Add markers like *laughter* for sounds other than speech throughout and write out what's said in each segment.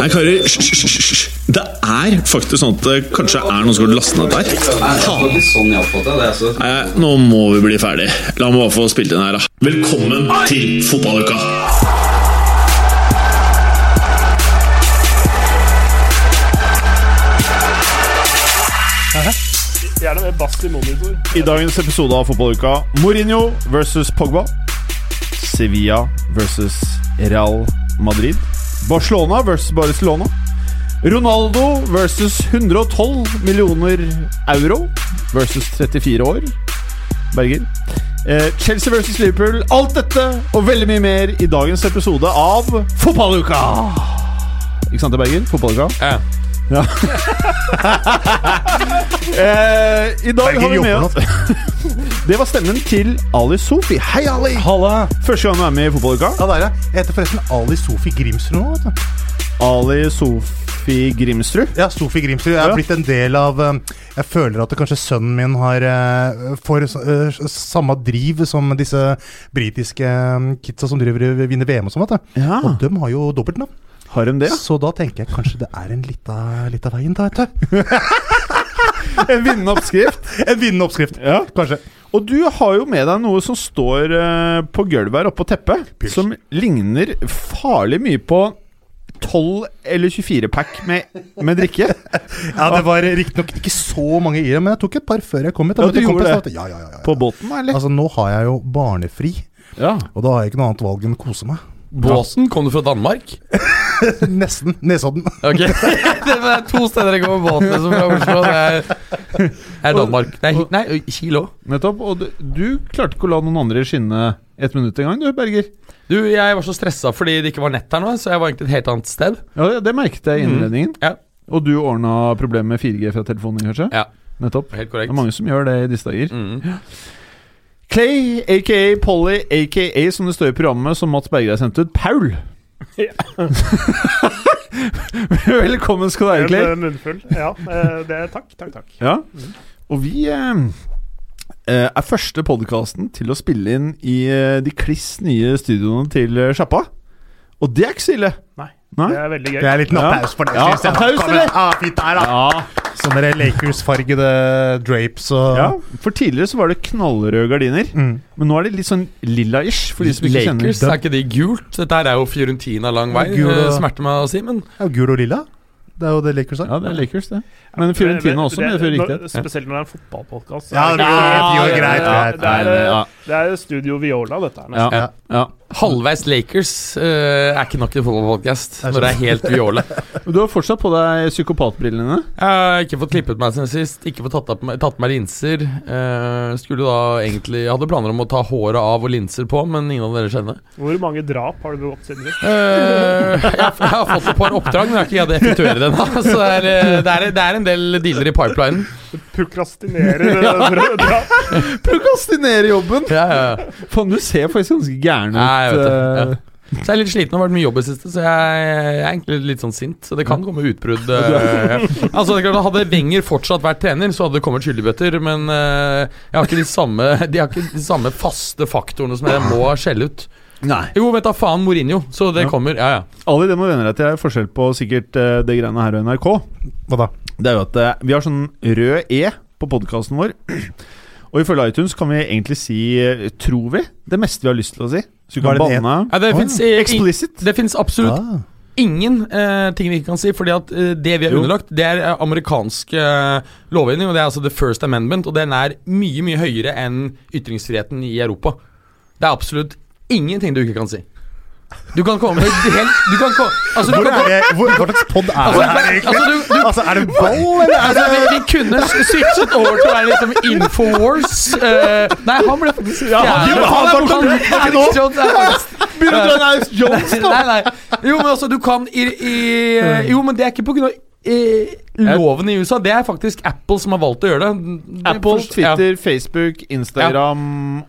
Nei, karer, hysj. Det er faktisk sånn at det kanskje er noen som har lastet ned der. Nei, nå må vi bli ferdig. La meg bare få spilt inn her, da. Velkommen til fotballuka! Gjerne med bass i monitor. I dagens episode av Fotballuka Mourinho versus Pogba. Sevilla versus Real Madrid. Barcelona versus Barcelona. Ronaldo versus 112 millioner euro versus 34 år. Berger. Eh, Chelsea versus Liverpool. Alt dette og veldig mye mer i dagens episode av Fotballuka! Ikke sant Berger? Fotballuka? Ja. Ja. *laughs* eh, I dag har vi med oss *laughs* Det var stemmen til Ali Sofi. Hei, Ali! Halla! Første gang du er med i Fotballuka. Ja, ja. Jeg heter forresten Ali Sofi Grimsrud nå. vet du. Ali Sofi Grimsrud. Ja, Sofi Grimsrud. Jeg Ja. har blitt en del av um, Jeg føler at det kanskje sønnen min har uh, får uh, samme driv som disse britiske um, kidsa som driver og vinner VM og sånn. vet du. Ja. Og de har jo dobbeltnavn. Har de det? Så da tenker jeg kanskje det er en lita, veien, da. vet du. *laughs* En vinnende oppskrift. *laughs* En vinnende oppskrift. Ja. Kanskje. Og du har jo med deg noe som står uh, på gulvet her oppe på teppet, Pils. som ligner farlig mye på 12 eller 24-pack med, med drikke. *laughs* Ja, Det var riktignok ikke så mange i det, men jeg tok et par før jeg kom hit. Ja, du gjorde det. Ja, ja, ja, ja. På båten, eller? Altså, Nå har jeg jo barnefri, Ja. og da har jeg ikke noe annet valg enn å kose meg. Båsen, kom du fra Danmark? *laughs* Nesten. Nesodden. *laughs* Ok, *laughs* Det er to steder jeg går med båt liksom, fra Oslo. Det er, er Danmark. Nei, hi- nei Kilo. Nettopp. Og du, du klarte ikke å la noen andre skinne ett minutt engang, du, Berger. Du, Jeg var så stressa fordi det ikke var nett her nå, så jeg var egentlig et helt annet sted. Ja, det merket jeg i innledningen. Ja, Og du ordna problemet med 4G fra telefonen, kanskje? ja Nettopp. helt Det korrekt. er mange som gjør det i disse dager. Mm. Clay, aka Polly, aka som det står i programmet som Mats Berger har sendt ut, Paul. Ja. *laughs* Velkommen skal du være, Clay. En munnfull. Ja, eh, det er takk, takk, takk. Ja. Og vi eh, eh, er første podkasten til å spille inn i eh, de kliss nye studioene til Sjappa. Og det er ikke så ille. Nei, Nei? det er veldig gøy. Det er en liten Ja. applaus for det. Ja, synes jeg. applaus Kom det. Ja, fint der, da. Ja. Sånne Lakers-fargede drapes og ja. For tidligere så var det knallrøde gardiner. Mm. Men nå er det litt sånn lilla-ish, for de som ikke kjenner Lakers, er ikke de gult? Dette her er jo Fiorentina lang vei. Gul og- eh, Smerter meg å si, men Ja, gul og lilla. Det er jo det Lakers har. Ja, det er Lakers, det. Men Fiorentina også, det, riktighet. Spesielt når det er en fotballpodkast. Ja, det er greit, greit. Det er, ja. det er Studio Viola, dette her. Ja. Ja. Halvveis Lakers uh, er ikke nok til fotballpodkast når det er helt viole. *laughs* Du har fortsatt på deg psykopatbrillene. Jeg har ikke fått klippet meg siden sist, ikke fått tatt, på meg, tatt meg linser. Uh, skulle da egentlig Jeg hadde planer om å ta håret av og linser på, men ingen av dere kjenner Hvor mange drap har du begått siden sist? Uh, jeg, har- jeg har fått et par oppdrag, men jeg har ikke greid å effektuere det ennå. Så det er, det, er, det er en del dealer i pipelinen. Prokrastinerer *laughs* Prokrastinere drap? Prokastinere jobben! Ja, ja, ja. Faen, du ser faktisk ganske gæren ut. Nei, jeg vet det, ja. eh. Så jeg er litt sliten og har vært mye jobb i det siste, så jeg, jeg er egentlig litt sånn sint. Så det kan komme utbrudd. eh, altså, Hadde Wenger fortsatt vært trener, så hadde det kommet skyldigbøter Men uh, jeg har ikke de samme De har ikke de samme faste faktorene som jeg må skjelle ut. Nei. Jo, vet da faen Mourinho, så det Ja. kommer. Ja, ja. Ali, det må vende deg til. Det er forskjell på sikkert det greiene her og NRK. Hva da? Det er jo at eh, vi har sånn rød E på podkasten vår. *clears throat* Og ifølge iTunes kan vi egentlig si, tror vi, det meste vi har lyst til å si. Så vi kan det det banne ja det Å, fins Explicit. det finnes absolutt Ah. ingen uh, ting vi ikke kan si, fordi at uh, det vi er Jo. underlagt, det er amerikansk uh, lovgivning, og det er altså the first amendment, og den er mye, mye høyere enn ytringsfriheten i Europa. Det er absolutt ingenting du ikke kan si. Du kan komme med helt Du kan komme Altså, du kan er det, hvor, hva slags pod er Altså, det her, egentlig? altså, du, du, Altså, er det ball, eller er altså, vi, vi kunne switchet over til å være liksom Infowars. Uh, nei, han ble faktisk Ja, han- jo, han er Jones er faktisk Begynner å dra en Alex Jones, da! Nei, nei. Jo, men altså, du kan i, i Jo, men det er ikke på grunn av i loven i USA. Det er faktisk Apple som har valgt å gjøre det. Det Apple, Twitter, ja. Facebook, Instagram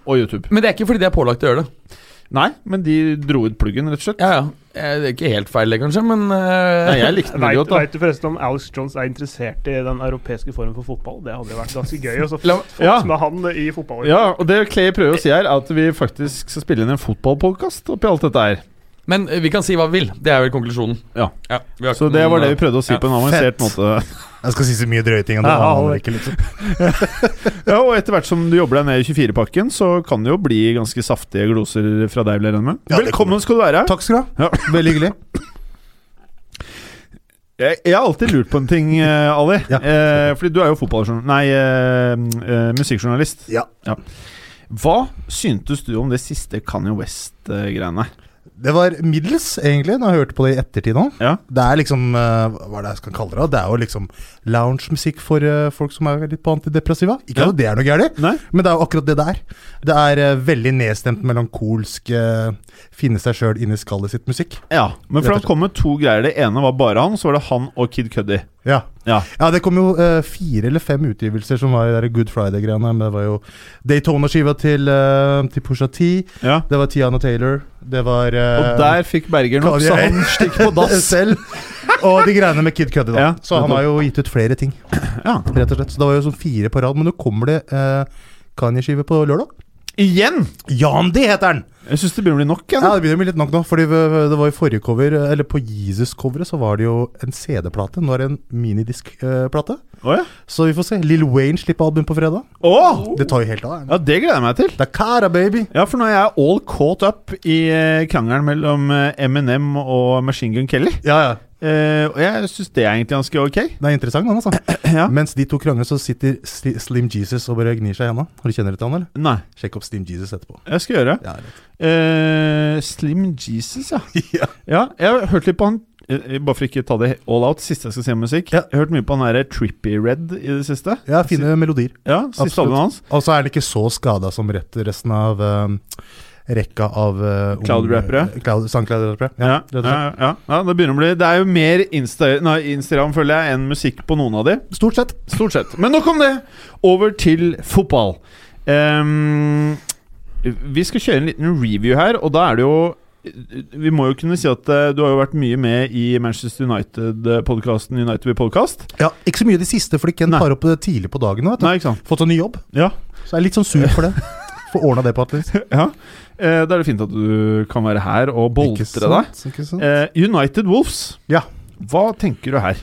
og YouTube. Men det er ikke fordi de er pålagt å gjøre det. Nei, men de dro ut pluggen, rett og slett. Ja, ja. Eh, Det er ikke helt feil, det, kanskje, men eh, Nei, jeg likte den godt, da. vet du forresten om Alex Jones er interessert i den europeiske formen for fotball? Det hadde jo vært ganske gøy å få Ja. med han i fotball. Ja, og det Clay prøver å si her, er at vi faktisk skal spille inn en fotballpodkast oppi alt dette her. Men eh, vi kan si hva vi vil. Det er vel konklusjonen. Ja. vi har Så det var det vi prøvde å si ja. på en avansert Fett. måte. *laughs* Jeg skal si så mye drøye ting, Ja, det- ikke, liksom. *laughs* Ja, Og etter hvert som du jobber deg ned i 24-pakken, så kan det jo bli ganske saftige gloser fra deg, vil jeg med. Ja, Velkommen skal du være. Takk skal du ha. Ja. *laughs* Veldig hyggelig. Jeg, jeg har alltid lurt på en ting, eh, Ali. Ja. Eh, fordi du er jo fotballjournalist Nei, eh, eh, musikkjournalist. Ja. Hva syntes du om det siste Kanye West-greiene? Det var middels, egentlig, når jeg hørte på det i ettertid nå. Ja. Det er liksom eh, Hva er det jeg skal kalle det? Det er jo liksom loungemusikk for eh, folk som er litt på antidepressiva. Ikke Ja. at det er noe gærent, men det er jo akkurat det det er. Det er eh, veldig nedstemt melankolsk finne seg sjøl inni skallet sitt musikk. Ja. Men for det han kom med to greier. Det ene var bare han, så var det han og Kid Cuddy. Ja. Ja. ja, det kom jo uh, fire eller fem utgivelser som var de der Good Friday-greiene. Men det var jo Daytona-skiva til, uh, til Pusha T. ja. Det var Tiana Taylor. Det var eh, Og der fikk Berger nok, så han stikk på dass. *laughs* selv. Og de greiene med Kid Cuddy, da. Ja, så han har jo gitt ut flere ting, Ja. rett og slett. Så det var jo sånn fire på rad. Men nå kommer det eh, Kanye-skive på lørdag. Igjen! Jandi heter den! Jeg syns det begynner å bli nok. Ja, Ja, Det begynner å bli litt nok nå. Fordi det var i forrige cover, eller på Jesus-coveret, så var det jo en CD-plate. Nå er det en minidisk-plate. Oh, ja. Så vi får se. Lill Wayne slipper album på fredag. Åh! Det tar jo helt av. ja, det gleder jeg meg til. Det cara, baby! Ja, for nå er jeg all caught up i eh, krangelen mellom eh, Eminem og Machine Gun Kelly. Ja, ja. Eh, og jeg syns det er egentlig ganske ok. Det er interessant, han, altså. *clears throat* Ja. Mens de to krangler, så sitter Slim Jesus og bare gnir seg i henda. Har du kjenner til han, eller? Nei, Sjekk opp Slim Jesus etterpå. jeg skal gjøre. Ja, Uh, Slim Jesus, ja. *laughs* ja. Ja, jeg har hørt litt på han eh, Bare for ikke ta det all out, siste jeg skal si om musikk. Ja. Jeg har hørt mye på han her Trippy Red i det siste. ja fine melodier. Ja, Siste Absolutt. hans. Og så er han ikke så skada som rett, resten av um, rekka av uh, Cloud-rappere. Cloud, Sangcloud-rappere. Ja, ja, ja, ja, det begynner å bli Det er jo mer Insta, nei, Instagram, føler jeg, enn musikk på noen av de. Stort sett. Stort sett. Men nok om det. Over til fotball. Um, vi skal kjøre en liten review her, og da er det jo Vi må jo kunne si at eh, du har jo vært mye med i Manchester United-podkasten United We Podcast. Ja, Ikke så mye i det siste, fordi Ken tar opp det tidlig på dagen. Vet du. Nei? Fått en ny jobb, Ja. så jeg er litt sånn sur for det. Få ordna det på et vis. *laughs* ja. Eh, da er det fint at du kan være her og boltre deg. Eh, United Wolves. Ja. Hva tenker du her?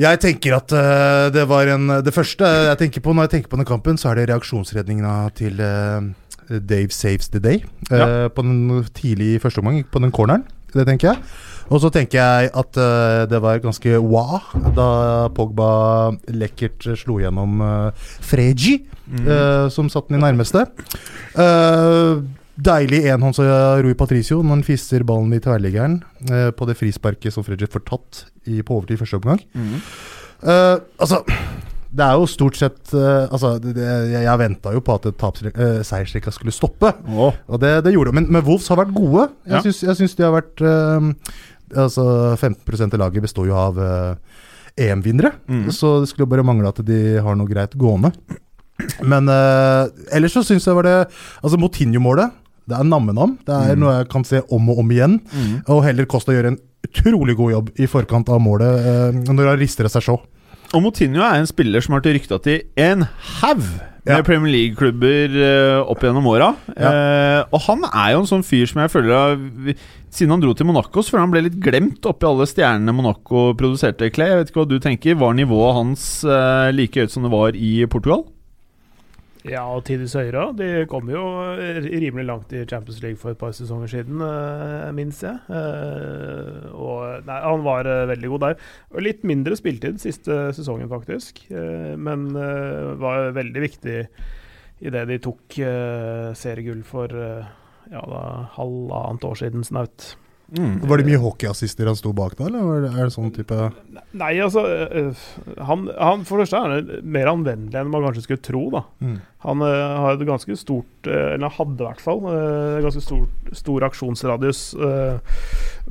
Jeg tenker at uh, det var en Det første jeg tenker på når jeg tenker på den kampen, så er det reaksjonsredninga til uh, Dave Saves the Day. eh, På den tidlig første omgang, på den corneren. Det tenker jeg. Og så tenker jeg at det var ganske wah da Pogba lekkert slo gjennom uh, Freji, eh, som satt den i nærmeste. Eh, Deilig enhånds av Rui Patricio når han fister ballen i tverrliggeren eh, på det frisparket som Fredrik får tatt i, på overtid i første omgang. Eh, altså Det er jo stort sett eh, Altså, det, jeg, jeg venta jo på at uh, seiersrekka skulle stoppe, oh. og det, det gjorde det. Men, men Wolves har vært gode. Ja. Jeg syns, jeg syns de har vært eh, Altså 15 av laget består jo av eh, EM-vinnere, mm. så det skulle bare mangle at de har noe greit gående. Men eh, ellers så syns jeg var det Altså Motinho-målet. Det er namme-nam. Det er mm. noe jeg kan se om og om igjen. Mm. Og heller Costa gjør en utrolig god jobb i forkant av målet eh, når han rister seg så. Og Moutinho er en spiller som har til rykta til en haug med Ja. Premier League-klubber eh, opp gjennom åra. Eh, og han er jo en sånn fyr som jeg føler har Siden han dro til Monaco, så føler han ble litt glemt oppi alle stjernene Monaco produserte. Clay, jeg vet ikke hva du tenker. Var nivået hans eh, like høyt som det var i Portugal? Ja, og Tidus høyere. De kom jo rimelig langt i Champions League for et par sesonger siden, eh, minst jeg. Eh, og nei, han var eh, veldig god der. Og litt mindre spiltid siste sesongen, faktisk. Eh, men eh, var veldig viktig i det de tok eh, seriegull for eh, ja, da, halvannet år siden snaut. Var det mye hockeyassister han sto bak da, eller er det sånn type Nei, altså eh, han, han, For det første er han mer anvendelig enn man kanskje skulle tro. da mm. Han eh, har et ganske stort eh, Eller hadde i hvert fall ganske stor, stor aksjonsradius.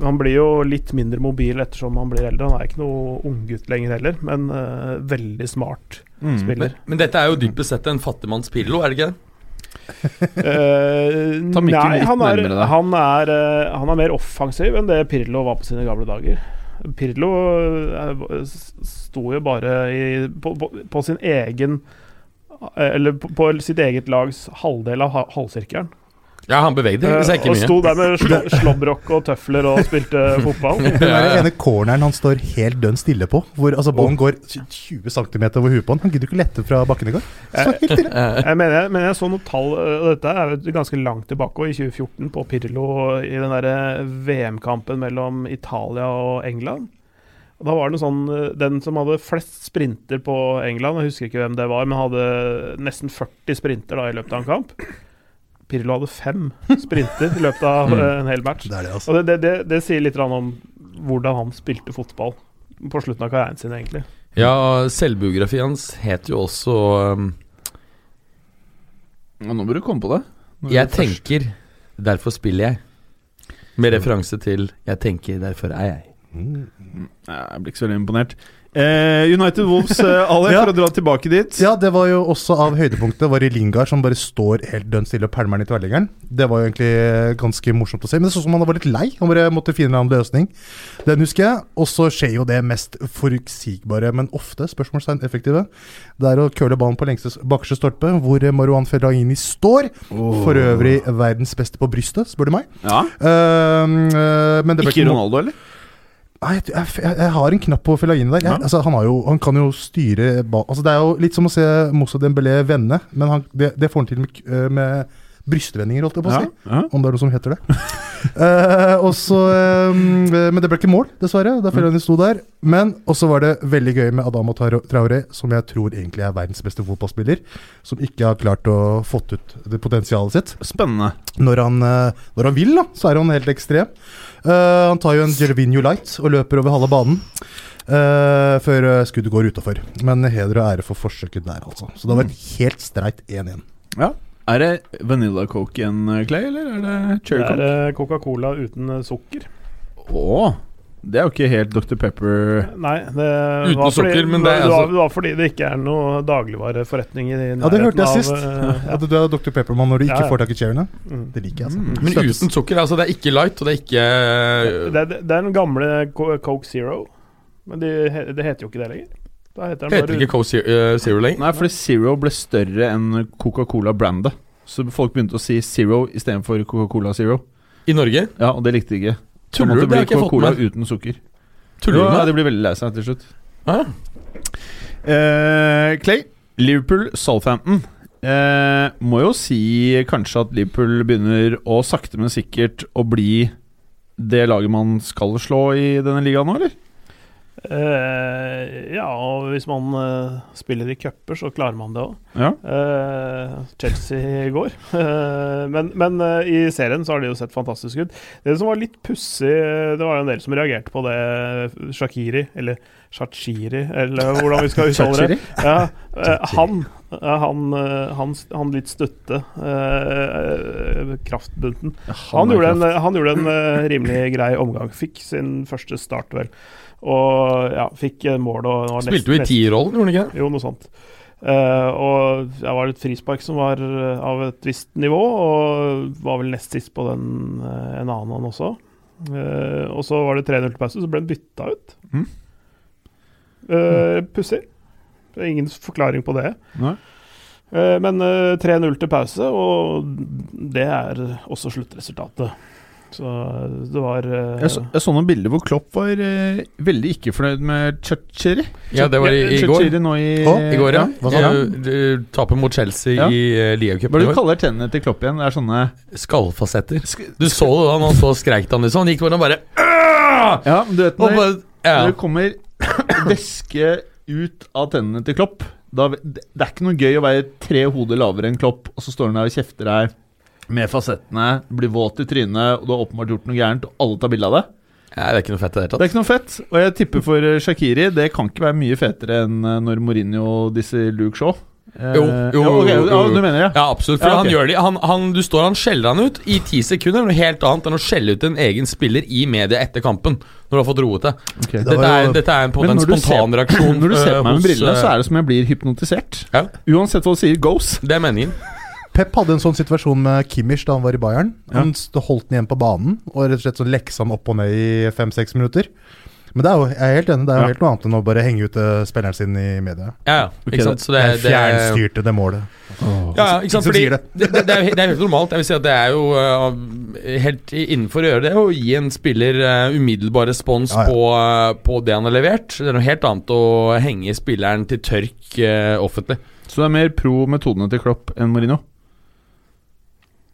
han blir jo litt mindre mobil ettersom han blir eldre. Han er ikke noe unggutt lenger heller, men veldig smart Mm. spiller. Men, men dette er jo dypest sett en fattigmanns Pirlo, er det ikke det? Eh, Ta nei, han er, han, er, eh, han er mer offensiv enn det Pirlo var på sine gamle dager. Pirlo uh, sto jo bare i, på, på, på sin egen Eller på, på sitt eget lags halvdel av ha- halvsirkelen. Ja, han bevegde Eh, seg ikke mye. og sto der med *laughs* slo slåbrok og tøfler og spilte *laughs* fotball. Den ene corneren han står helt dønn stille på, hvor altså, ballen går 20 cm over huet på han. Han gidder ikke lette fra bakken i går. Helt stille. Jeg mener, jeg, men jeg så noen tall, eh, og dette er jo ganske langt tilbake, og i 2014 på Pirlo i den derre VM-kampen mellom Italia og England. Da var det noe sånn eh, Den som hadde flest sprinter på England, jeg husker ikke hvem det var, men hadde nesten 40 sprinter da i løpet av en kamp. Pirlo hadde fem sprinter i løpet av *laughs* Mm. eh, en hel match. Det er det, altså. Og det, det, det, det sier litt om hvordan han spilte fotball på slutten av karrieren sin, egentlig. Ja, selvbiografien hans het jo også um, Ja, nå bør du komme på det. Jeg først- tenker, derfor spiller jeg. Med referanse til 'jeg tenker, derfor er jeg'. Mm. Jeg blir ikke så veldig imponert. Eh, United Wolves, eh, *laughs* Ale, Ja. for å dra tilbake dit. Ja, det var jo også av høydepunktet var i Lingard, som bare står helt dønn stille og pælmer den i tverrliggeren. Det var jo egentlig ganske morsomt å se. Men det så ut som han var litt lei. Han bare måtte finne en annen løsning. Den husker jeg. Og så skjer jo det mest forutsigbare, men ofte spørsmålstegn effektive. Det er å curle ballen på lengste bakerste stolpe, hvor Marwan Fellaini står. For øvrig verdens beste på brystet, spør du meg. Ja. Ehm, eh, men det ble Ikke Ronaldo, eller? Nei, jeg, jeg, jeg, har en knapp på Fellaini der. Jeg, Ja. altså, han, har jo, han kan jo styre altså, Det er jo litt som å se Moussa Dembélé vende, men han, det, det får han til med, øh, med brystvendinger, holdt jeg på å si. ja. Om det er noe som heter det. uh, *laughs* og så, ehm, eh, men det ble ikke mål, dessverre. Da Fellaini sto der. Men også var det veldig gøy med Adama Traore, som jeg tror egentlig er verdens beste fotballspiller. Som ikke har klart å fått ut det potensialet sitt. Spennende. Når han, eh, når han vil, da, så er han helt ekstrem. Eh, han tar jo en Gervinho Light og løper over halve banen. Uh, før eh, skuddet går utafor. Men heder og ære for forsøket der, altså. Så det var et helt streit 1-1. Ja. Er det Vanilla Coke igjen, Clay, eller er det Cherry Det er Coke? Coca-Cola uten sukker. Å, det er jo ikke helt Dr. Pepper Nei, det Uten var fordi, sukker, men det er det, var, altså- det var fordi det ikke er noe dagligvareforretning i Ja, det hørte jeg sist. av, eh, ja. At du er Dr. Peppermann når du ikke Ja, ja. får tak i cherryene. Mm. Det liker jeg, altså. Mm. Men Støttes. uten sukker. altså Det er ikke light, og det er ikke Det, det, det er den gamle Coke Zero, men det, det heter jo ikke det lenger. Da heter den Heter ikke Coke Zero, uh, Zero lenger. Nei, fordi Zero ble større enn Coca-Cola-brandet. Så folk begynte å si Zero istedenfor Coca-Cola Zero. I Norge? Ja, og det likte de ikke. Tuller du? Det har ikke jeg fått med. uten sukker. Tuller du med? ja, de blir veldig lei seg til slutt. Ah. Uh, Clay, Liverpool, Southampton. Uh, må jo si kanskje at Liverpool begynner å sakte, men sikkert å bli det laget man skal slå i denne ligaen nå, eller? Eh, ja, og hvis man uh, spiller i cuper, så klarer man det òg. Ja. Chelsea i går. *laughs* Men men i serien så har de jo sett fantastisk ut. Det som var litt pussig, det var jo en del som reagerte på det Shakiri, eller Shachiri, eller hvordan vi skal *laughs* uttale det. Ja, han, han, han, han litt støtte, kraftbunten. Han gjorde en, han gjorde en rimelig grei omgang. Fikk sin første start, vel. Og ja, fikk eh, mål og var Spilte jo i tierrollen, gjorde han ikke? Jo, noe sånt. Uh, og det var et frispark som var eh, av et visst nivå, og var vel nest sist på den uh, en annen han også. Uh, og så var det 3-0 til pause, så ble han bytta ut. Mm. Pussig. Ingen forklaring på det. Men eh, 3-0 til pause, og det er også sluttresultatet. Så det var uh, Jeg så, jeg så noen bilder hvor Klopp var uh, veldig ikke fornøyd med Chachiri. Ja, det var i, i går. Nå i, oh, I går, ja. hva sa Du, du taper mot Chelsea Ja. i uh, Hva er det ligacupen du kaller tennene til Klopp igjen? Det er sånne Skallfasetter. sk Du så det da han så skreik han liksom. Han gikk foran og bare «Åh!» Ja, men du vet når, bare, når det kommer *coughs* væske ut av tennene til Klopp da, Det det er ikke noe gøy å være tre hoder lavere enn Klopp, og så står han der og kjefter deg med fasettene, blir våt i trynet, og du har åpenbart gjort noe gærent, og alle tar bilde av det. Nei, det er ikke noe fett i det hele Det er ikke noe fett. Og jeg tipper for eh, Shakiri Det kan ikke være mye fetere enn eh, når Mourinho disse Luke Shaw. Eh, Jo, jo, ja, okay, jo, jo, ja, du mener det? Ja, absolutt. For Ja, okay. han gjør det han, han, Du står han skjeller han ut i ti sekunder. Noe helt annet enn å skjelle ut en egen spiller i media etter kampen. Når du har fått roet det. Okay. Dette er, jo- dette er en, på en spontan reaksjon. *laughs* Når du ser på meg med brillene, så er det som jeg blir hypnotisert. Ja. Uansett hva du sier, goes. Det er meningen. Pep hadde en sånn situasjon med Kimmich da han var i Bayern. Han ja. holdt den igjen på banen og rett og slett så leksa han opp og ned i fem-seks minutter. Men det er jo, jeg er helt enig, det er jo Ja. helt noe annet enn å bare henge ut eh, spilleren sin i media. Ja, ja. Ikke sant? Så det, Det det, fjernstyrte det målet. Ja, ja, ikke sant? Fordi det, det. det, det, er, det er helt normalt. Jeg vil si at det er jo uh, helt innenfor å gjøre det å gi en spiller uh, umiddelbar respons Ja, ja. På, uh, på det han har levert. Det er noe helt annet å henge spilleren til tørk uh, offentlig. Så du er mer pro metodene til Klopp enn Mourinho?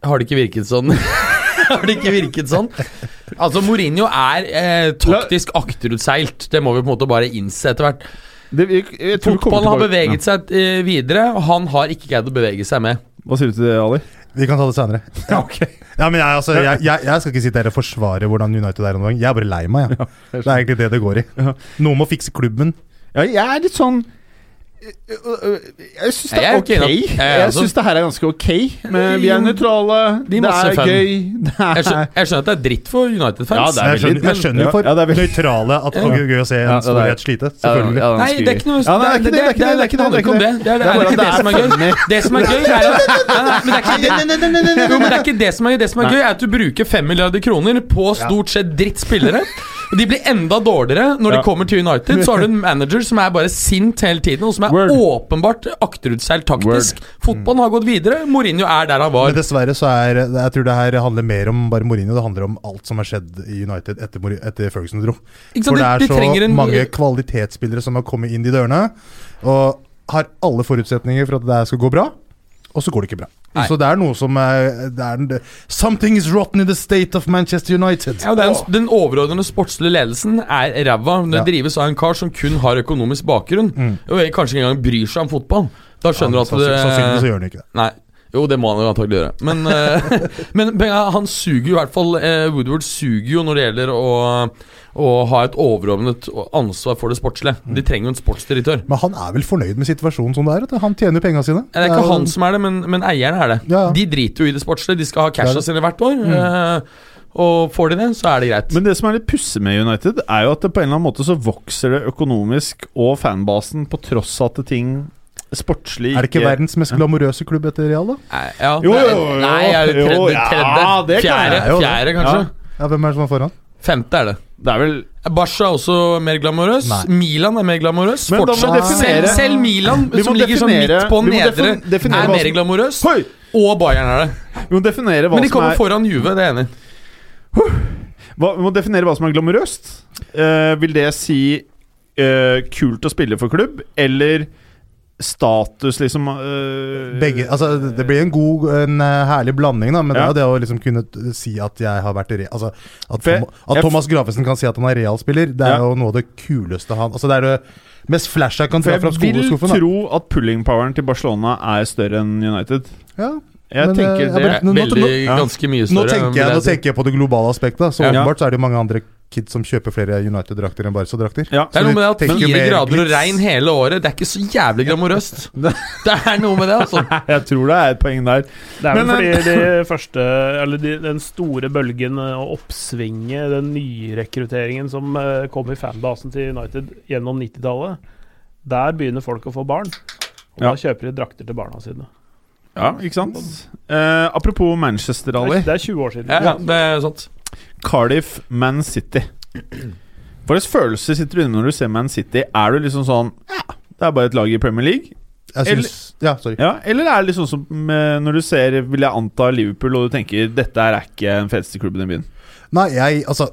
Har det ikke virket sånn? *laughs* har det ikke virket sånn? Altså, Mourinho er eh, taktisk akterutseilt. Det må vi på en måte bare innse etter hvert. Det, jeg, jeg Fotballen har beveget seg eh, videre, og han har ikke greid å bevege seg med. Hva sier du til det, Ali? Vi kan ta det senere. Ja, ok *laughs* Ja, men jeg, altså, jeg, jeg, jeg skal ikke sitte her og forsvare hvordan United er noen gang. Jeg er bare lei meg. Ja. Det er egentlig det det går i. Noen må fikse klubben. Ja, jeg er litt sånn Jeg syns det er er ok. Jeg er altså- syns det her er ganske ok. Men vi er nøytrale. det Det er fan. gøy. Det Jeg skjønner, er jeg skjønner at det er dritt for United-fans. Ja, det er Jeg skjønner, veldig- jeg skjønner jo for Ja, det er nøytrale at det er gøy å se en er- storhet slite. Selvfølgelig. Ja, Nei, det er ikke noe Ja, nei, det er ikke det, det er ikke det, det er ikke det, om det. Det er, det er, bare ikke det som er gøy. Det som er gøy, er at Men det er ikke det, er som er gøy. Det som er gøy, er at du bruker 5 milliarder kroner på stort sett drittspillere. Og De blir enda dårligere når de kommer til United. Så har du en manager som er bare sint hele tiden, og som er Word. åpenbart akterutseilt taktisk. Fotballen har gått videre. Mourinho er der han var. Men dessverre så er Jeg tror det her handler mer om bare Mourinho. Det handler om alt som har skjedd i United etter, etter Ferguson dro. For det er de så en mange kvalitetsspillere som har kommet inn de dørene, og har alle forutsetninger for at det skal gå bra, og så går det ikke bra. Nei. Så det er noe som er, det er Something is rotten in the state of Manchester United. Ja, er Den overordnede sportslige ledelsen er ræva. Det Ja. drives av en kar som kun har økonomisk bakgrunn, Mm. og kanskje ikke engang bryr seg om fotball. Da skjønner du Ja, at sannsyn- Sannsynligvis så gjør han ikke det. Nei. Jo, det må han jo antagelig gjøre. Men, eh, *laughs* men han suger jo i hvert fall eh, Woodward suger jo når det gjelder å, å ha et overordnet ansvar for det sportslige. De trenger jo en sportsdirektør. Men han er vel fornøyd med situasjonen som det er? Han tjener jo penga sine. Det er ikke han som er det, men, men eierne er det. Ja. De driter jo i det sportslige. De skal ha casha sine hvert år. Mm. og får de det, så er det greit. Men det som er litt pussig med United, er jo at det på en eller annen måte så vokser det økonomisk og fanbasen på tross av at ting sportslig Er det ikke verdens mest glamorøse klubb etter Real, da? Nei, ja, Jo, jo, jo, Nei, er det jo, tredje? ja, tredje det fjerde, jeg jo det. fjerde, kanskje? Ja. Ja, Hvem er det som er foran? Femte er det. Det er vel Barca er også mer glamorøs. Nei. Milan er mer glamorøs. Selv, selv Milan, som ligger sånn midt på nedre, defin- er mer glamorøs. Hoi! Og Bayern er det. Vi må definere hva Men de kommer er foran Juve, det er jeg enig hva, Vi må definere hva som er glamorøst. Uh, vil det si uh, kult å spille for klubb, eller status, liksom eh, Begge, altså Det blir en god, en eh, herlig blanding, da. Men Ja. det er jo det å liksom kunne si at jeg har vært re... Altså, at, Tom, at Thomas Gravesen kan si at han er realspiller, det er Ja. jo noe av det kuleste han Altså Det er det mest flash jeg kan dra fra jeg vil skoleskuffen. da. tro at pulling-poweren til Barcelona er større enn United. Ja, Jeg Men, tenker eh, det. er Nå- nå- Veldig, ganske mye nå, større. tenker jeg, nå tenker jeg på det globale aspektet. Så Ja. åpenbart så er det jo mange andre kids som kjøper flere United-drakter enn Barca-drakter. Ja. Det er noe med det at fire grader og regn hele året, det er ikke så jævlig glamorøst. *laughs* Det er noe med det, altså. *laughs* Jeg tror det er et poeng der. Det er vel fordi de *laughs* første Eller de, den store bølgen og oppsvinget, den nyrekrutteringen som eh, kom i fanbasen til United gjennom 90-tallet, der begynner folk å få barn. Og Ja. da kjøper de drakter til barna sine. Ja, ikke sant? Eh, apropos Manchester er, det er 20 år siden. Ja, ja, det er sant. Cardiff, Man City. Hva slags følelse sitter du inne når du ser Man City? Er du liksom sånn Ja, det er bare et lag i Premier League? Jeg eller, Ja, sorry. Ja, Eller er det liksom som når du ser, vil jeg anta, Liverpool, og du tenker dette er ikke den feteste klubben i byen? Nei, jeg altså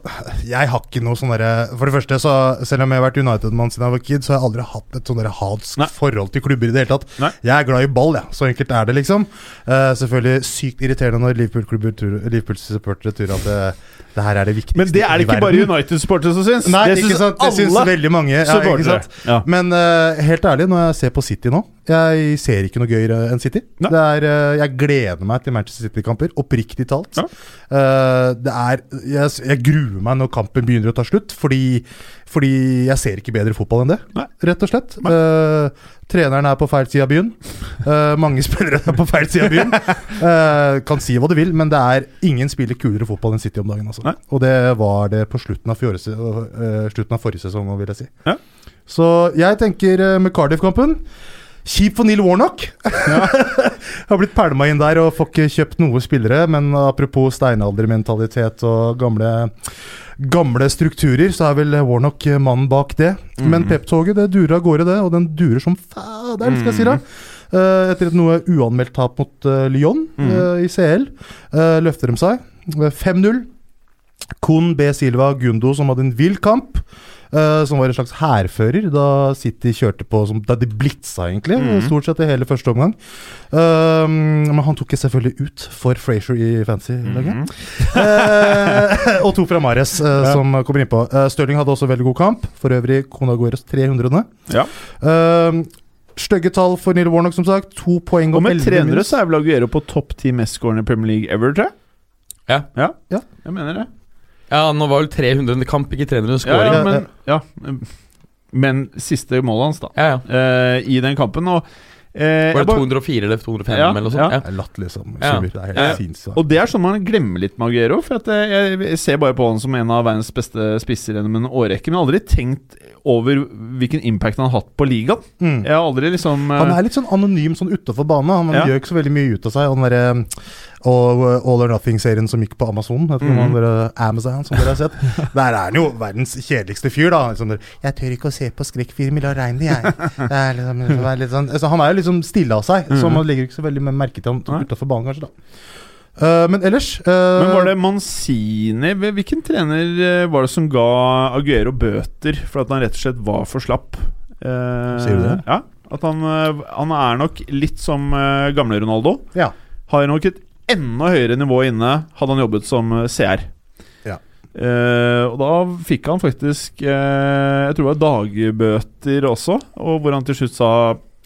Jeg har ikke noe sånn derre For det første, så selv om jeg har vært United-mann siden jeg var kid, så har jeg aldri hatt et sånn hatsk Nei. forhold til klubber i det hele tatt. Nei. Jeg er glad i ball, jeg. Så enkelt er det, liksom. Uh, selvfølgelig sykt irriterende når Liverpool-supportere tror at det, det her er det viktigste i verden. Men det er det ikke bare. United-supportere som syns. Nei, det syns alle. Det syns veldig mange. Ja? Ja. Men uh, helt ærlig, når jeg ser på City nå Jeg ser ikke noe gøyere enn City. Det er, eh, jeg gleder meg til Manchester City-kamper, oppriktig talt. Ja. Eh, det er jeg, jeg gruer meg når kampen begynner å ta slutt, fordi, fordi jeg ser ikke bedre fotball enn det, Nei. rett og slett. Uh, treneren er på feil side av byen. Uh, mange *laughs* spillere er på feil side av byen. Uh, kan si hva du vil, men det er ingen spiller kulere fotball enn City om dagen. Altså. Og det var det på slutten av, fjore, slutten av forrige sesong, vil jeg si. Ja. Så jeg tenker med Cardiff-kampen Kjipt for Neil Warnock. har blitt pælma inn der og får ikke kjøpt noe spillere. Men apropos steinaldermentalitet og gamle, gamle strukturer, så er vel Warnock mannen bak det. Men Pep-toget det durer av gårde, det. Og den durer som fader, skal jeg si deg. Eh, etter et noe uanmeldt tap mot eh, Lyon eh, i CL, løfter de seg. Eh, 5-0. Kun B. Silva Gundo, som hadde en vill kamp. Eh, som var en slags hærfører da City kjørte på som, Da de blitsa, egentlig. Stort sett i hele første omgang. Uh, men han tok jeg selvfølgelig ut for Frazier i fancy-laget. *laughs* Uh, og to fra Mares, ja. som kommer innpå. Uh, Stirling hadde også veldig god kamp. For øvrig Kona Gueros 300. Ja. Uh, Stygge tall for Neil Warnock, som sagt. To poeng Og og med 11 trenere minus. så er vel Aguero på topp ti mestskårende i Premier League ever, tror jeg. Ja. Ja, Ja. jeg mener det. Ja, nå var vel 300 kamp, ikke 300 Ja, scoring. ja, Ja, men, ja. men siste målet hans, da. Ja, ja. Uh, I den kampen. Og, eh, Var det 204 eller 205 Ja, eller noe sånt? ja. Ja. Det er latterlig, liksom. Ja. Det er helt Ja. sinnssykt. Og det er sånn man glemmer litt Maguero. For at eh, jeg, jeg ser bare på han som en av verdens beste spisser gjennom en årrekke. Men aldri tenkt over hvilken impact han har hatt på ligaen. Mm. Jeg har aldri liksom Han er litt sånn anonym sånn utafor banen. Han Ja. gjør ikke så veldig mye ut av seg. Han derre og uh, All or Nothing-serien som gikk på Amazon, vet du, Mhm. den der Amazon som dere har sett. *laughs* Der er han jo verdens kjedeligste fyr, da. Liksom, der, 'Jeg tør ikke å se på skrekkfilmer la regne, jeg'. Det er liksom, det er sånn, altså, han er jo liksom stille av seg, så Mhm. man legger ikke så veldig merke til ham utafor banen, kanskje. da Uh, men ellers uh, Men var det Manzini Hvilken trener eh, var det som ga Aguero bøter for at han rett og slett var for slapp? Uh, Sier du det? Ja. At han, eh, han er nok litt som eh, gamle Ronaldo. Ja. Har nok et enda høyere nivå inne hadde han jobbet som eh, CR. Ja. Eh, og da fikk han faktisk eh, Jeg tror det var dagbøter også, og hvor han til slutt sa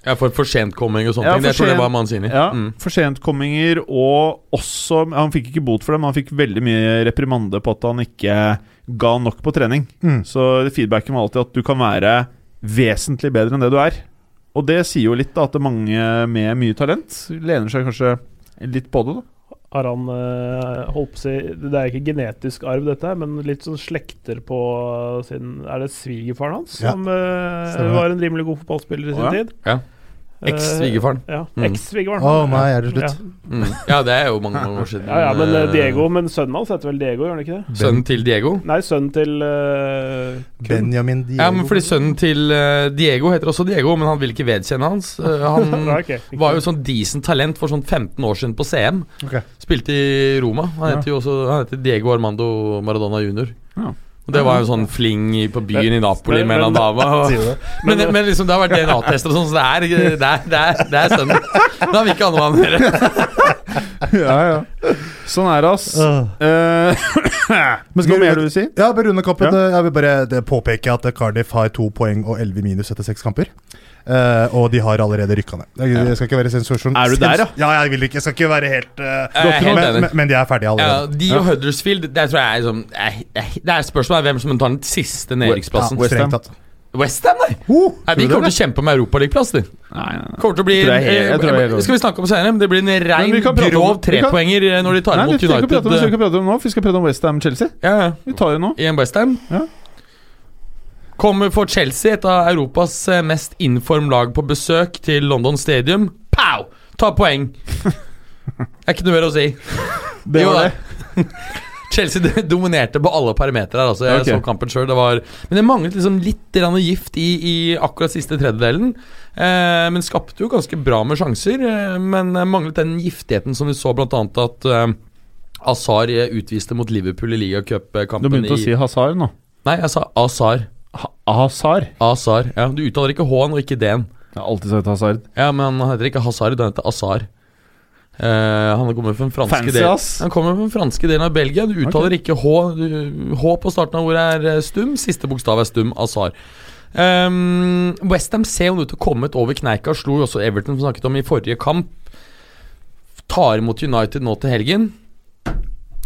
Ja, for forsentkomminger og sånne Ja, ting. Jeg tror det man var Manzini. Ja, Mm. forsentkomminger og også Han fikk ikke bot for det, men han fikk veldig mye reprimande på at han ikke ga nok på trening. Mm. Så feedbacken var alltid at du kan være vesentlig bedre enn det du er. Og det sier jo litt da at mange med mye talent lener seg kanskje litt på det. da Har han eh, holdt på å si Det er ikke genetisk arv, dette, men litt sånn slekter på sin Er det svigerfaren hans Ja. som eh, var en rimelig god fotballspiller i sin oh, ja. tid? Ja. Eks-svigerfaren. Eh, ja, Mm. eks-svigerfaren. Å nei, er det slutt? Mm. *laughs* Ja, det er jo mange, mange år siden. Ja, ja, men eh, eh, Diego Men sønnen hans heter vel Diego, gjør han ikke det? Sønnen til Diego? Nei, sønnen til uh, Benjamin Diego. Ja, men fordi sønnen til uh, Diego heter også Diego, men han vil ikke vedkjenne hans. Uh, *laughs* han *laughs* var jo sånn decent talent for sånn 15 år siden på CM. Okay. Spilte i Roma. Han heter jo også Han heter Diego Armando Maradona jr. Ja. Og det var jo sånn fling på byen i Napoli Men- med en men- dame. *laughs* Men, men liksom det har vært DNA-tester og sånn, så det er, det er, det er, det er sønnen. Men han vil ikke gjøre. *laughs* ja, ja. Sånn er det, ass. Eh, Men skal *clears throat* mer du vil si? Ja, på runde kampen. Ja. Jeg vil bare påpeke at Cardiff har to poeng og 11 minus etter seks kamper. Eh, og de har allerede rykka ned. Jeg, jeg skal ikke være sensasjon... Er du der, ja? Ja, jeg vil ikke. Jeg skal ikke være helt uh, Jeg er helt men, men, men de er ferdige Ja, allerede. de og Huddersfield, det tror jeg er liksom Det er spørsmålet hvem som tar den siste nedrykksplassen. West Ham. West tatt. Westham, nei! Oh, nei! Vi kommer til å kjempe med europaligaplass, de. Kommer til å bli eh, Skal vi snakke om senere, men det blir en Men rein, vi kan grov trepoenger når de tar Nei, imot vi skal ikke prate om det, United. om nå. Vi skal prate om Westham-Chelsea. Ja, ja. Vi tar det nå. I en Westham. Ja. Kommer for Chelsea, et av Europas eh, mest inform lag, på besøk til London Stadium. Pow! Ta poeng! *laughs* er ikke noe mer å si. Det var det. *laughs* Chelsea dominerte på alle parametere. Altså. Jeg okay. så kampen var Men det manglet liksom litt gift i, i akkurat siste tredjedelen. Eh, men skapte jo ganske bra med sjanser. Eh, men eh, manglet den giftigheten som vi så annet at eh, Azar utviste mot Liverpool i Du begynte begynte å si Hazard nå. Nei, jeg sa Azar. Ha Hazard. Azar. Ja, du uttaler ikke H-en og ikke D-en. Jeg har alltid sagt Hazard. Ja, men han heter ikke Hazard, han heter Azar. Eh, han kommer fra den franske Fancy, delen ass. Han kommer fra den franske delen av Belgia. Du uttaler ikke H. Du, H på starten av ordet er eh, stum. Siste bokstav er stum. Azar. Um, Westham ser jo ut til å komme ut over kneika. Slo jo også Everton, som snakket om i forrige kamp. Tar imot United nå til helgen.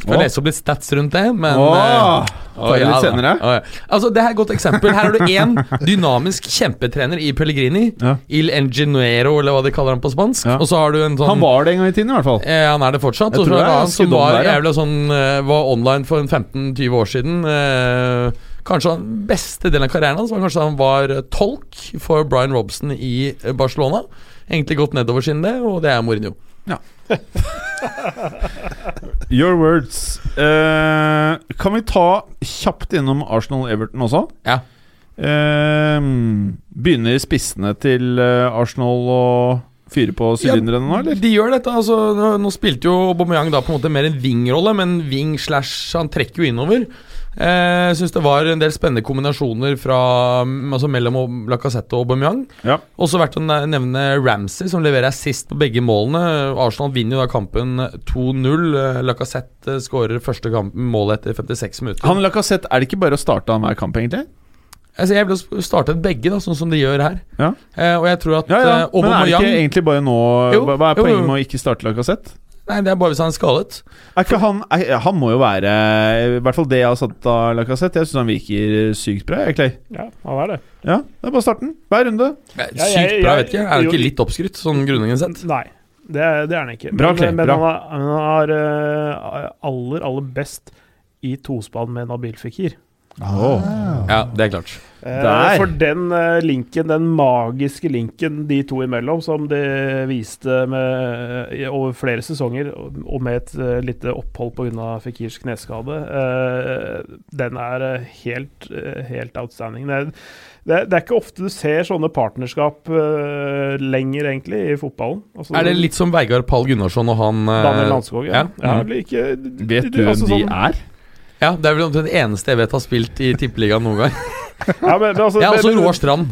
Skal Åh. lese opp litt stats rundt det, men Åh, uh, det litt senere. Ja. Altså, det her er et godt eksempel. Her har du én dynamisk kjempetrener i Pellegrini. Ja. Il Engineero, eller hva de kaller han på spansk. Ja. Og så har du en sånn Han var det en gang i tiden, i hvert fall. Eh, han er det fortsatt. Jeg tror jeg er som var, ja. sånn, eh, var online for 15-20 år siden. Eh, kanskje den beste delen av karrieren hans var kanskje han var eh, tolk for Brian Robson i eh, Barcelona. Egentlig gått nedover siden det, og det er Mourinho. Your words. Eh, kan vi ta kjapt innom Arsenal-Everton også? Ja. Eh, begynner spissene til eh, Arsenal å fyre på sylinderne nå, eller? De gjør dette. altså Nå, nå spilte jo Aubameyang da på en måte mer en wing-rolle, men wing slash Han trekker jo innover. Eh, Jeg syns det var en del spennende kombinasjoner fra Altså mellom Lacassette og Aubameyang. Ja. Også verdt å ne- nevne Ramsey, som leverer assist på begge målene. Arsenal vinner jo da kampen 2-0. Eh, Lacassette skårer første kamp, målet etter 56 minutter. Han Lacassette, er det ikke bare å starte han hver kamp, egentlig? altså, jeg ville startet begge, da sånn som de gjør her. Ja. Eh, og jeg tror at Ja, ja. eh, Men er det ikke egentlig bare nå Hva er poenget med å ikke starte Lacassette? Nei, det er bare hvis han er skadet. Er ikke han er, Han må jo være I hvert fall det jeg har satt av Lacassette. Jeg syns han virker sykt bra. Jeg, Clay. Ja, han er det. Ja, det er bare starten. Hver runde. Ja, Sykt jeg- bra, jeg- vet ikke. Er han ikke litt oppskrytt, sånn grunnleggende sett? Nei, det, er- det er han ikke. Bra, men Clay, men bra. han er, han er eh, aller, aller best i tospann med Nabil Fikir. Ah. Ja, det er klart. Eh, Der. For den eh, linken, den magiske linken de to imellom, som de viste med, over flere sesonger, og med et lite opphold pga. Fikirs kneskade, eh, den er eh, helt, eh, helt outstanding. Det er, det, det er ikke ofte du ser sånne partnerskap eh, lenger, egentlig, i fotballen. Altså, Er det litt som Vegard Pall Gunnarsson og han eh, Daniel Landskog, ja. ja. ja. Mm. ikke, Vet du hvem altså de sånn- er? Ja, det er vel omtrent eneste jeg vet har spilt i Tippeligaen noen gang. Ja, men, men altså, Ja, også Roar Strand.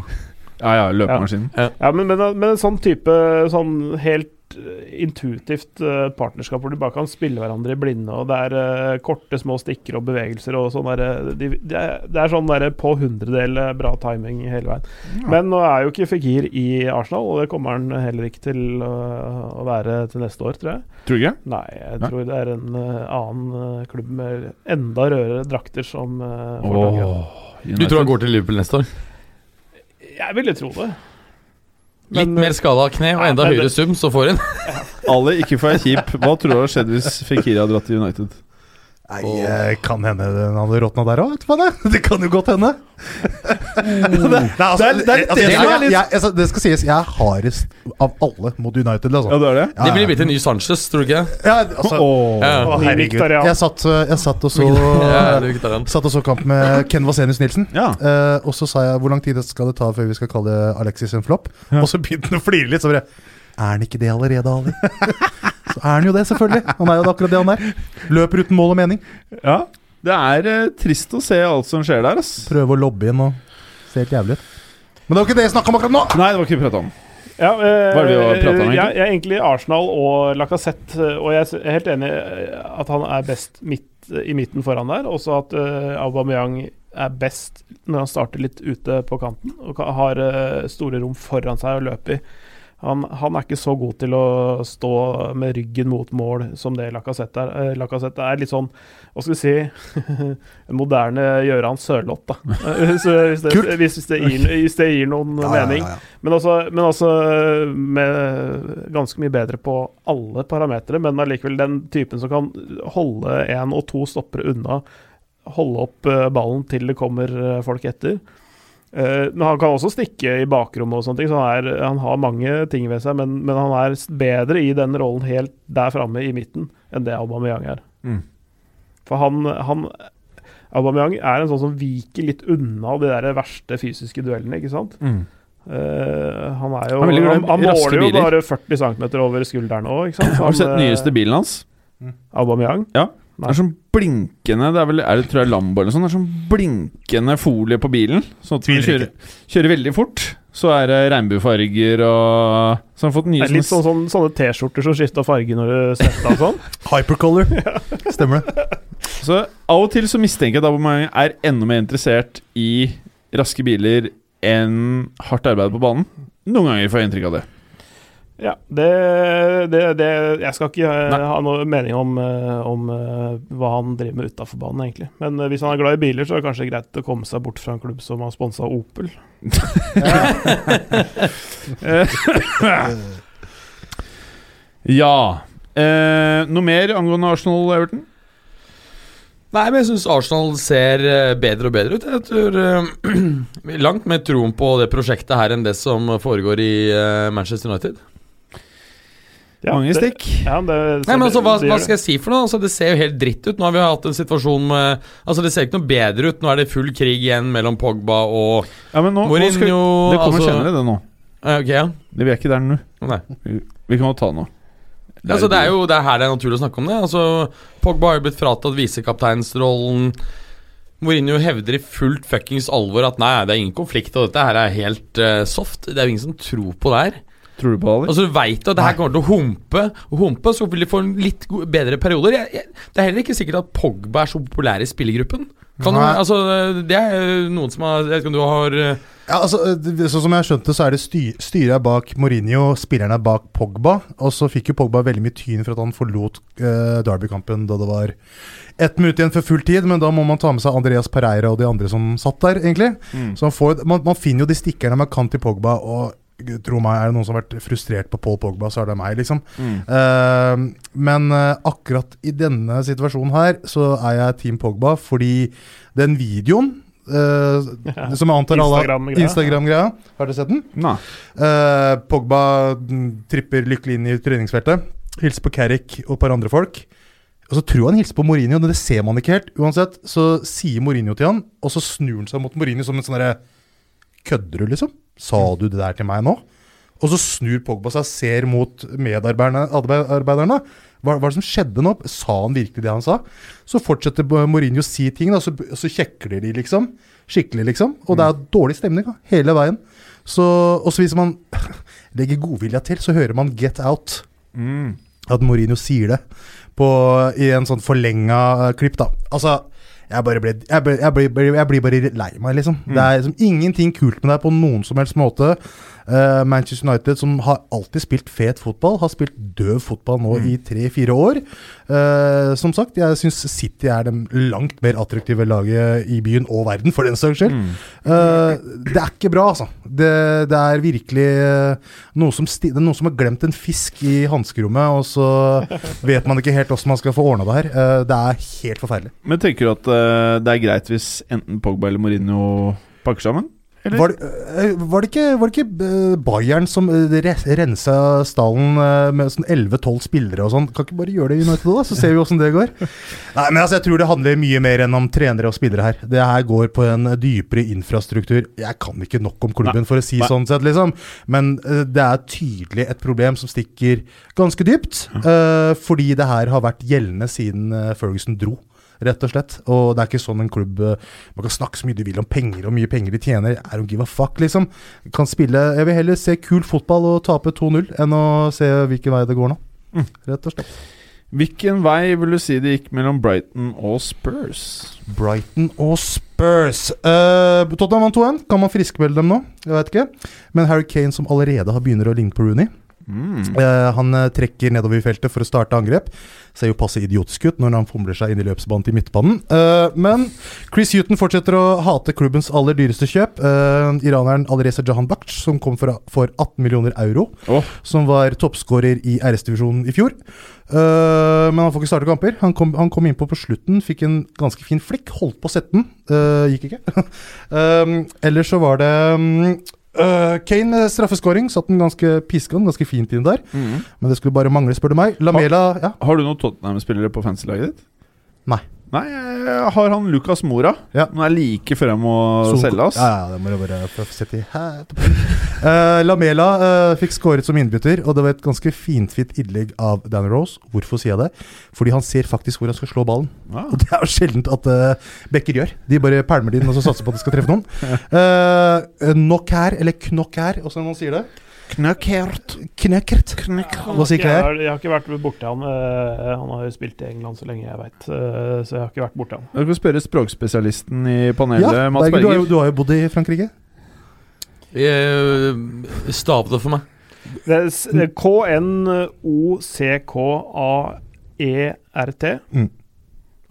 Ja ja, løpemaskinen. Ja, men, men, men en sånn type sånn helt eh, intuitivt eh, partnerskap hvor de bare kan spille hverandre i blinde, og det er eh, korte, små stikker og bevegelser og sånn der, de, det, er- det er sånn der på hundredel bra timing hele veien. Men nå er jo ikke Fikir i Arsenal, og det kommer han heller ikke til å, være til neste år, tror jeg. Tror du ikke? Nei, jeg Nei. tror det er en annen klubb med enda rødere drakter som får tak i han. Du tror han går til Liverpool neste år? Jeg ville tro det. Litt Men, mer skada kne og enda høyere sum, så får hun *laughs* Ali, ikke for å være kjip. Hva tror du hadde skjedd hvis Fikiri hadde dratt til United? Nei, eh, kan hende den hadde råtna der òg, vet du hva *laughs* det? Det kan jo godt hende. Altså, Det skal sies, jeg er hardest av alle mot United. Altså. Ja, det er det? Ja, Det blir blitt en ny Sanchez, tror du ikke? Ja, altså, Åh. Ja. Herregud. Jeg satt, eh, jeg satt og så Ja. Satt og så kamp med Ken Vasenius Nilsen. Ja. Uh, og så sa jeg hvor lang tid skal det ta før vi skal kalle Alexis en flopp. Ja. Og så begynte han å flire litt. Så bare Er han ikke det allerede, Ali? *laughs* så er han jo det, selvfølgelig. Han er jo akkurat det han er. Løper uten mål og mening. ja. Det er eh, trist å se alt som skjer der, ass. Prøve å lobbe inn og se helt jævlig ut. Men det var ikke det jeg snakka om akkurat nå! Nei, det var ikke vi prata om. Ja, eh, Hva er det vi har pratet om, egentlig? Jeg, jeg er egentlig Arsenal og Lacassette, eh, og jeg er helt enig i at han er best midt, i midten foran der. Også at uh, Aubameyang er best når han starter litt ute på kanten og ka- har eh, store rom foran seg å løpe i. Han, han er ikke så god til å stå med ryggen mot mål som det Lacassette er. Eh, Lacassette er litt sånn, hva skal vi si, *laughs* en moderne Gøran Sørloth, da. Eh, Hvis, det, hvis, det gir, hvis det gir noen mening. Men altså, men altså med ganske mye bedre på alle parametere, men allikevel den typen som kan holde én og to stoppere unna, holde opp eh, ballen til det kommer folk etter. Eh, men han kan også stikke i bakrommet og sånne ting, så han, er, han har mange ting ved seg, men, men han er bedre i den rollen helt der framme i midten enn det Aubameyang er. Mm. For han, han Aubameyang er en sånn som viker litt unna de der verste fysiske duellene, ikke sant? Eh, han er jo Han Han, han måler jo bare 40 cm over skulderen òg, ikke sant? Har du sett Han, eh, nyeste bilen hans? Aubameyang? Ja. Det er sånn blinkende Det er vel er det, tror jeg Lambo eller noe sånt. Det er sånn blinkende folie på bilen. Sånn at du kjører, kjører veldig fort, så er det regnbuefarger og Så har han fått nye litt sånn, sånn, sånne T-skjorter som skifter farge når du setter deg og sånn. *laughs* Hypercolor. Stemmer det. Så av og til så mistenker jeg at Aubameyang er enda mer interessert i raske biler enn hardt arbeid på banen. Noen ganger får jeg inntrykk av det. Ja, det, det, det Jeg skal ikke eh, Nei. ha noe mening om, eh, om eh, hva han driver med utafor banen, egentlig. Men hvis han er glad i biler, så er det kanskje greit å komme seg bort fra en klubb som har sponsa Opel. *laughs* Ja. Eh, noe mer angående Arsenal-Everton? Nei, men jeg syns Arsenal ser bedre og bedre ut. Jeg tror *clears throat* uh, Langt mer troen på det prosjektet her enn det som foregår i uh, Manchester United. Ja, Mange det- stikk. Ja, det, Nei, men altså, hva, det hva skal jeg si for noe? Altså, det ser jo helt dritt ut. Nå har vi hatt en situasjon med Altså, Det ser ikke noe bedre ut. Nå er det full krig igjen mellom Pogba og Ja, men nå, nå skal, det kommer altså, senere, det nå. Okay, Ok, ja. Vi er ikke der nå. Nei. Vi kan jo ta det nå. Altså, det er jo det er her det er naturlig å snakke om det. Altså, Pogba har jo blitt fratatt visekapteinsrollen. Mourinho hevder i fullt fuckings alvor at nei, det er ingen konflikt, og dette her er helt uh, soft. Det er jo ingen som tror på det her. Tror du på det, Altså, Du veit at det her kommer til å humpe, og humpe, så vil de få en litt bedre perioder. Jeg, jeg, det er heller ikke sikkert at Pogba er så populær i spillergruppen. Kan altså, det er noen som har Jeg vet ikke om du har eh, Ja, altså, det- Sånn som jeg har skjønt det, så er det styr, styret bak Mourinho, spillerne er bak Pogba. Og så fikk jo Pogba veldig mye tyn for at han forlot uh, Derby-kampen da det var ett minutt igjen før full tid, men da må man ta med seg Andreas Pereira og de andre som satt der, egentlig. Mm. Så man, får, man, man finner jo de stikkerne man kan til Pogba, og tro meg, er det noen som har vært frustrert på Paul Pogba, så er det meg, liksom. Mm. Uh, men uh, akkurat i denne situasjonen her, så er jeg Team Pogba, fordi den videoen uh, Ja. som jeg antar alle Instagram-greia. Instagram-greia. Har dere sett den? Nei. Eh, Pogba mm, tripper lykkelig inn i treningsfeltet. Hilser på Carrick og et par andre folk. Og så tror han hilser på Mourinho, men det ser man ikke helt. Uansett, så sier Mourinho til han, og så snur han seg mot Mourinho som en sånn derre Kødder du, liksom? Sa du det der til meg nå? Og så snur Pogba seg ser mot medarbeiderne. Hva, hva er det som skjedde nå? Sa han virkelig det han sa? Så fortsetter Mourinho å si ting, da, så, så kjekler de liksom. Skikkelig, liksom. Og det er dårlig stemning da, hele veien. Så, og så hvis man *laughs* legger godvilja til, så hører man 'get out'. Mm. At Mourinho sier det på, i en sånn forlenga eh, klipp, da. Altså, jeg bare ble Jeg, ble, jeg, ble, jeg blir bare lei meg, liksom. Det er liksom ingenting kult med deg på noen som helst måte. Eh, Manchester United, som har alltid spilt fet fotball, har spilt døv fotball nå i tre-fire år. Uh, som sagt, jeg syns City er det langt mer attraktive laget i byen og verden, for den saks skyld. Eh, det er ikke bra, altså. Det, det er virkelig noe som, det er noen som har glemt en fisk i hanskerommet, og så *laughs* vet man ikke helt hvordan man skal få ordna det her. Det er helt forferdelig. Men tenker du at det er greit hvis enten Pogba eller Mourinho pakker sammen? Var, det- eh, var det ikke, var det ikke eh, Bayern som rensa stallen eh, med sånn 11-12 spillere og sånn? Kan ikke bare gjøre det i United da? Så ser vi åssen det går. *laughs* Nei, men altså, jeg tror det handler mye mer enn om trenere og spillere her. Det her går på en dypere infrastruktur. Jeg kan ikke nok om klubben, for å si Nei. sånn sett, liksom. Men eh, det er tydelig et problem som stikker ganske dypt. eh, fordi det her har vært gjeldende siden eh, Ferguson dro. Rett og slett. Og det er ikke sånn en klubb eh, Man kan snakke så mye du vil om penger og mye penger de tjener. I don't give a fuck, liksom. Kan spille Jeg vil heller se kul fotball og tape 2-0 enn å se hvilken vei det går nå. Mm. Rett og slett. Hvilken vei vil du si det gikk mellom Brighton og Spurs? Brighton og Spurs. Uh, Tottenham vant 2-1. Kan man friskmelde dem nå? Jeg vet ikke. Men Harry Kane, som allerede har begynner å ligne på Rooney Mm. Eh, han eh, trekker nedover i feltet for å starte angrep. Ser jo passe idiotisk ut når han fomler seg inn i løpsbanen til midtbanen. Eh, men Chris Huton fortsetter å hate klubbens aller dyreste kjøp. Eh, iraneren Alireza Jahan Baksh, som kom for, for 18 millioner euro. Oh. Som var toppskårer i RS-divisjonen i fjor. Men han får ikke starte kamper. Han kom, han kom innpå på slutten, fikk en ganske fin flikk. Holdt på å sette den, gikk ikke. *laughs* ellers så var det um, eh, Kane med straffeskåring. Satt den ganske piska den ganske fint inn der. Mm. Men det skulle bare mangle, spør du meg. Lamela ja. Har du noen Tottenham-spillere på fancy-laget ditt? Nei. Nei, jeg har han Lucas Mora. Ja. Nå er like før jeg må Sol selge, oss. Ja, ja, det må jeg bare sette i hæ- Eh, Lamela uh, fikk skåret som innbytter, og det var et ganske finfint innlegg av Dan Rose. Hvorfor sier jeg det? Fordi han ser faktisk hvor han skal slå ballen. Ah. Og det er jo sjeldent at uh, backer gjør. De bare pælmer den og så satser på at de skal treffe noen. *laughs* Uh, Knockær, eller knockær, åssen man sier det? Knøkkert. Knekkert. Hva sier jeg, jeg har ikke vært borti han. eh, han har jo spilt i England så lenge jeg veit, så jeg har ikke vært borti han. Du kan spørre språkspesialisten i panelet, Ja, Mats Berger, du, har jo, du har jo bodd i Frankrike. Eh, Stav det for meg. Er er K-N-O-C-K-A-E-R-T. Mm.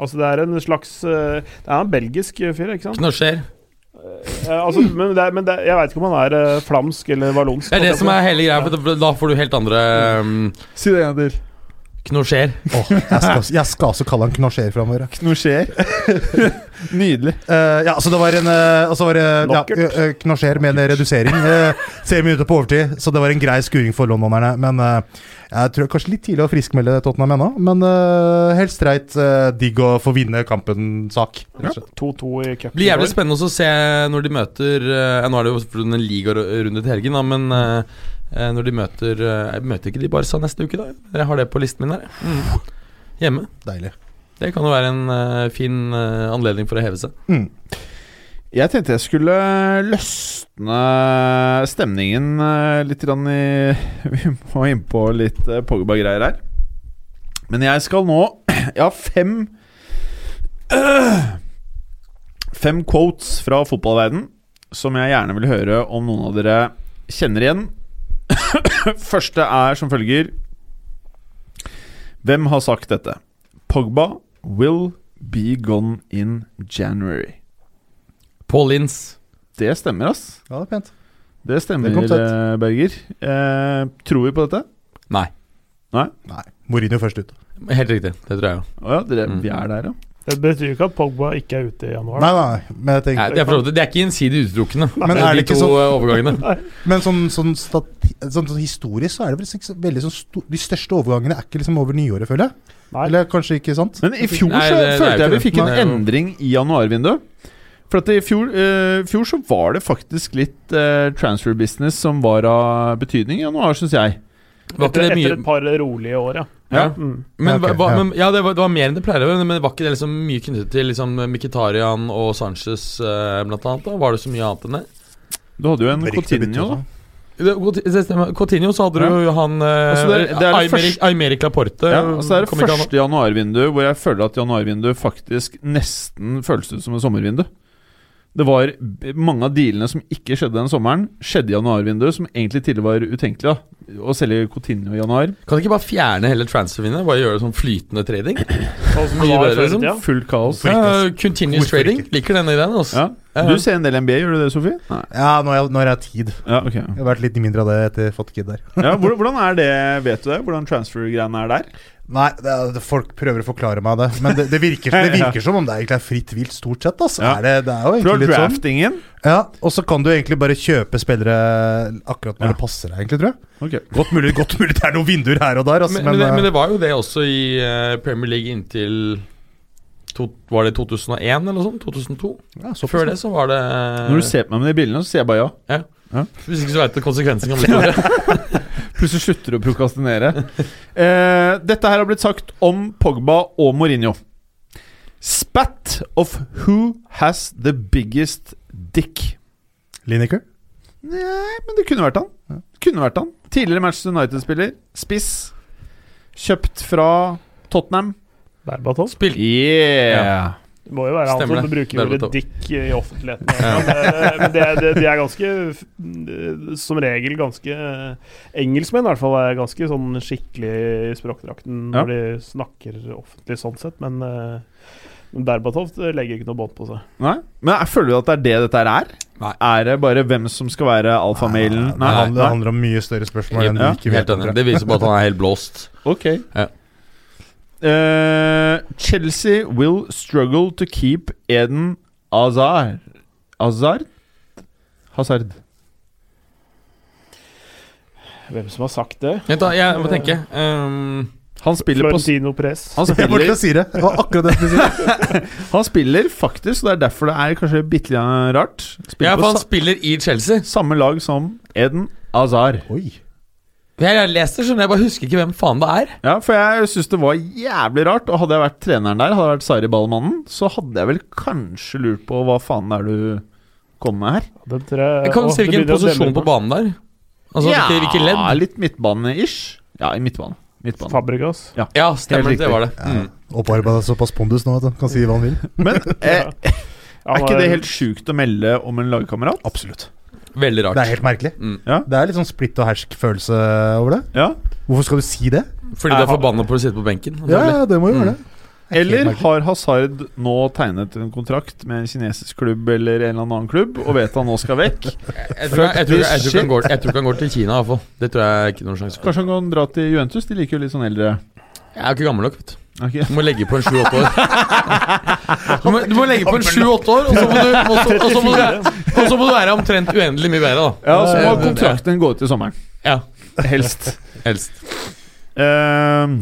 Altså det er en slags eh, Det er en belgisk fyr, ikke sant? Knosjer. Eh, altså, men det men det jeg veit ikke om han er flamsk eller vallonsk. Det er det som er hele greia, for da- da får du helt andre um, Si det en gang til. Knosjer. Oh, jeg, skal, jeg skal også kalle han knosjer framover. Knosjer. *laughs* Nydelig. Uh, ja, så det var en uh, var uh, ja, uh, knosjer med en redusering. Uh, vi minutter på overtid, så det var en grei skuring for londonerne. Men uh, jeg tror kanskje litt tidlig å friskmelde Tottenham ennå. Men uh, helt streit uh, digg å få vinne kampen-sak. rett 2-2 i cupen. Blir jævlig spennende å se når de møter eh, Nå er det jo en ligarunde til helgen, da, men eh, eh, når de møter eh, Møter ikke de Barca neste uke, da? Jeg har det på listen min her. Mm. Hjemme. Deilig. Det kan jo være en eh, fin eh, anledning for å heve seg. Mm. Jeg tenkte jeg skulle løsne stemningen eh, litt grann i *laughs* Vi må inn på litt eh, Pogba-greier her. Men jeg skal nå *clears throat* Jeg har fem *clears throat* Fem quotes fra fotballverden som jeg gjerne vil høre om noen av dere kjenner igjen. *coughs* Første er som følger Hvem har sagt dette? Pogba will be gone in January. Paul Lins. Det stemmer, ass. Ja, det er pent. Det stemmer, Det eh, Berger. Eh, tror vi på dette? Nei. Nei. Nei. Mourinho først ut. Helt riktig. Det tror jeg jo. Oh, ja, dere, Mm. vi er der, ja. Det betyr ikke at Pogba ikke er ute i januar. Nei, nei, men jeg Nei, det, er for, så vidt- det er ikke gjensidig utelukkende. Men er det de ikke to sånn eh, overgangene. *laughs* Men sånn, sånn, stati, sånn, sånn historisk så er det vel ikke så veldig sånn sto, De største overgangene er ikke liksom over nyåret, føler jeg. Nei. Eller kanskje ikke sant? Men i fjor Nei, så det- er følte det, jeg vi fikk en Nei, endring i januarvinduet. For at i fjor, uh, fjor så var det faktisk litt uh, transfer business som var av betydning i januar, syns jeg. Var ikke etter, det mye etter et par rolige år, ja. Ja. Mm. Men, okay, hva- ja. men ja, det var, det var mer enn det pleier å være, men var ikke det liksom mye knyttet til liksom Mkhitaryan og Sanchez eh, blant annet? da? Var det så mye annet enn det? Du hadde jo en Cotinio, da. Det, det. Coutinho så hadde du jo han eh, Altså, det- det er det Aymeric, første- Aymeric Laporte. Ja, altså det er det første januarvinduet hvor jeg føler at januarvinduet faktisk nesten føles ut som et sommervindu. Det var mange av dealene som ikke skjedde den sommeren, skjedde i januarvinduet, som egentlig tidligere var utenkelig. da Å selge Coutinho i januar. Kan du ikke bare fjerne hele transfervinnet? Bare gjøre det sånn flytende trading? Som det Mye bedre, før liksom. Fullt kaos. Ja, continuous Hvorfor trading. ikke? Liker denne ideen, Også. Ja. Ja. Du ser en del NBA, gjør du det, Sofie? Nei. Ja, nå har jeg, nå har jeg tid. Ja, okay. Jeg har vært litt mindre av det etter fått kid der. ja, hvordan, *laughs* hvordan er det, vet du det? Hvordan transfer-greiene er der? Nei, det er, folk prøver å forklare meg det. Men det, det, virker, det *laughs* virker som om det egentlig er fritt vilt, stort sett. Altså. Ja. Er det, det er jo egentlig litt sånn. Ja, Og så kan du egentlig bare kjøpe spillere akkurat når Ja. det passer deg, egentlig, tror jeg. Okay. Godt mulig, godt mulig det er noen vinduer her og der, altså, Men, men, men, det, eh, men det var jo det også i uh, Premier League inntil to, Var det 2001 eller noe sånt? 2002? ja, så Før det så var det uh, Når du ser på meg med de bildene, så sier jeg bare ja. Hvis ikke så veit du konsekvensen kan bli store. Plutselig slutter du å prokastinere. Eh, dette her har blitt sagt om Pogba og Mourinho. Spat of who has the biggest dick. Lineker? Nei, men det kunne vært han. Kunne vært han. Tidligere Manchester United-spiller. Spiss. Kjøpt fra Tottenham. Berbatov. Spill. Yeah! Det må jo være Stemmer han som bruker ordet dick i offentligheten. Men, eh, Men det, det, de er ganske eh, Som regel ganske Engelskmenn i hvert fall er ganske sånn skikkelig i språkdrakten når de snakker offentlig sånn sett, men eh, Berbatov legger ikke noe bånd på seg. Nei? Men jeg føler du at det er det dette er? Nei. Er det bare hvem som skal være alfamailen? Det handler, det handler om mye større spørsmål enn Ja, ikke. Helt enig. Det viser bare at han er helt blåst. Ok. Ja. Eh, Chelsea will struggle to keep Eden Hazard Hazard? Hazard. Hvem som har sagt det? Vent da, jeg må tenke. Um, Han spiller på Florentino Press. han Jeg måtte si det. Det var akkurat det jeg skulle si. *laughs* han spiller faktisk, og det er derfor det er kanskje bitte litt rart. Spiller ja, for han på spiller i Chelsea. samme lag som Eden Hazard. Oi. Jeg har lest det, skjønner jeg, bare husker ikke hvem faen det er. Ja, for jeg syns det var jævlig rart. Og hadde jeg vært treneren der, hadde jeg vært Sari Ballmannen, så hadde jeg vel kanskje lurt på hva faen er du kommer med her. Den tre, jeg- kan se det hvilken posisjon på banen der. Altså hvilke, hvilke ledd. litt midtbane-ish. Ja, i midtbanen. midtbanen. Fabregas. Ja, stemmer. det, Det var det. Ja. Mm. Opparbeida såpass pondus nå, at han Kan si hva han vil. Men *laughs* eh, er ikke det helt sjukt å melde om en lagkamerat? Absolutt. Veldig rart. Det er helt merkelig. Mm. Det er litt sånn splitt og hersk-følelse over det. Ja. Hvorfor skal du si det? Fordi du er forbanna på å sitte på benken. Ja, ja det må jo Mm. være det. Er Eller har Hazard nå tegnet en kontrakt med en kinesisk klubb eller en eller annen klubb, og vet han nå skal vekk? Jeg *laughs* tror, jeg, jeg, tror, jeg, tror ikke han går, jeg tror han går til Kina, iallfall. Det tror jeg ikke noen sjanse for. Kanskje han kan dra til Juventus? De liker jo litt sånn eldre Jeg er ikke gammel nok, vet du. Ok. Du må legge på en sju-åtte år. *laughs* Du må, du må legge på en sju-åtte år, og så må du, og så, og så må du, *laughs* og så må du være omtrent uendelig mye bedre, da. Ja, så må kontrakten gå ut i sommeren. Ja, Helst. helst. Uh,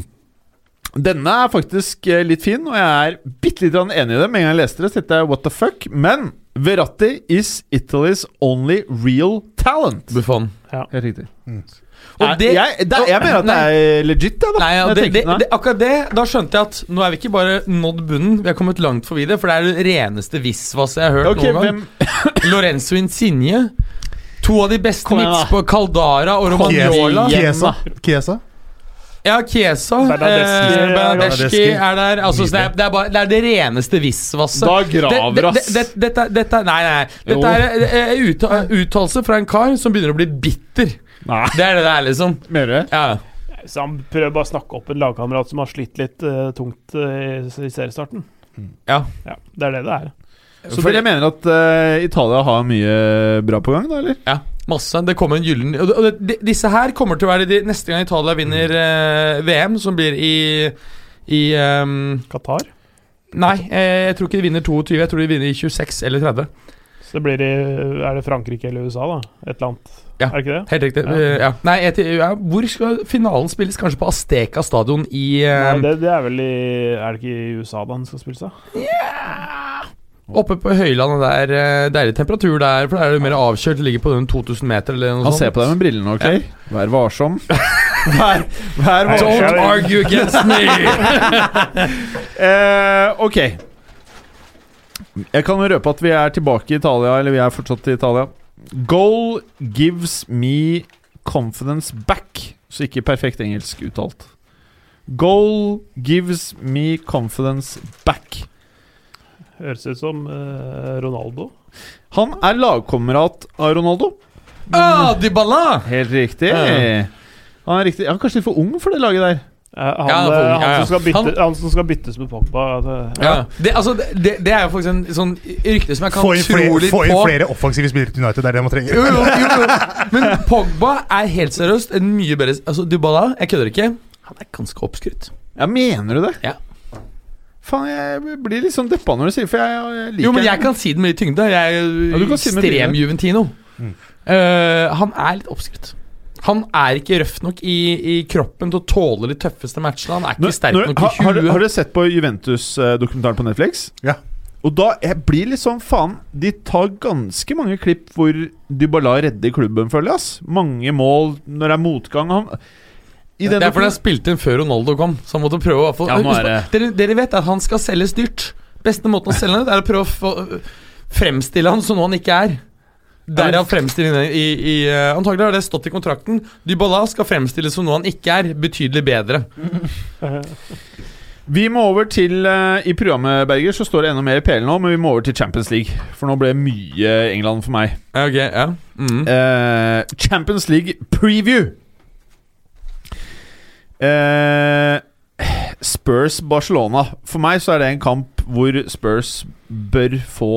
denne er faktisk eh, litt fin, og jeg er bitte litt enig i det. Med en gang jeg leste det, så tenkte jeg what the fuck. Men Verratti is Italy's only real talent. Buffon. Helt riktig. Og Er- det- jeg, det, jeg mener at det er legit, det. da Nei, ja, det, tenker, det, nei. det, akkurat det, da skjønte jeg at nå er vi ikke bare nådd bunnen, vi har kommet langt forbi det. For det er det reneste visvaset jeg har hørt okay, noen gang. *coughs* Lorenzo Insigne. To av de beste Kom på da. Caldara og Romagnola. Kiesa. Chiesa. Ja, Kiesa. Bernadeschi Eh, er- er der. Altså, det, er, det, er bare, det er det reneste visvaset. Da graver, ass. det- det- Dette dette- Nei, nei. Dette er en utta- uttalelse fra en kar som begynner å bli bitter. Nei, Det er det det er, liksom. mener du det? Ja. Så han prøver bare å snakke opp en lagkamerat som har slitt litt eh, tungt eh, i, i seriestarten. Ja. Ja, det er det det er. Så dere mener at eh, Italia har mye bra på gang, da, eller? Ja, masse. Det kommer en gyllen Og, og det, de- disse her kommer til å være de neste gang Italia vinner eh, VM, som blir i i ehm, Qatar. Nei, eh, jeg tror ikke de vinner 22. Jeg tror de vinner i 26 eller 30. Så det blir i Er det Frankrike eller USA, da? Et eller annet. Ja. Er det ikke det? Helt riktig. Ja. Eh, ja. Nei, etter, ja, hvor skal finalen spilles? Kanskje på Asteca stadion i Nei, eh, det, det er vel i Er det ikke i USA da den skal spilles, da? Oppe på høylandet der. eh, Deilig temperatur der, for der er det mer avkjølt. Det ligger på den 2000 meter eller noe Han sånt. ser på deg med brillene, ok? Vær varsom. *laughs* vær, vær varsom. Don't argue against me! uh, *laughs* ok. Jeg kan jo røpe at vi er tilbake i Italia, eller vi er fortsatt i Italia. Goal gives me confidence back. Så ikke perfekt engelsk uttalt. Goal gives me confidence back. Høres ut som uh, Ronaldo. Han er lagkamerat av Ronaldo. ah, Dybala! Helt riktig. Uh. Han er riktig Han er kanskje litt for ung for det laget der. Eh, han, Ja, eh, for- ja, han, som skal bytte, Han- han, som skal byttes med Pogba. det- Ja. Det, altså, det, det er jo faktisk en sånn rykte som jeg kan Få inn tro litt på. få inn flere offensive spillere til United. Det er det man trenger. Jo, jo, jo, jo. Men Pogba er helt seriøst en mye bedre Altså, Dybala, jeg kødder ikke. Han er ganske oppskrytt. Ja, mener du det? Ja. Faen, jeg blir litt sånn deppa når du sier For jeg, jeg liker Jo, men jeg kan si det med litt tyngde. Jeg er Ja, si det ekstrem. Juventino. Mm. Uh, han er litt oppskrytt. Han er ikke røff nok i, i kroppen til å tåle de tøffeste matchene. Han er ikke nå, sterk nå, nok har, i har, du- huet. har dere sett på Juventus-dokumentaren på Netflix? Ja. Og da jeg blir litt sånn Faen, de tar ganske mange klipp hvor Dybala redder klubben, føler jeg. ass Mange mål når det er motgang. Han, i det er fordi han spilte inn før Ronaldo kom. Så han måtte prøve å få, Ja, er dere, dere vet at han skal selges dyrt. Beste måten å selge det er å prøve å få, fremstille han som noe han ikke er. Derav fremstillingen i, i uh, Antagelig har det stått i kontrakten. Dybala skal fremstilles som noe han ikke er. Betydelig bedre. *laughs* Vi må over til eh, I programmet Berger så står det enda mer i PL nå, men vi må over til Champions League. For nå ble det mye England for meg. Ok, ja mm. Eh, Champions League preview. Eh, Spurs-Barcelona. For meg så er det en kamp hvor Spurs bør få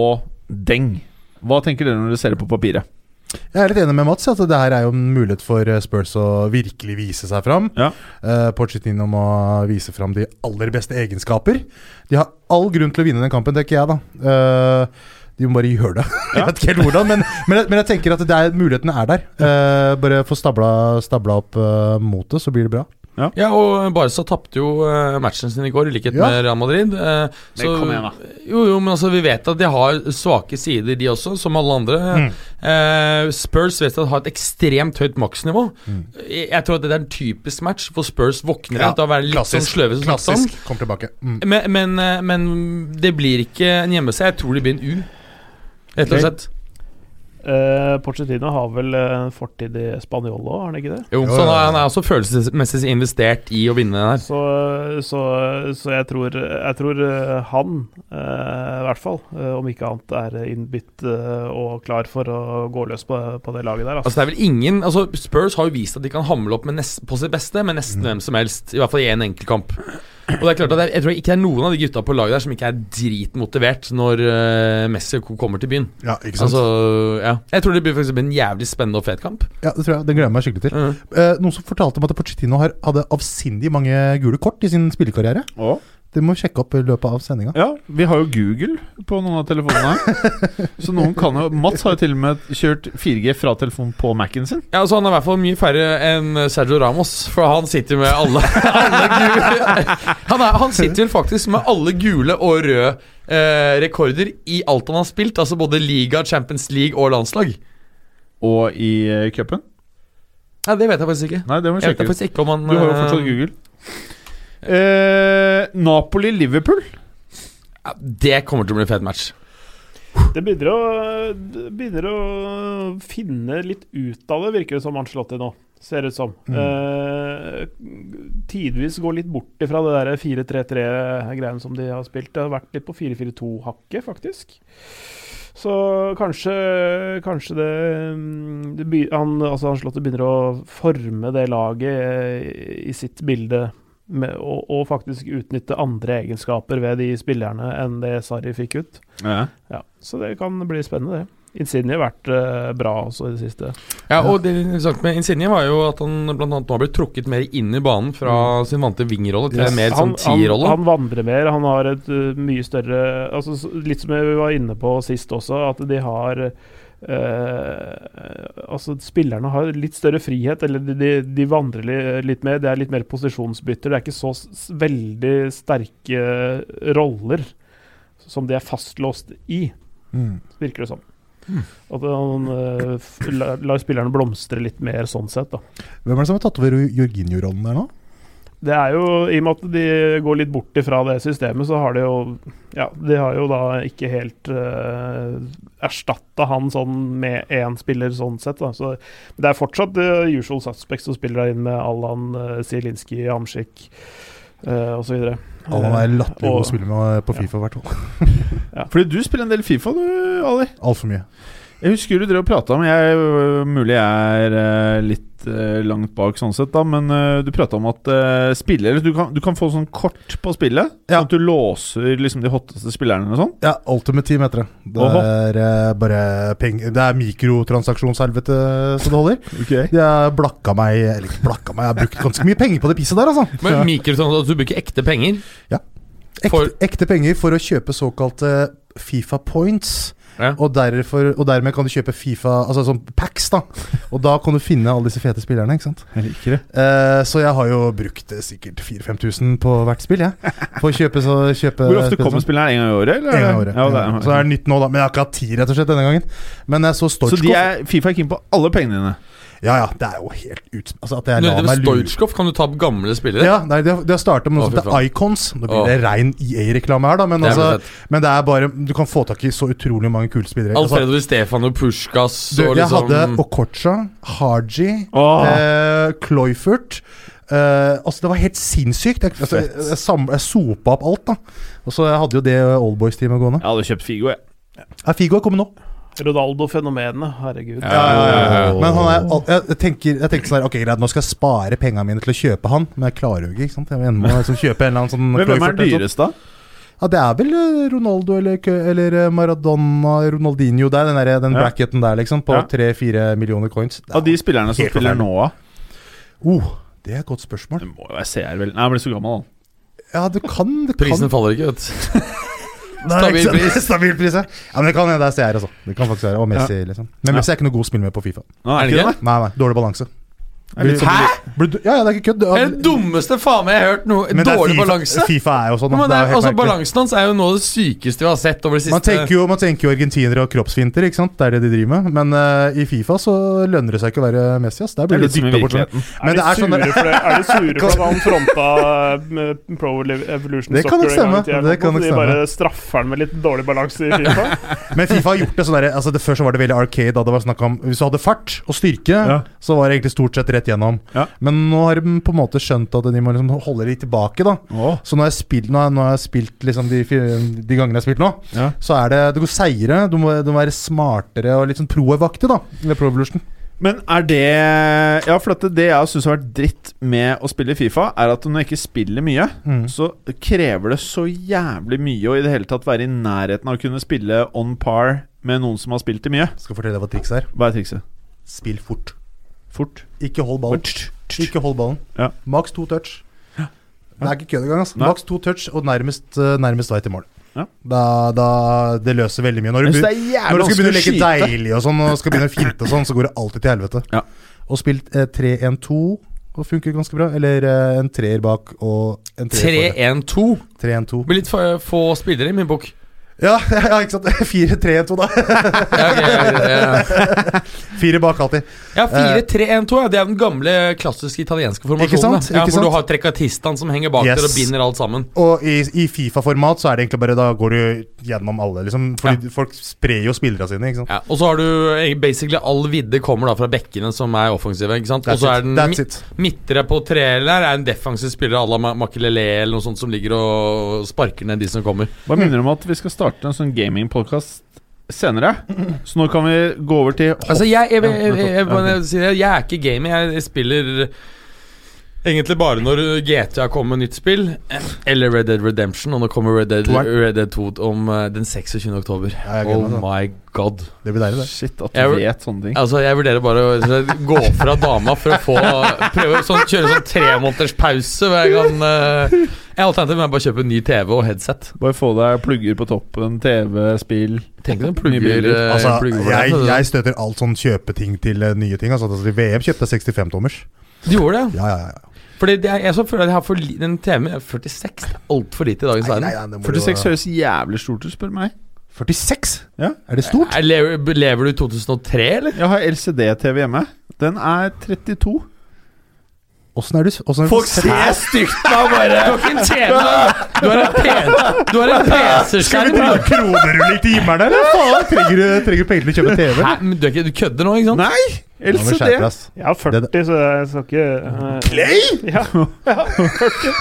deng. Hva tenker dere når dere ser det på papiret? Jeg er litt enig med Mats i at det her er jo en mulighet for eh, Spurs å virkelig vise seg fram. Ja. Uh, Pochettino må vise fram de aller beste egenskaper. De har all grunn til å vinne den kampen, det er ikke jeg, da. Uh, de må bare gjøre det. *laughs* jeg vet ikke helt hvordan, men, men, jeg, men jeg tenker at det er, mulighetene er der. Uh, bare få stabla, stabla opp uh, motet, så blir det bra. Ja, og Barca tapte jo eh, matchen sin i går, i likhet Ja. med Real Madrid. Så, Men kom igjen, da. Jo, jo, men altså, vi vet at de har svake sider, de også, som alle andre. Mm. Eh, Spurs vet at de har et ekstremt høyt maksnivå. Mm. Jeg, tror at det er en typisk match hvor Spurs våkner Ja, til å være litt sånn Klassisk. sløve som snakket klassisk. Kom tilbake. Mm. Men, men, eh, men det blir ikke en hjemmeseier. Jeg tror det blir en U. Rett og slett. Eh, Pochettino har vel en fortid i Spanjol òg, har han ikke det? Jo, så han er, også følelsesmessig investert i å vinne den her. Så, så, så jeg tror, jeg tror eh, han, uh, i hvert fall, uh, om ikke annet, er innbitt og klar for å gå løs på, på det laget der. Altså Altså. det er vel ingen altså Spurs har jo vist at de kan hamle opp med nest, på sitt beste med nesten Mm. hvem som helst. I hvert fall i én en enkeltkamp. Og det er klart at jeg, jeg tror ikke det er noen av de gutta på laget der som ikke er dritmotivert når eh, Messi kommer til byen. Ja, ikke sant? Altså, ja Jeg tror det blir faktisk en jævlig spennende og fet kamp. ja, det tror jeg. Den gleder jeg meg skikkelig til. Mm. Eh, noen som fortalte om at Pochettino hadde avsindig mange gule kort i sin spillekarriere. Å? Det må vi sjekke opp i løpet av sendinga. Ja, vi har jo Google på noen av telefonene her. *laughs* Så noen kan jo Mats har jo til og med kjørt 4G fra telefonen på Mac-en sin. Ja, altså Han er i hvert fall mye færre enn Sergio Ramos, for han sitter med alle, alle gule *laughs* han, er, han sitter vel faktisk med alle gule og røde eh, rekorder i alt han har spilt. Altså både liga, Champions League og landslag. Og i uh, cupen. Ja, Det vet jeg faktisk ikke. Nei, det må vi sjekke ut. ikke om han Du har jo eh, fortsatt Google. Eh, Napoli-Liverpool. ja, Det kommer til å bli en fet match. Det begynner å, det begynner å finne litt ut av det, virker det som Ancelotti nå. Ser ut som. Eh, tidvis går litt bort ifra det der 4-3-3-greiene som de har spilt. Det har vært litt på 4-4-2-hakket, faktisk. Så kanskje, kanskje det, mm, det be, han, altså Ancelotti begynner å forme det laget i sitt bilde. Med, og, og faktisk utnytte andre egenskaper ved de spillerne enn det Sarri fikk ut. Ja. Ja, så det kan bli spennende, det. Insigne har vært uh, bra også i det siste. Ja, og det interessante med Insigne var jo at han annet nå har blitt trukket mer inn i banen fra sin vante vingrolle til en mer sånn han, han, han vandrer mer, han har et uh, mye større altså, Litt som vi var inne på sist også, at de har eh, Altså, spillerne har litt større frihet, eller de, de, vandrer litt mer. Det er litt mer posisjonsbytter. Det er ikke så veldig sterke roller som de er fastlåst i, Mm. virker det som. At han uh, lar lar spillerne blomstre litt mer sånn sett, da. Hvem er det som har tatt over Jorginho-rollen der nå? Det er jo, I og med at de går litt bort ifra det systemet, så har de jo Ja, de har jo da ikke helt uh, erstatta han sånn med én spiller, sånn sett. da så, det er fortsatt uh, usual suspects som spiller der inn med Allan, uh, Zielinski, Amsik uh, osv. Allan er latterlig god å spille med på Fifa, ja. hvert fall. Fordi du spiller en del Fifa, du, Ali. Altfor mye. Jeg husker du drev og prata om jeg, øh, Mulig jeg er øh, litt øh, langt bak, sånn sett, da men du prata om at spillere du kan, du kan få sånn kort på spillet. Ja. Sånn at du låser liksom de hotteste spillerne og sånn. Ja, Ultimate Team heter det. Det Oho. er eh, bare penger Det er mikrotransaksjonshelvete så det holder. *laughs* De har blakka meg Eller ikke blakka meg, jeg har brukt ganske mye penger på det pisset der, altså. Men mikrotransaksjon, du bruker ekte penger Ekte, for- ekte penger for å kjøpe såkalte Fifa points. Ja. Og, derfor, og dermed kan du kjøpe Fifa Altså sånn packs, da. Og da kan du finne alle disse fete spillerne. ikke sant? Jeg liker det. Eh, så jeg har jo brukt eh, sikkert 4000-5000 på hvert spill, jeg. For å kjøpe, så, kjøpe Hvor ofte kommer spilleren? En gang i året? Eller? En gang i året. Ja, det er, så er nytt nå, da. Men jeg har ikke hatt tid, rett og slett, denne gangen. Men jeg så så Storchkov. de er, Fifa er keen på alle pengene dine? Ja, ja. Det er jo helt ut... Altså at jeg lar det meg lure kan du ta opp gamle spillere. ja, nei, det, det har starta med noe som heter. Icons. Nå blir det rein EA-reklame her, da. Men, Det altså, men det er bare Du kan få tak i så utrolig mange kule spillere. Altså, Alfredo Di Stefano, Puskas du, jeg liksom hadde Okocha, Haji, Åh. eh, Kloifert eh, altså Det var helt sinnssykt. Jeg, altså, jeg, jeg, sam- jeg sopa opp alt, da. Og så jeg hadde jo det Oldboys-teamet gående. Jeg hadde kjøpt Figo, jeg. Ja, Figo er kommet nå. Ronaldo-fenomenet, herregud. Ja, ja, ja, ja. Men han er, jeg, tenker, jeg tenker sånn her Ok, greit, nå skal jeg spare pengene mine til å kjøpe han, men jeg klarer jo ikke. ikke sant? Jeg må liksom kjøpe en eller annen sånn Men hvem er den dyreste, da? Ja, Det er vel eh, Ronaldo eller, eller eh, Maradona, Ronaldinho der, den, der, den Ja. bracketen der, liksom, på Ja. tre-fire millioner coins. Av de spillerne som spiller nå, da? Oh, det er et godt spørsmål. Det må jo være CR, vel? Nei, han blir så gammel, han. Ja, du kan, det Prisen kan. faller ikke, vet du. *laughs* Nei, stabil pris. *laughs* Stabil pris, ja. ja. Men det kan hende det er CR, altså. Det kan faktisk være. Og Messi, liksom. Men Messi er ikke noe god å spille med på Fifa. Nå, Er det ikke? det? Nei, nei, dårlig balanse. Er sånn- Hæ?! Blir du- Ja, ja, det er ikke kødd. Det er det dummeste faen jeg har hørt noe. Men er Dårlig FIFA, balanse. Fifa er jo sånn. Men det Det er er, altså, balansen hans er jo noe av det sykeste vi har sett over det siste Man tenker, jo, man tenker jo argentinere og kroppsfinter, ikke sant? Det er det de driver med. Men uh, i Fifa så lønner det seg ikke å være Messi. Ass. Der Det er blir du litt som i dytta bort. sånn. Men er, det de er sånn sure det, er de sure for at han fronta med Pro Evolution Det kan nok Soccer en gang i tiden, det kan så stemme. De stemme. bare straffer han med litt dårlig balanse i Fifa. *laughs* Men Fifa har gjort det sånn der, altså det Før så var det veldig arcade. Da det var snakk om Hvis du hadde fart og styrke, Ja. så var det egentlig stort sett rett gjennom. Ja. Men nå har de på en måte skjønt at de må liksom holde litt tilbake. da oh. Så når jeg, spilt, når jeg, når jeg spilt liksom de, de gangene jeg har spilt nå, Ja. så er det Det går seigere. Du må, du må være smartere og litt sånn pro-vaktig da ved Pro Evolution. Men er det Ja, for det jeg syns har vært dritt med å spille Fifa, er at når jeg ikke spiller mye, Mm. så krever det så jævlig mye å i det hele tatt være i nærheten av å kunne spille on par med noen som har spilt det mye. Skal fortelle deg hva trikset er. Hva er trikset? Spill fort. Fort. Ikke hold ballen. Ikke hold ballen. Ja. Maks to touch. Ja. Det er ikke kødd engang. Altså. Maks to touch og nærmest, uh, nærmest vei til mål. Ja. Da, da Det løser veldig mye. Når du, når du skal begynne å leke deilig og sånn, og skal begynne å finte og sånn, så går det alltid til helvete. Ja. Og spilt eh, 3-1-2 og funker ganske bra. Eller eh, en treer bak og en treer foran. 3-1-2. 3-1-2. Blir litt få spillere i min bok. Ja, *laughs* ja, ikke sant. *laughs* 4-3-1-2, da. *laughs* Ja, ok, ja, ja. Fire bak alltid. Ja, 4-3-1-2, ja. Det er den gamle, klassiske italienske formasjonen. Ikke sant? da. Ja, Ikke hvor du har trekatistaen som henger bak Yes. der og binder alt sammen. Og i, i Fifa-format så er det egentlig bare Da går du gjennom alle, liksom. Fordi folk sprer jo spillerne sine, ikke sant. Ja, og så har du eh, basically all vidde kommer da fra bekkene som er offensive. ikke sant? Og så er den mi- midtre på treet der er en defensiv spiller à la Ma- Makelele eller noe sånt som ligger og sparker ned de som kommer. Hva minner om at vi skal starte en sånn gamingpodkast senere? Så nå kan vi gå over til hopp. Altså, jeg, jeg, jeg, jeg er ikke gamer. Jeg spiller egentlig bare når GTA kommer med nytt spill. Eller Red Dead Redemption. Og nå kommer Red Dead, Red Dead 2 om eh, den 26. oktober. Ja, Oh det. my god. Det blir deilig, det. Shit, at du jeg, vet sånne ting. Altså, jeg vurderer bare å gå fra dama for å få Prøve å sånn, kjøre sånn tre måneders pause hver gang uh, Alternativet er bare å kjøpe en ny TV og headset. Bare få deg plugger på toppen, TV, spill Tenk deg en plugger, eh, Altså, plugger jeg, det. Jeg støtter alt sånn kjøpeting til eh, nye ting. Altså, altså, VM kjøpte 65-tommers. Du gjorde det? Ja, ja, ja. Fordi det er, jeg så føler at jeg har for li Den TV-en er 46. Det er altfor lite i dagens Nei, nei, verden. nei, det må du 46 jo- høres jævlig stort ut, spør du meg. 46? Ja. Er det stort? Er- Lever, lever du i 2003, eller? Jeg har LCD-TV hjemme. Den er 32. Åssen er du åssen er du- Folk ser stygt på meg bare! Du har ikke en TV! Du har en P- Du har en *laughs* Skal PC-skjerm! vi drive kronerulling til himmelen, eller? Faen, trenger du, trenger du penger til å kjøpe TV? Hæ, men du, er ikke, du kødder nå, ikke sant? Nei! Ja, deg, ass. Jeg har 40, så jeg skal ikke uh, Play? Ja.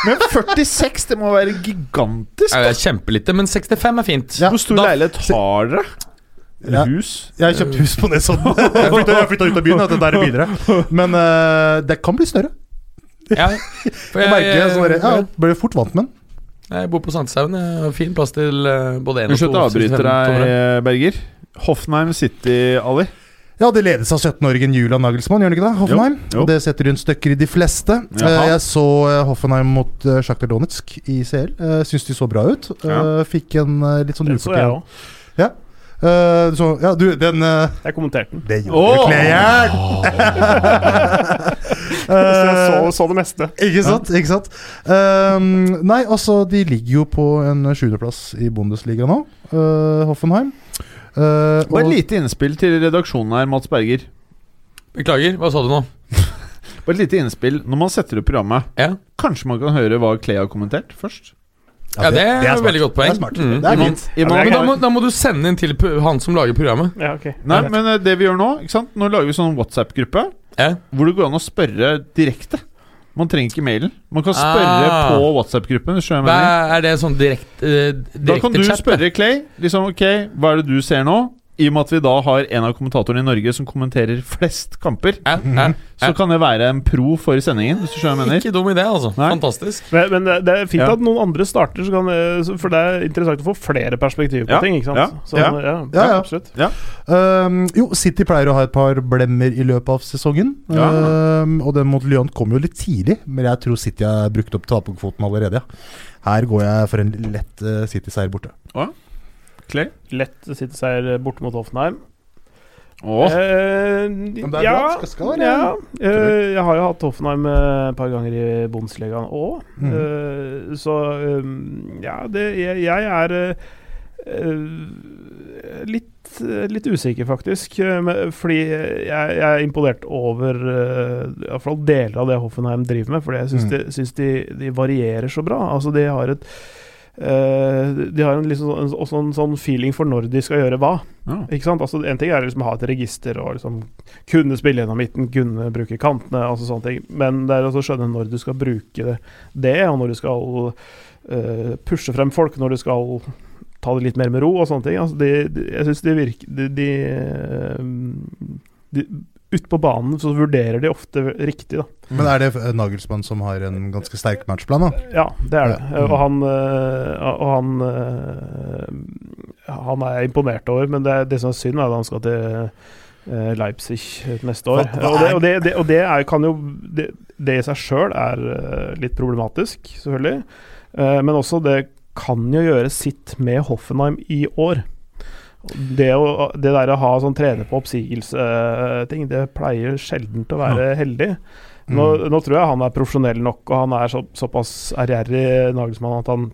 Men 46, det må være gigantisk. Ja, det kjempelite, men 65 er fint. Ja, Hvor stor leilighet har dere? Ja. Hus? Jeg har kjøpt hus på Nesodden. *laughs* Jeg flytta- ut av byen, du, der er billigere. Men uh, det kan bli større. Ja, *laughs* for Jeg jeg, jeg, jeg, jeg ble fort vant med den. jeg bor på Sandshaugen. Fin plass til eh, både én og to. Unnskyld at jeg avbryter deg. Berger. Hoffenheim City, Ali. Ja, det ledes av 17-åringen Julian Nagelsmann, gjør det ikke det? Hoffenheim. Jo, jo. Det setter rundt støkker i de fleste. Jaha. Eh, jeg så eh, Hoffenheim mot Sjakta Donetsk i CL. Syns de så bra ut. Ja. fikk en litt sånn ufortjent òg. Eh, så, Ja, du, den uh, Jeg kommenterte den. Det gjorde Åh! du, Kleyer! *laughs* Jeg så, så det meste. Ikke sant? ikke sant? Um, nei, altså, de ligger jo på en sjuendeplass i Bundesliga nå, eh, Hoffenheim. Uh, Bare et lite innspill til redaksjonen her, Mats Berger. Beklager, hva sa du nå? *laughs* Bare et lite innspill. Når man setter opp programmet, Ja, kanskje man kan høre hva Clay har kommentert først? Ja det, er et veldig godt poeng. Det er smart. Mm. Det er I fint. Ja, Men da må, da må du sende inn til han som lager programmet. Ja, ok. Nei, men eh, det vi gjør nå ikke sant? Nå lager vi sånn WhatsApp-gruppe Ja. hvor det går an å spørre direkte. Man trenger ikke mailen. Man kan spørre Ah. på WhatsApp-gruppen. hvis du skjønner hva Hva jeg mener. er det sånn direkte uh, Da kan du spørre Clay liksom, ok, hva er det du ser nå. I og med at vi da har en av kommentatorene i Norge som kommenterer flest kamper, Ja, ja. så kan det være en pro for sendingen. Hvis du skjønner jeg mener. Ikke dum idé, altså. Nei. Fantastisk. Men, men det, det er fint Ja. at noen andre starter, så kan, for det er interessant å få flere perspektiver på Ja, ting. ikke sant? ja, Så, ja. ja, Ja, ja. absolutt. Um, jo, City pleier å ha et par blemmer i løpet av sesongen. Ja. Ehm, og den mot Lyon kom jo litt tidlig, men jeg tror City har brukt opp taperkvoten allerede. Ja. Her går jeg for en lett uh, City-seier borte. Clay? Lett City-seier borte mot Hoffenheim. Åh, Eh, det er ja, bra. Skal- skal være- ja eh, jeg har jo hatt Hoffenheim eh, et par ganger i Bundesligaen òg. Mhm. så um, ja, det, jeg, jeg er eh, litt, eh, litt usikker, faktisk. eh, fordi jeg, jeg er imponert over uh, iallfall deler av det Hoffenheim driver med. Fordi jeg syns, mm. de, syns de, de varierer så bra. Altså, de har et eh, de har en, liksom, en, også en sånn feeling for når de skal gjøre hva. ja. Ikke sant? Altså, en ting er liksom å ha et register og liksom kunne spille gjennom midten, kunne bruke kantene, altså sånne ting. Men det er å skjønne når du skal bruke det, det og når du skal uh, pushe frem folk, når du skal ta det litt mer med ro og sånne ting. Altså, de, de, jeg syns de virker de, de, eh, de ute på banen så vurderer de ofte riktig, da. Men er det eh, Nagelsmann som har en ganske sterk matchplan, da? Ja, det er det. Ja. Og han, øh, og han øh, Han er jeg imponert over, men det, det som er synd, er at han skal til Leipzig neste år. Og det, og det, det, og det er, kan jo Det, i seg sjøl er litt problematisk, selvfølgelig. Eh, men også det kan jo gjøre sitt med Hoffenheim i år. Det, å, det der å ha sånn trene på oppsigelse-ting, det pleier sjelden å være heldig. Nå, Mm. nå tror jeg han er profesjonell nok, og han er så, såpass ærgjerrig, Nagelsmann, at han,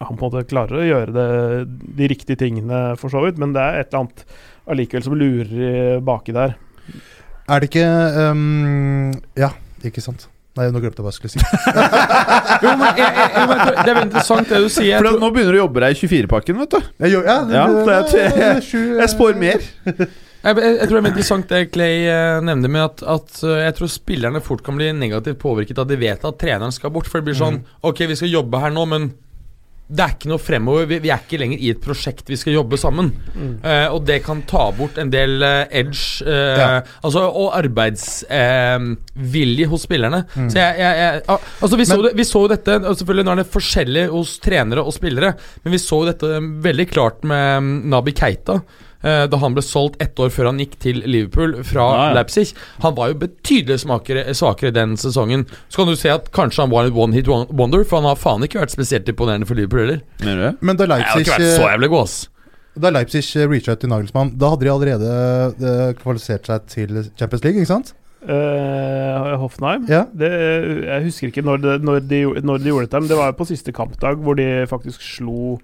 han på en måte klarer å gjøre det, de riktige tingene, for så vidt. Men det er et eller annet allikevel som lurer baki der. Er det ikke um, Ja, ikke sant. Nei, nå glemte jeg hva jeg skulle si. *laughs* Jo, men jeg, jeg, jeg, men det er veldig interessant det du sier. For tror, nå begynner du å jobbe deg i 24-pakken, vet du. Jeg, ja, Ja, det til- sju- Jeg spår mer. jeg, jeg, jeg tror det er interessant det Clay eh, nevner med at, at eh, jeg tror spillerne fort kan bli negativt påvirket av at de vet at treneren skal bort. For det blir sånn Ok, vi skal jobbe her nå, men det er ikke noe fremover. Vi, vi er ikke lenger i et prosjekt vi skal jobbe sammen. Eh, og det kan ta bort en del uh, edge uh, Ja. altså, og arbeidsvilje hos spillerne. Mm. Så jeg, jeg, jeg Altså, vi så, det, vi så jo dette Selvfølgelig nå er det forskjellig hos trenere og spillere, men vi så jo dette veldig klart med um, Nabi Keita. Eh, Da han ble solgt ett år før han gikk til Liverpool fra Ja, ja. Leipzig. Han var jo betydelig svakere, svakere den sesongen. Så kan du se at kanskje han var en one hit wonder, for han har faen ikke vært spesielt imponerende for Liverpool heller. Men da Nei, Han har ikke vært så eh, jævlig god, ass. da Leipzig reached out ut til Nagelsmann, da hadde de allerede eh, kvalifisert seg til Champions League, ikke sant? Uh, Hoffenheim Ja. det, Jeg husker ikke når, det, når, de, når de gjorde dette, men det var jo på siste kampdag hvor de faktisk slo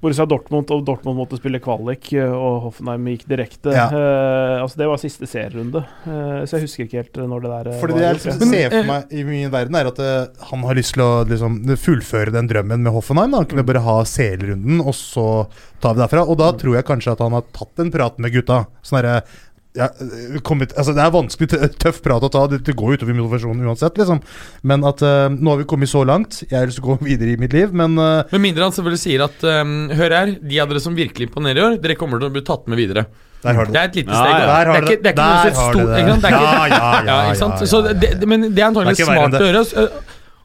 Borussia Dortmund, og Dortmund måtte spille kvalik, eh, og Hoffenheim gikk direkte. Ja. Uh, altså Det var siste serierunde, uh, så jeg husker ikke helt når det der Fordi var det jeg liksom ser for meg i min verden, er at uh, han har lyst til å liksom, fullføre den drømmen med Hoffenheim. Da. Han kunne bare ha CL-runden, og så tar vi derfra. Og da tror jeg kanskje at han har tatt en prat med gutta. Sånn derre ja, eh, kommet, altså Det er vanskelig, tøff prat å ta. Det, det går utover motivasjonen uansett, liksom. Men at uh, nå har vi kommet så langt. Jeg har lyst til å gå *laughs* videre i mitt liv, men uh, Med mindre han selvfølgelig sier at um, Hør her, de av dere som virkelig imponerer i år, dere kommer til å bli tatt med videre. der har du Det er et lite steg. ja. ja. Der har det er ikke, det er ikke Der noe så har stort. det. Ikke sant? Det er ikke, Så det, men det er antagelig smart å gjøre.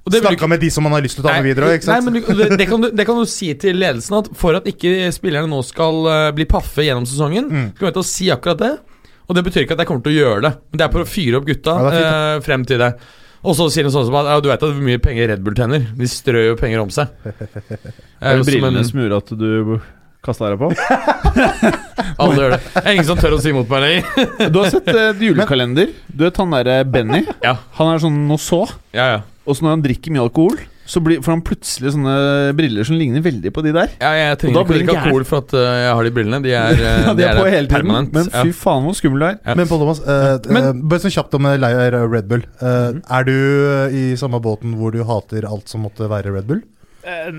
Snakka med de som man har lyst til å ta med videre ikke sant? Nei, men du, det, det, kan du, det kan du si til ledelsen at for at ikke spillerne nå skal bli paffe gjennom sesongen, Mm. skal vi si akkurat det. Og det betyr ikke at jeg kommer til å gjøre det, men det er for å fyre opp gutta Ja, øh, frem til det. Og så sier de sånn som at ja, du vet at hvor mye penger Red Bull tjener. De strør jo penger om seg. Er det som brillene som gjorde at du kasta deg på? *laughs* Alle gjør det. Det er ingen som tør å si imot meg lenger. *laughs* Du har sett *laughs* uh, julekalender? Du vet han derre Benny? Ja. Han er sånn nå så. Ja, ja. Og så når han drikker mye alkohol, så blir, får han plutselig sånne briller som ligner veldig på de der. Ja, jeg trenger ikke drikke alkohol for at uh, jeg har de brillene. De er, øh, *laughs* Ja, de er på hele tiden. permanent. Men fy faen hvor skummel du er. Ja. Men Paul Thomas, uh, Men- uh, bare sånn kjapt om eh, Red Bull. Mm. Er du eh, i samme båten hvor du hater alt som måtte være Red Bull? Eh,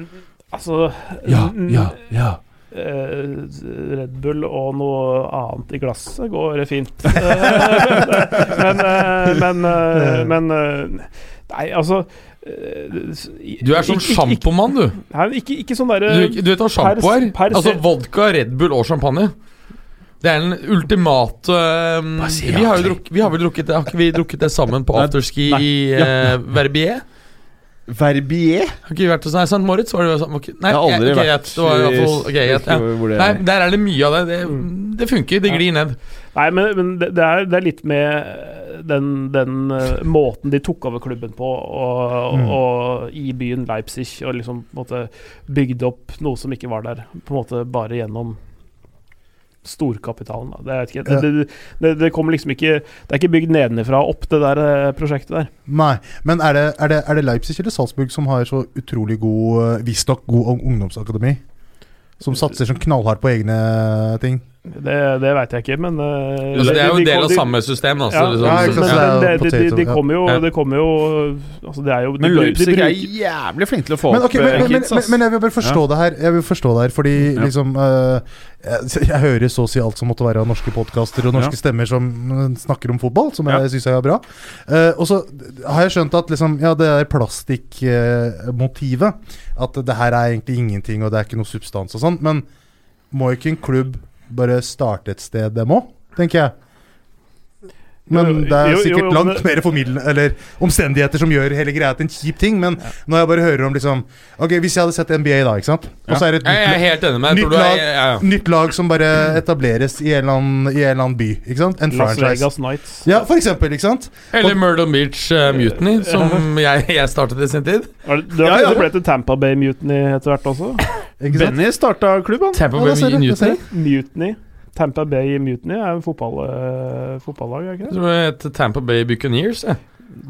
altså Ja, ja ja. Red Bull og noe annet i glasset går fint. *laughs* Eh, men eh, men, eh, men eh, Nei, altså eh, Du er sånn ikke- sjampomann, du. Nei, ikke, ikke sånn der, Du, du vet hva sjampo er? per Altså vodka, Red Bull og champagne. Det er den ultimate um, vi, har jo drukket, vi har vel drukket det Har ikke vi drukket det sammen på afterski i uh, Verbier? Verbier? Har ikke vi vært hos St. Moritz? Var det, nei, Jeg har aldri okay, vært greit, det var i hvert fall, ok, greit, ja. Nei, er. Der er det mye av det. Det, det funker. Det glir ned. Nei, men, men det, det, er, det er litt med den, den eh, måten de tok over klubben på, og, Mm. og i byen Leipzig, og liksom måte bygde opp noe som ikke var der, på en måte bare gjennom storkapitalen. Det, ikke, det, det, det, kommer liksom ikke Det er ikke bygd nedenifra og opp, det der eh, prosjektet der. Nei, men er det, er det, er det Leipzig eller Salzburg som har så utrolig god, eh, visstnok god ungdomsakademi? Som satser sånn knallhardt på egne ting? Det, det veit jeg ikke, men uh, Altså, det er jo en de- del av de- samme system. altså. Ja, liksom, ja, sant, men det de, ja. kommer jo, det kommer jo Altså, det er jo Men Leipzig er jævlig flink til å få Men, opp men, eh, men, men, kids, ass. men jeg vil bare forstå det her. Jeg vil forstå det her Fordi Ja. liksom uh, jeg, jeg hører så å si alt som måtte være av norske podkaster og norske Ja. stemmer som eh, snakker om fotball, som Ja. jeg syns er bra. Uh, og så har jeg skjønt at liksom Ja, det er plastikkmotivet. at det her er egentlig ingenting, og det er ikke noe substans og sånn. Men må ikke en klubb bare starte et sted, dem òg? Tenker jeg. Men det er sikkert langt mer formidlende Eller omstendigheter som gjør hele greia til en kjip ting. Men når jeg bare hører om liksom Ok, Hvis jeg hadde sett NBA da, ikke sant Og så er det et nytt, nytt, lag, nytt lag som bare etableres i en eller annen, i en eller annen by. Ikke sant? En Las franchise. Vegas Nights. Ja, for eksempel. Ikke sant? Eller Murder Beach uh, Mutiny, som *laughs* jeg, jeg startet i sin tid. Det- Du har Ja, ja. blitt Tampa Bay Mutiny etter hvert også? Benny starta klubben. Tampa Bay ja, Mutiny. Tampa Bay Mutiny er jo fotball, eh, fotballag, er det ikke Jeg det? tror det heter Tampa Bay Buccaneers. Ja.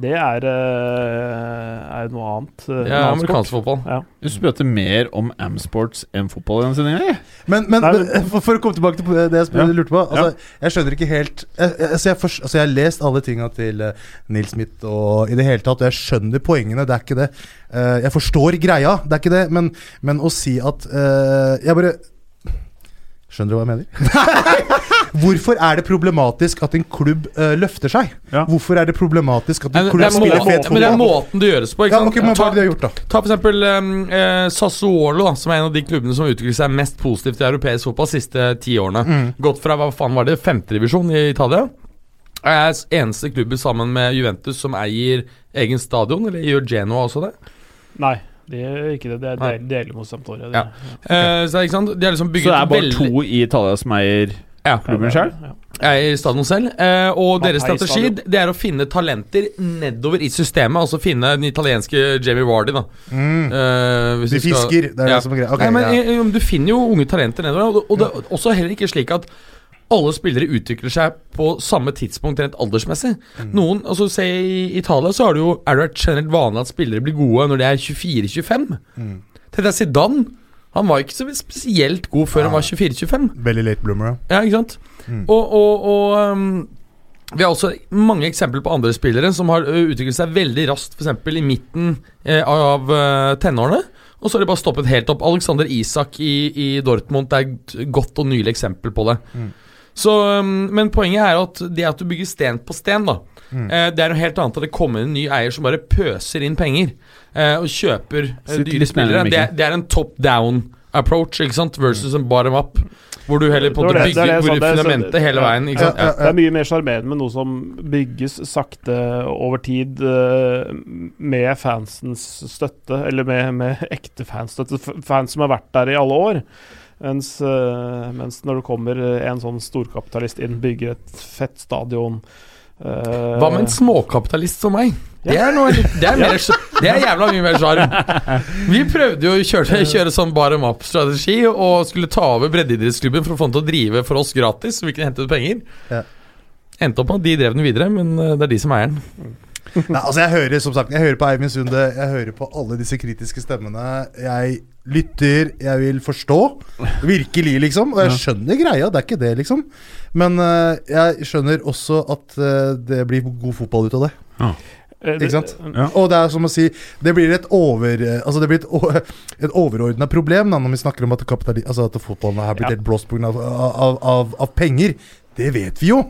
Det er, eh, er noe annet. eh, Ja, amerikansk fotball. Ja. Du spurte mer om Amsports enn fotball i denne sendinga. Men, men, Nei, men for, for å komme tilbake til det jeg spør- Ja. lurte på altså, Jeg skjønner ikke helt jeg, jeg, altså, jeg, forst- altså, jeg har lest alle tinga til uh, Neil Smith og i det hele tatt, og jeg skjønner poengene. Det er ikke det. Eh, jeg forstår greia, det er ikke det. Men, men å si at eh, Jeg bare Skjønner du hva jeg mener? *laughs* Hvorfor er det problematisk at en klubb uh, løfter seg? Ja. Hvorfor er det problematisk at en klubb er spiller fet men det er måten det gjøres på. Ikke Ja, sant? ok, men hva ta, de gjort, ta for eksempel um, eh, Sassuolo, da, som er en av de klubbene som har utviklet seg mest positivt i europeisk fotball de siste ti årene. Mm. Gått fra hva faen var det, femtedivisjon i Italia. Er eneste klubben sammen med Juventus som eier egen stadion, eller gjør Genoa også det? Nei, det er ikke det. Det er del, mot Sampdoria. Ja. Uh, så, ikke sant? De er liksom Så det er bare veldig to i Italia som eier ja, klubben sjøl? Ja. I stadion selv. Uh, og Man deres strategi det er å finne talenter nedover i systemet. Altså finne den italienske Jamie Vardy, da. Mm. Uh, hvis De fisker, skal- det er Ja. det som er greia. Okay, Nei, men ja. eh, Du finner jo unge talenter nedover. Og, og det er også heller ikke slik at alle spillere utvikler seg på samme tidspunkt rent aldersmessig. Mm. Noen, altså Se i Italia så er det jo Er det generelt vanlig at spillere blir gode når de er 24-25. Mm. Tenk deg Zidane. Han var ikke så spesielt god før han var 24-25. Veldig late bloomer, ja. Ja, ikke sant? Mm. Og, og, og um, vi har også mange eksempler på andre spillere som har utviklet seg veldig raskt, f.eks. i midten eh, av uh, tenårene. Og så har de bare stoppet helt opp. Alexander Isak i, i Dortmund er et godt og nylig eksempel på det. Mm. Så, um, men poenget er at det at du bygger sten på sten, da Mm. eh, Det er noe helt annet at det kommer en ny eier som bare pøser inn penger eh, og kjøper eh, dyre spillere. Det, det er en top down approach ikke sant? versus en bottom up. Hvor du heller på Det var det- det bygger det det fundamentet hele veien. Sant? Ja, ja. Det er mye mer sjarmerende med noe som bygges sakte over tid med fansens støtte, eller med, med ekte fansstøtte. Fans som har vært der i alle år. Mens, eh, mens når det kommer en sånn storkapitalist inn, bygger et fett stadion uh, Hva med en småkapitalist som meg? Det er, noe, det er, mer, det er jævla mye mer sjarm. Vi prøvde jo å kjøre, kjøre sånn bottom up-strategi og skulle ta over breddeidrettsklubben for å få den til å drive for oss gratis, så vi kunne hente ut penger. Ja. Endte opp med at de drev den videre, men eh, det er de som eier den. Nei, altså jeg hører som sagt Jeg hører på Eivind Sunde, jeg hører på alle disse kritiske stemmene. Jeg lytter, jeg vil forstå. Virkelig, liksom. Og jeg skjønner greia, det er ikke det, liksom. Men uh, jeg skjønner også at uh, det blir god fotball ut av det. Ja. Ikke sant? Ja. Og det er som å si Det blir et over Altså det blir et, et overordna problem da, når vi snakker om at, altså at fotballen har blitt Ja. helt blåst pga. Av, av, av, av penger. Det vet vi jo.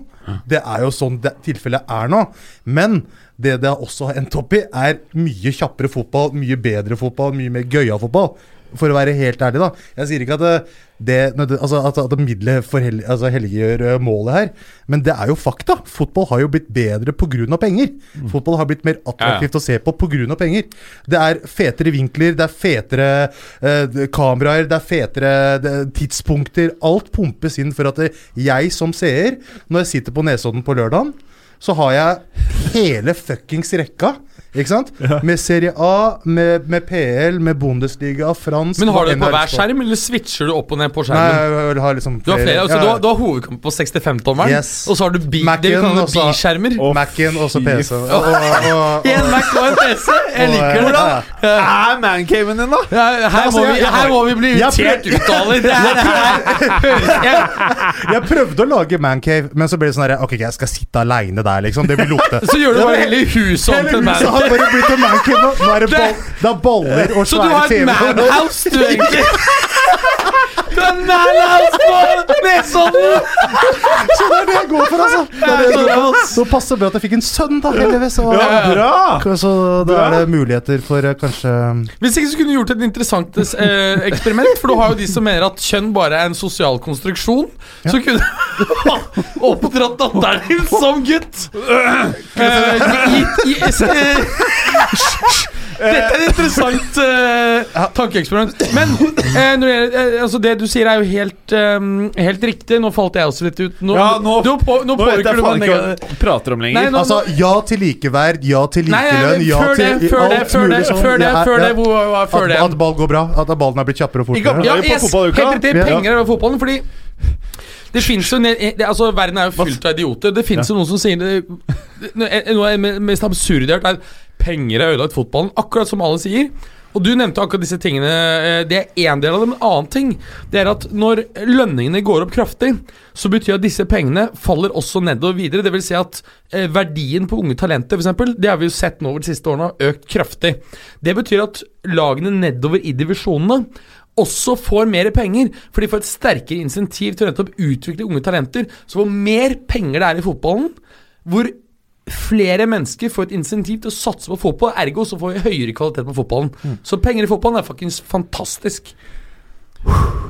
Det er jo sånn det, tilfellet er nå. Men det det også har endt opp i, er mye kjappere fotball, mye bedre fotball, mye mer gøyal fotball. For å være helt ærlig, da. Jeg sier ikke at det, det altså at, at middelet hel, altså helliggjør målet her, men det er jo fakta. Fotball har jo blitt bedre pga. penger. Fotball har blitt mer attraktivt å se på pga. penger. Det er fetere vinkler, det er fetere eh, kameraer, det er fetere det, tidspunkter. Alt pumpes inn for at det, jeg som seer, når jeg sitter på Nesodden på lørdagen, så har jeg hele fuckings rekka. Ikke sant? Med Serie A, med, med PL, med Bundesliga, fransk Men har du det på hver skjerm, eller switcher du opp og ned på Nei, skjermen? jeg har liksom flere. Du har flere, altså ja, du har, du har hovedkamp på 65-tommeren, Yes. og så har du bi, det vi kaller og biskjermer. Mac-en og så PC. Og, og, og, *laughs* En Mac og en PC! Jeg liker det. da. ja. Er mancaven din, da? Ja, her, Altså, må vi, her må vi bli irritert ut, av Det her, her *laughs* jeg, prøvde å lage mancave, men så ble det sånn her Ok, jeg skal sitte aleine der, liksom. Det vil lukte. Så gjør du bare hele huset om til mancave. huset har bare blitt en mancave nå. Nå er det, ball, det er baller og Så du har et manhouse, du, egentlig. Du er manhouse på Nesodden! Så det er det jeg går for, altså! Det er det jeg går. Så passer det bra at jeg fikk en sønn, da, heldigvis. Og, Ja, bra! Så da er det muligheter for eh, kanskje Hvis ikke så kunne du gjort et interessant eh, eksperiment. For du har jo de som mener at kjønn bare er en sosial konstruksjon. Så kunne du *laughs* oppdratt datteren din som gutt. Eh, gitt, i, eh, dette er et interessant uh, tankeeksperiment. Men uh, når det, eh, altså det du sier, er jo helt, um, helt riktig. Nå falt jeg også litt ut. Nå, Ja, nå- nå, på, nå Nå påvirker du meg ikke prater om lenger. Nei, nå- Altså, ja til likeverd, ja til likelønn, ja før det, til før det, alt før det, sånn. før det, før det, hvor var før det? at ball går bra, at ballen er blitt kjappere og fortere. Ja, yes, helt riktig. Penger over fotballen, fordi det finnes jo det, altså, Verden er jo fylt av idioter. Det finnes jo noen som sier det, Noe av det mest absurde jeg har hørt, er penger har ødelagt fotballen. Akkurat som alle sier. Og du nevnte akkurat disse tingene. eh, Det er én del av det, men en annen ting Det er at når lønningene går opp kraftig, så betyr at disse pengene faller også nedover videre. Det vil si at eh, verdien på unge talenter, f.eks., det har vi jo sett nå over de siste årene, har økt kraftig. Det betyr at lagene nedover i divisjonene også får mer penger, for de får et sterkere insentiv til å nettopp utvikle unge talenter. Så hvor mer penger det er i fotballen, hvor flere mennesker får et insentiv til å satse på fotball, ergo så får vi høyere kvalitet på fotballen. Så penger i fotballen er faktisk fantastisk.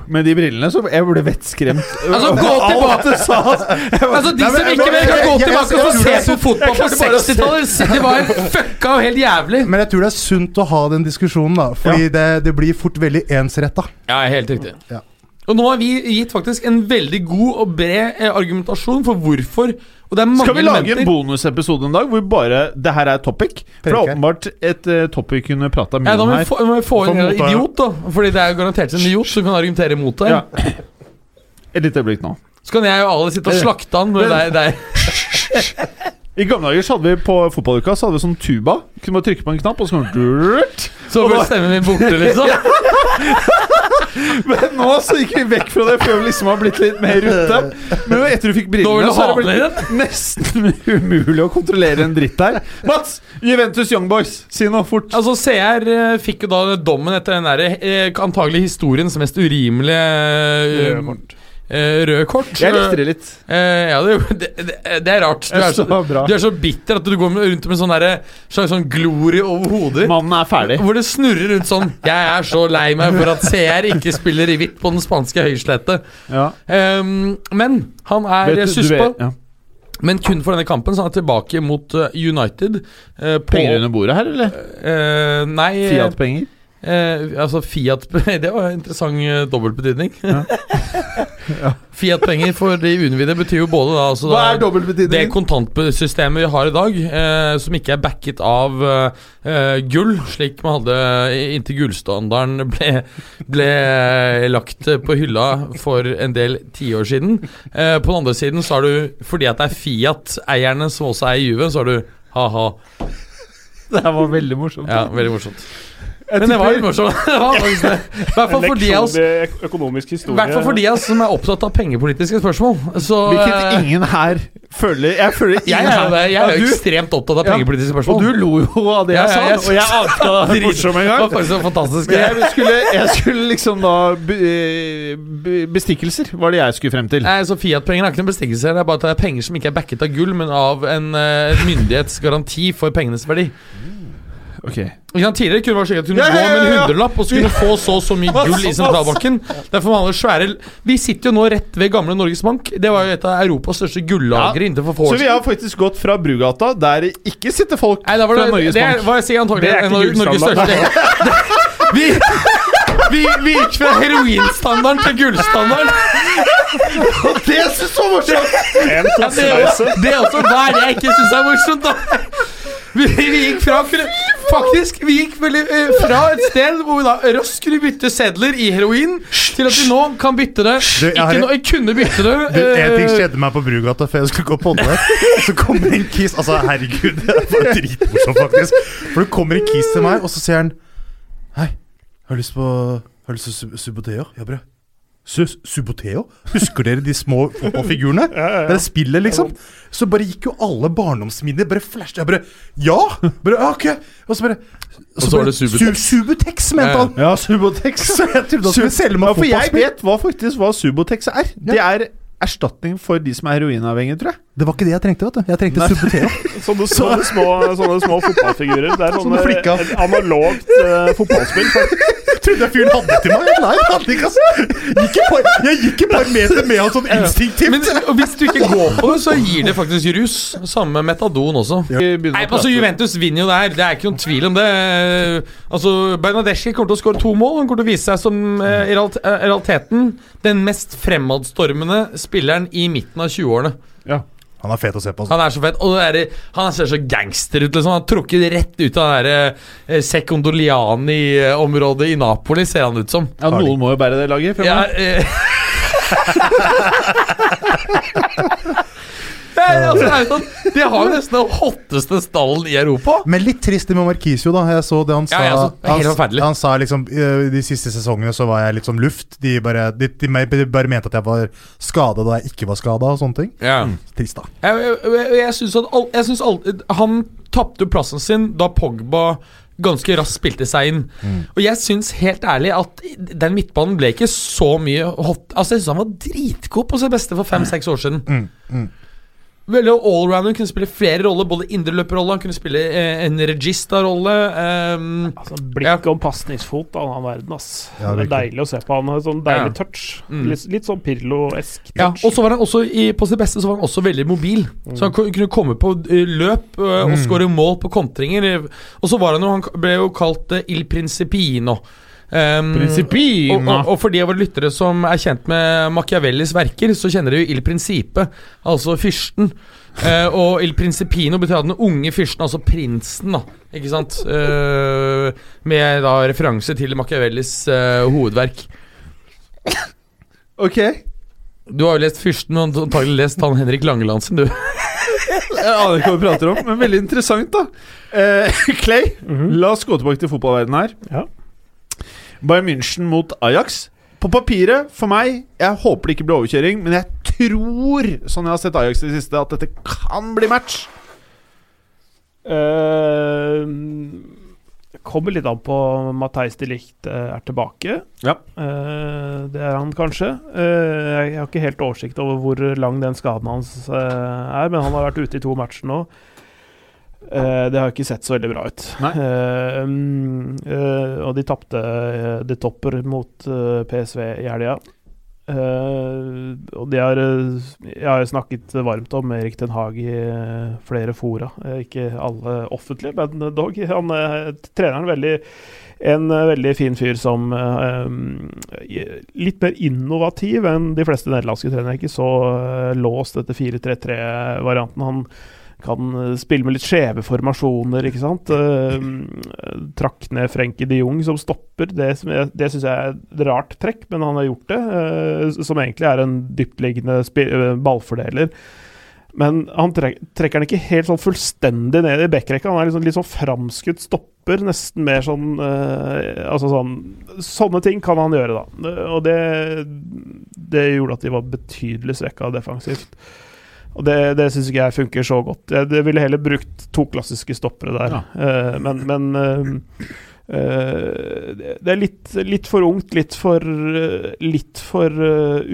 Med de brillene så jeg ble vettskremt. Altså, gå tilbake! Altså, De som ikke vil, kan gå tilbake og se på fotball på 60-tallet. Det var fucka og helt jævlig. Men jeg tror det er sunt å ha den diskusjonen, da. Fordi det, det blir fort veldig ensretta. Ja, helt riktig. Ja. Og nå har vi gitt faktisk en veldig god og bred eh, argumentasjon for hvorfor. Og det er mange Skal vi lage en bonusepisode en dag hvor bare det her er topic? For det er åpenbart et uh, topic kunne prata mye Ja, om her. få, må vi få inn en idiot, da. Fordi det er jo garantert en idiot som kan argumentere mot deg. Ja. Et lite øyeblikk nå. Så kan jeg og alle sitte og slakte han. med det er, er. I gamle dager så hadde vi på fotballuka Så hadde vi sånn tuba. Kunne bare trykke på en knapp, og så kom det Så ble stemmen min borte, liksom. *laughs* *laughs* *laughs* Men nå så gikk vi vekk fra det, før vi liksom har blitt litt mer ute. Men etter du fikk brillene, du så er det blitt nesten *laughs* umulig å kontrollere en dritt her. Mats! Juventus Young Boys, si noe fort. Altså, CR eh, fikk jo da dommen etter den der, eh, antagelig historiens mest urimelige eh, Kort. eh, kort. Jeg likte det litt. Eh, ja, det, det, det, det er rart. Du er, så, du er så bitter at du går rundt med sånn slags sånn glorie over hodet. Mannen er ferdig. Hvor det snurrer rundt sånn Jeg er så lei meg for at CR ikke spiller i hvitt på den spanske høyslettet. Ja. Um, men han er Vet du- du suspa. ja. Men kun for denne kampen, så han er tilbake mot eh, United. Uh, på, Penger under bordet her, eller? Uh, nei Fiat-penger? Eh, Altså Fiat *laughs* Det var en interessant uh, dobbeltbetydning. *laughs* Fiat-penger for de uinnvidde betyr jo både da altså, Hva er da- det kontantsystemet vi har i dag, eh, som ikke er backet av eh, eh, gull, slik man hadde inntil gullstandarden ble, ble eh, lagt på hylla for en del tiår siden. Eh, på den andre siden så har du, fordi at det er Fiat-eierne som også er i Juve, så har du ha-ha. Det her var veldig morsomt. Ja, veldig morsomt. Men det var litt morsomt. *laughs* Det var faktisk det. I hvert fall for de av oss økonomisk historie. hvert fall for de av oss som er opptatt av pengepolitiske spørsmål. Så Hvilket eh, ingen her føler Jeg føler ingen jeg er her. Jeg er Ja, jo du- ekstremt opptatt av Ja. pengepolitiske Og du lo jo av det Ja, jeg sa, ja, jeg- og jeg *laughs* ante det var morsom en Det var gang. faktisk så fantastisk. Men jeg skulle, jeg skulle liksom da be, be, Bestikkelser var det jeg skulle frem til. Nei, så Fiat-penger er ikke noen bestikkelse. Det er bare at det er penger som ikke er backet av gull, men av en uh, myndighets garanti for pengenes verdi. Ok Ikke Tidligere kunne det være slik at du kunne Ja, ja, gå med en hundrelapp og så kunne få så og så mye gull i sentralbanken. Derfor man svære Vi sitter jo nå rett ved gamle Norges Bank. Det var jo et av Europas største gullagre Ja. inntil for få Så vi har faktisk gått fra Brugata, der det ikke sitter folk Nei, det, fra Norges det er, Bank. var jeg sier antagelig Det er ikke en Norges største vi, vi, vi gikk fra heroinstandarden til gullstandarden. Det syns jeg var morsomt! En Ja, det, det er også hva er det jeg ikke syns er morsomt, da. Vi, vi gikk fra Faktisk, vi gikk eh, fra et sted hvor vi da raskt kunne bytte sedler i heroin, til at vi nå kan bytte det Du, jeg Ikke nå, kunne bytte det Du, en ting eh, skjedde meg på Brugata før jeg skulle gå på podde. Så kommer en kis Altså, herregud, det var dritmorsomt, faktisk. For det kommer en kis til meg, og så sier han Hei, har du lyst på Har du lyst til sub- suboteer? Ja, brød. Su- Suboteo? Husker dere de små fotballfigurene? *laughs* Det spillet, liksom. Så bare gikk jo alle barndomsminner bare flashet. Jeg bare Ja! Bare, ok. Og så bare så var det Su- Subutex. Subutex, mente Ja. han. Ja, Subotex. *laughs* Så jeg trodde han skulle selge meg Ja, for jeg vet hva faktisk hva Subotex er. Det er erstatning for de som er heroinavhengige, tror jeg. Det var ikke det jeg trengte, vet du. Jeg trengte Nei. *laughs* Sånne, sånne, små, sånne små fotballfigurer. Det er Sånne sånne, et analogt uh, fotballspill. Trodde jeg fyren hadde til meg. Nei, hadde ikke, altså. Jeg gikk et par meter med han sånn instinktivt. Men og hvis du ikke går på det, så gir det faktisk rus. Samme med metadon også. Nei, altså Juventus vinner jo der, det er ikke noen tvil om det. Altså Bernadeschi kommer til å skåre to mål. Han kommer til å vise seg som eh, i eh, i realiteten den mest fremadstormende spilleren i midten av 20-årene. Ja. Han er fet å se på. Altså. Han er så fett. Og det der, han ser så gangster ut. liksom Han har trukket rett ut av det eh, Secondoliani-området i Napoli, ser han ut som. Ja, Noen må jo bære det laget. Ja, eh. *laughs* Nei, altså, det er sånn, De har jo nesten den hotteste stallen i Europa. Men litt trist med Marquisio, da. Jeg så det han sa. Ja, så- han, han sa liksom eh, De siste sesongene så var jeg litt som luft. De bare, de, de, de bare mente at jeg var skada da jeg ikke var skada, og sånne ting. Ja. Trist, da. Jeg, jeg, jeg, jeg syns at all, jeg synes all, Han tapte plassen sin da Pogba ganske raskt spilte seg inn. Og jeg syns helt ærlig at den midtbanen ble ikke så mye hot Altså Jeg syns han var dritgod på sitt beste for fem-seks år siden. Mm, mm. Veldig allrounder, kunne spille flere roller, både indreløperrolle, han kunne spille eh, en regista-rolle. ehm, Altså, blikk og pasningsfot av en annen verden, ass. Ja, det er deilig å se på. Han har sånn deilig Ja. touch. Mm. Litt, litt sånn Pirlo-esk touch. Ja, og så var han også i, På sitt beste så var han også veldig mobil. Så han kunne komme på eh, løp og og skåre mål på kontringer. Og så var han jo Han ble jo kalt eh, Il Principino. Um. Og, og, og for de av våre lyttere som er kjent med Machiavellis verker, så kjenner de jo Il Principe, altså fyrsten. Uh, og Il Principino betyr den unge fyrsten, altså prinsen, da. Ikke sant? Uh, med da referanse til Machiavellis uh, hovedverk. Ok. Du har jo lest Fyrsten, og antagelig lest han Henrik Langeland sin, du. Jeg aner ikke hva vi prater om, men veldig interessant, da. Eh, Clay, la oss gå tilbake til fotballverdenen her. Ja. Bayern München mot Ajax. På papiret, for meg Jeg håper det ikke blir overkjøring, men jeg tror, sånn jeg har sett Ajax i det siste, at dette kan bli match. Uh, kommer litt an på Matheis de Ligt eh, er tilbake. Ja. Uh, det er han kanskje. Uh, jeg har ikke helt oversikt over hvor lang den skaden hans uh, er, men han har vært ute i to matcher nå. Eh, det har ikke sett så veldig bra ut. Uh, eh, og de tapte uh, de topper mot PSV i helga. Og de har Jeg har snakket varmt om Erik Den Haag i flere fora. Ikke alle offentlige, men dog. Han, uh, treneren er veldig en veldig fin fyr som eh, Litt mer innovativ enn de fleste nederlandske trenere. Ikke så låst etter 4-3-3-varianten. Han kan eh, spille med litt skjeve formasjoner, ikke sant. Uh, trakk ned Frenkie de Jong som stopper. Det, det syns jeg er et rart trekk, men han har gjort det. Uh, som egentlig er en dyptliggende ballfordeler. Men han trek, trekker den ikke helt sånn fullstendig ned i backrekka. Han er liksom, litt sånn framskutt stopper, nesten mer sånn uh, Altså sånn Sånne ting kan han gjøre, da. Og det, det gjorde at de var betydelig svekka defensivt. Og det, det syns ikke jeg funker så godt. Jeg, jeg ville heller brukt to klassiske stoppere der. Eh, men men uh, uh, det- er litt, litt for ungt, litt for, litt for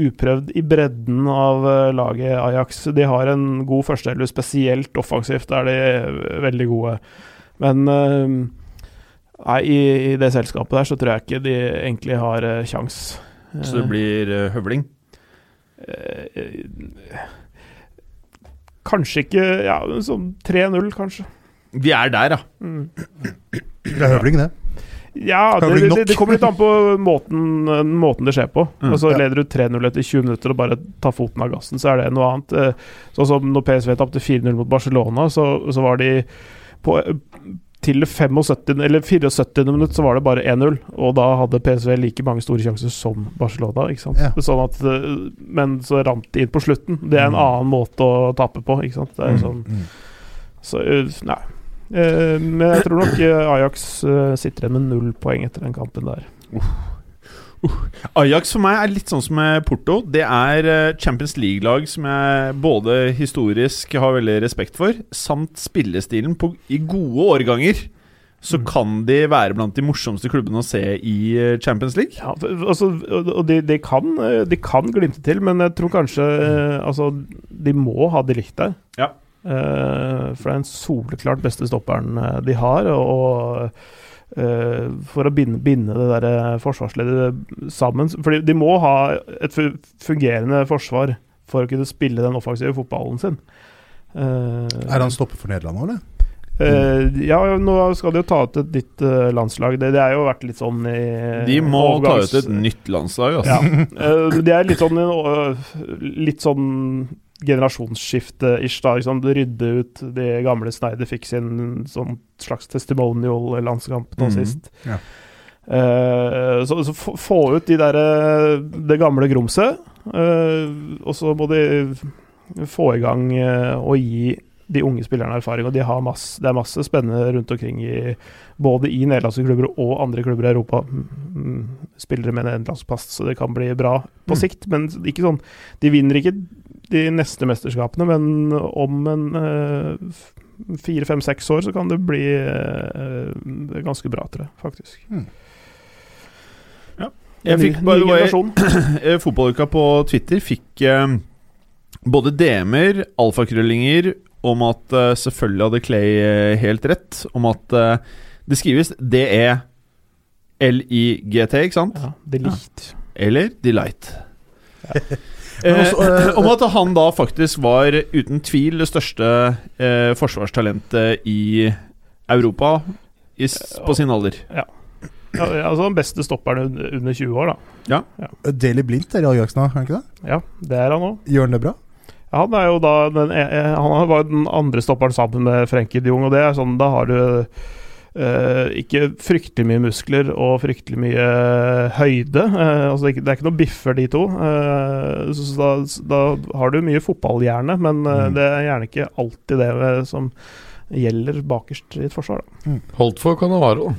uprøvd i bredden av laget Ajax. De har en god førsteelver, spesielt offensivt er de veldig gode. Men nei, i, i det selskapet der så tror jeg ikke de egentlig har uh, kjangs. Så det blir høvling. Eh, Kanskje ikke Ja, sånn 3-0, kanskje. Vi er der, ja. Mm. Det er høvling, det. Ja, det, det, det kommer litt an på måten, måten det skjer på. Mm. Altså Ja. Leder du 3-0 etter 20 minutter og bare tar foten av gassen, så er det noe annet. Eh, Sånn som når PSV tapte 4-0 mot Barcelona, så, så var de på til 75, eller 74. minutt så var det bare 1-0, og da hadde PSV like mange store sjanser som Barcelona. ikke sant? Ja. Sånn at, eh, men så rant de inn på slutten. Det er en Mm. annen måte å tape på. ikke sant? Det er sånn, Mm. så eh, nei. Eh, men jeg tror nok Ajax sitter igjen med null poeng etter den kampen der. Ajax for meg er litt sånn som med Porto. Det er eh, Champions League-lag som jeg både historisk har veldig respekt for, samt spillestilen på, i gode årganger. Så kan de være blant de morsomste klubbene å se i eh, Champions League. Ja, altså, og de, de, kan, eh, de kan glimte til, men jeg tror kanskje Altså, de må ha de likt der. Ja. Uh, for det er den soleklart beste stopperen de har. Og for å binde, binde det der eh, forsvarsleddet sammen For de må ha et fungerende forsvar for å kunne spille den offensive fotballen sin. Eh, Er han stopper for Nederland nå, eller? Uh, ja, nå skal de jo ta ut et nytt uh, landslag. Det, det er jo vært litt sånn i De må ta ut et nytt landslag. Altså. Ja. Uh, det er litt sånn eh, Litt sånn generasjonsskifte-ish, da. Liksom. Rydde ut de gamle Snyder fikk sin sånn slags testimonial-landskamp nå Mhm. sist. Ja. Uh, så så få- få ut de der, eh, det gamle grumset, uh, og så må de få i gang uh, og gi de unge spillerne erfaring. Og de har masse, det er masse spennende rundt omkring i både i nederlandske klubber og andre klubber i Europa. Mm, Spillere med nederlandsk pass, så det kan bli bra på Mm. sikt. Men ikke sånn De vinner ikke de neste mesterskapene, men om en eh, fire, fem, seks år så kan det bli eh, ganske bra, til det, faktisk. Jeg Ja. Jeg fikk by the way, *clears throat* eh, Fotballuka på Twitter fikk eh, både DM-er, alfakrøllinger, om at eh, selvfølgelig hadde Clay helt rett. Om at eh, det skrives DE L-I-G-T, ikke sant? Ja, Delight. Ja. Eller Delight. Eh, også, eh, *clears throat* om at han da faktisk var uten tvil det største eh, forsvarstalentet i Europa i, på sin alder. Ja, altså den beste stopperen under 20 år, da. Ja. ja. Daily Blindt er i Ajax nå, er han ikke det? Ja, det er han òg. Gjør han det bra? Ja, han er jo da den, eh, Han var den andre stopperen sammen med Frenkie de Jong, og det er sånn Da har du eh, ikke fryktelig mye muskler og fryktelig mye høyde. Uh, altså det, er ikke, det er ikke noe biffer, de to. Eh, så da, da har du mye fotballhjerne, men Mm. det er gjerne ikke alltid det som gjelder bakerst i et forsvar. Da. Holdt for Canavaro.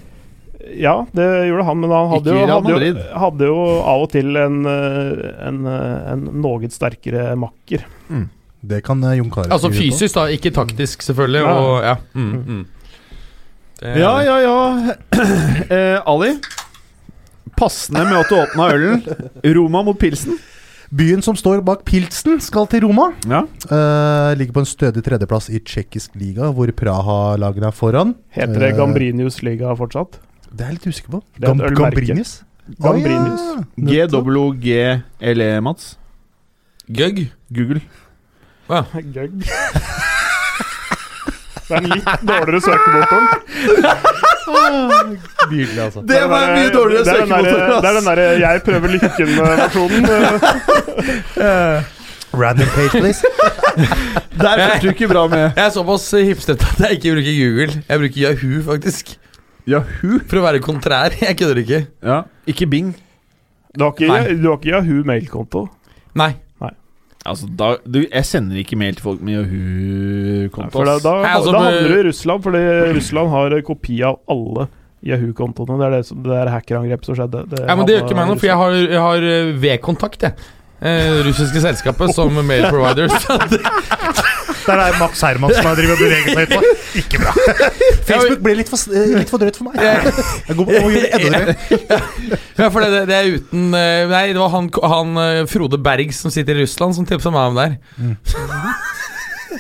Ja, det gjorde han, men han hadde jo, hadde, jo, hadde jo av og til en, en, en noe sterkere makker. Det kan Jon Carew Altså fysisk, da. Ikke taktisk, selvfølgelig. Ja. Og, ja. Mm, mm. Det- Ja, ja, ja. *clears throat* Eh, Ali. Passende med at du åpna ølen. Roma mot pilsen. Byen som står bak Pilsen, skal til Roma. Ja. Eh, ligger på en stødig tredjeplass i tsjekkisk liga, hvor Praha-lagene er foran. Heter det Eh, Gambrinius liga fortsatt? Det er jeg litt usikker på. Gam. Gambrinius? Gambrinius. Ah, ja. GWGLE, Mats. Gøgg. Google. Gøgg. *laughs* Det er en litt dårligere søkemotoren. Nydelig, altså. Det var en mye dårligere Det er den der- søkemotor. Det er den derre 'jeg prøver lykken'-versjonen. Random page, please. *laughs* Der fikk du ikke bra med. Jeg er såpass hipstete at jeg ikke bruker Google. Jeg bruker Yahoo, faktisk. Yahoo. For å være kontrær. Jeg kødder ikke. Ja. Ikke Bing. Du har ikke, du har ikke Yahoo mailkonto? Nei. Altså, da, du, jeg sender ikke mail til folk med Yahoo-konto. Da, da, altså, da handler det du i Russland, fordi Russland har kopi av alle Yahoo-kontoene. Det er det, som, det hackerangrepet som skjedde. Det Ja, men det gjør ikke meg noe, for jeg har, jeg har eh, V-kontakt, jeg. Eh, russiske selskapet som mail provider. *laughs* Der er Max Hermansen har drevet og beveget seg utpå. Ikke bra. *laughs* Facebook ble litt for, eh, litt for drøyt for meg. Jeg går på å gjøre det enda drøyere. *laughs* ja, for det, det er uten eh, Nei, det var han, han eh, Frode Berg som sitter i Russland, som tipsa meg om det her.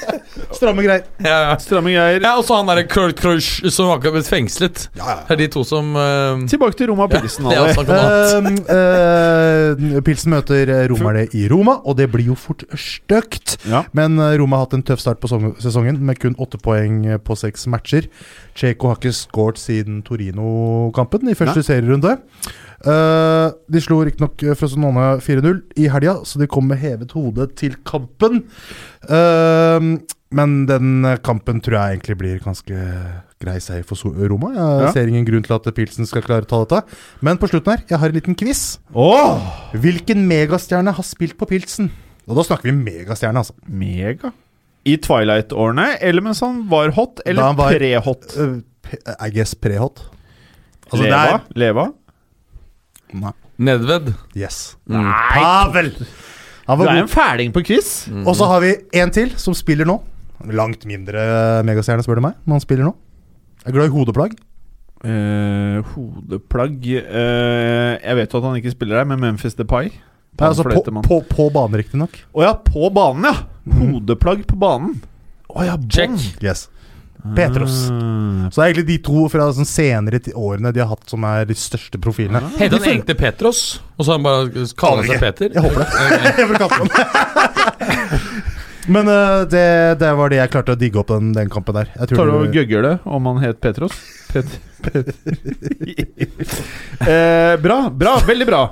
*laughs* Stramme greier. Ja, ja. Stramme greier. ja og så han derre Kurt Krush som akkurat ble fengslet. Det er de to som uh... Tilbake til Roma Pilsen. Ja, uh, eh, Pilsen møter romerne i Roma, og det blir jo fort stygt. Ja. Men eh, Roma har hatt en tøff start på sesongen, med kun åtte poeng eh, på seks matcher. Cheko har ikke scoret siden Torino-kampen i første serierunde. Eh, de slo riktignok Frosinone 4-0 i helga, så de kom med hevet hode til kampen. Eh, men den kampen tror jeg egentlig blir ganske grei seier for Roma. Jeg Ja. ser ingen grunn til at Pilsen skal klare å ta dette. Men på slutten her, jeg har en liten quiz. Oh! Hvilken megastjerne har spilt på Pilsen? Og da snakker vi megastjerne, altså. mega. I Twilight-årene, eller mens han var hot, eller pre-hot? Uh, I guess pre-hot. Altså, Leva? Leva? Nei. Nedved. Yes. Nei. Pavel! Han Du er god. en fæling på quiz. Og så har vi en til som spiller nå. Langt mindre megastjerne, spør du meg, men han spiller nå. Jeg er glad i hodeplagg. Eh, hodeplagg eh, Jeg vet jo at han ikke spiller der, men Memphis Depay. Nei, altså på, på, på banen, riktignok. Å ja, på banen, ja! Hodeplagg på banen. Å ja, Check. Yes. Petros. Ah. Så det er egentlig de to fra sånn senere årene de har hatt, som er de største profilene. Heter han egentlig Petros? Og så han bare kaller seg Peter? Jeg håper det. *laughs* *laughs* Jeg vil kalle han Men uh, det, det var det jeg klarte å digge opp den, den kampen der. Jeg tror Tar du og gøgger det om han het Petros? Pet *laughs* eh, bra, bra, veldig bra.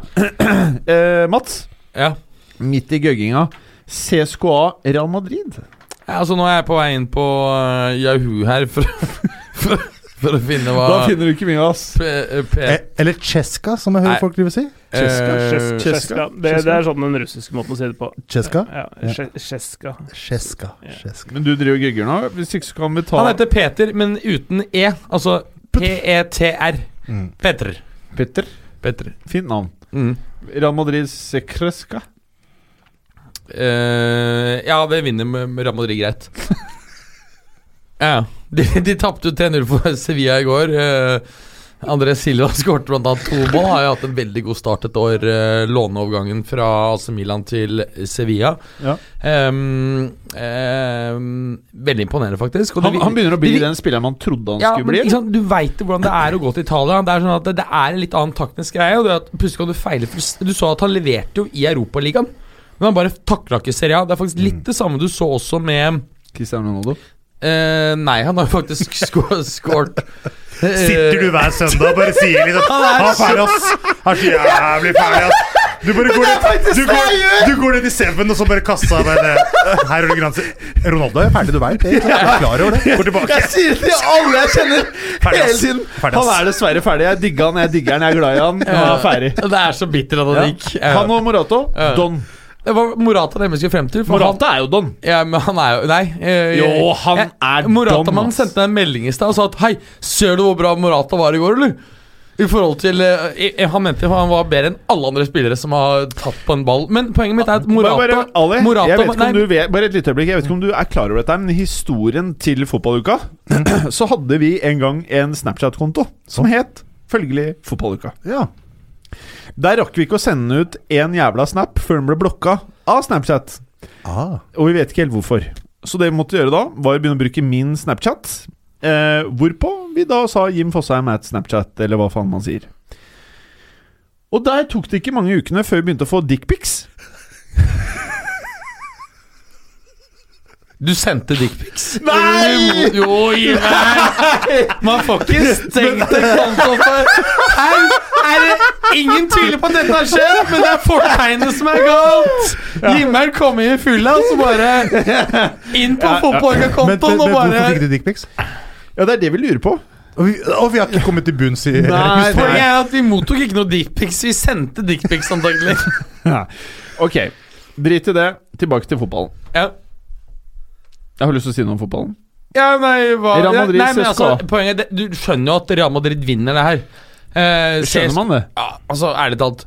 *clears throat* eh, Mats, Ja. midt i gøgginga. CSKA Real Madrid. Ja. Altså, nå er jeg på vei inn på uh, Yahoo her for, *laughs* for, for å finne hva Da finner du ikke mye, ass. P, P, e Eller Cheska, som jeg hører Nei. folk driver si. Cheska, eh, Cheska. Cheska. Det, det er sånn den russiske måten å si det på. Cheska? Ja. Cheska. Cheska. Men du driver og gugger nå? Hvis ikke så kan vi ta Han heter Peter, men uten E. Altså P-E-T-R. Mm. Peter. Petter. Peter. Fint navn. Mm. Real Madrid Sekreska. Eh, ja, det vinner med Real Madrid greit. *laughs* ja. De, de tapte 3-0 for Sevilla i går. Uh, André Silva *laughs* skåret bl.a. to mål. Har jo hatt en veldig god start et år. Eh, låneovergangen fra AC Milan til Sevilla. Ja. Um, um, veldig imponerende, faktisk. Og Han, han begynner å bli det- den spilleren man trodde han ja, skulle bli. Liksom. Du veit hvordan det er å gå til Italia. Det er sånn at det, det er en litt annen taktisk greie. Og det at Plutselig kan du feile. Du så at han leverte jo i Europaligaen, men han bare takla ikke Serie A. Det er faktisk Mm. litt det samme du så også med Cristiano Ronaldo. eh, Nei, han har faktisk *laughs* skå- skåret Sitter du hver søndag og bare sier liksom Han er ferdig, ass! Han er så jævlig ferdig, ass! Du bare går ned, du går, du går ned i Seven og så bare kassa med det. Her er granse. Ronaldo er ferdig, du veit det. Jeg er klar over det. Går tilbake. Jeg sier det til alle jeg kjenner hele tiden. Han er dessverre ferdig. Jeg digger han, jeg digger han, jeg er glad i han. Han er ferdig. Det er så bitter at han gikk. Han og Morato. Don. Det var Morata det skulle frem til. for Morata er jo Don. Ja, men han er jo Nei. eh, Jo, han jeg- er Morata-mannen sendte meg en melding i stad og sa at Hei, ser du hvor bra Morata var i går, eller? I forhold til eh, Han mente han var bedre enn alle andre spillere som har tatt på en ball. Men poenget mitt er at Morata bare, bare, Ali, Morata jeg vet ikke nei, om du vet, bare et lite øyeblikk Jeg vet ikke om du er klar over dette, men historien til fotballuka *clears throat* så hadde vi en gang en Snapchat-konto som het følgelig Fotballuka. Ja. Der rakk vi ikke å sende ut en jævla snap før den ble blokka av Snapchat. Ah. Og vi vet ikke helt hvorfor. Så det vi måtte gjøre da, var å begynne å bruke min Snapchat. Eh, hvorpå vi da sa Jim Fosheim at Snapchat, eller hva faen man sier. Og der tok det ikke mange ukene før vi begynte å få dickpics. Du sendte dickpics? Nei! Jo, meg! Man får ikke stengt en konto for er ingen tviler på at dette har skjedd, men det er fortegnet som er galt! Ja. kom inn i fylla, og så bare inn på fotballkontoen og bare hvorfor fikk du dickpics? Ja, det er det vi lurer på. Og, vi- og vi har ikke kommet til bunns i Nei, Poenget er at vi mottok ikke noe dickpics, vi sendte dickpics antagelig. Ok, drit i det. Tilbake til fotballen. Ja. Jeg har lyst til å si noe om fotballen. Ja, nei, hva Real Madrid, ja, nei, men altså, poenget, det- Du skjønner jo at Real Madrid vinner det her. Eh, Skjønner man det? Ja, altså, ærlig talt.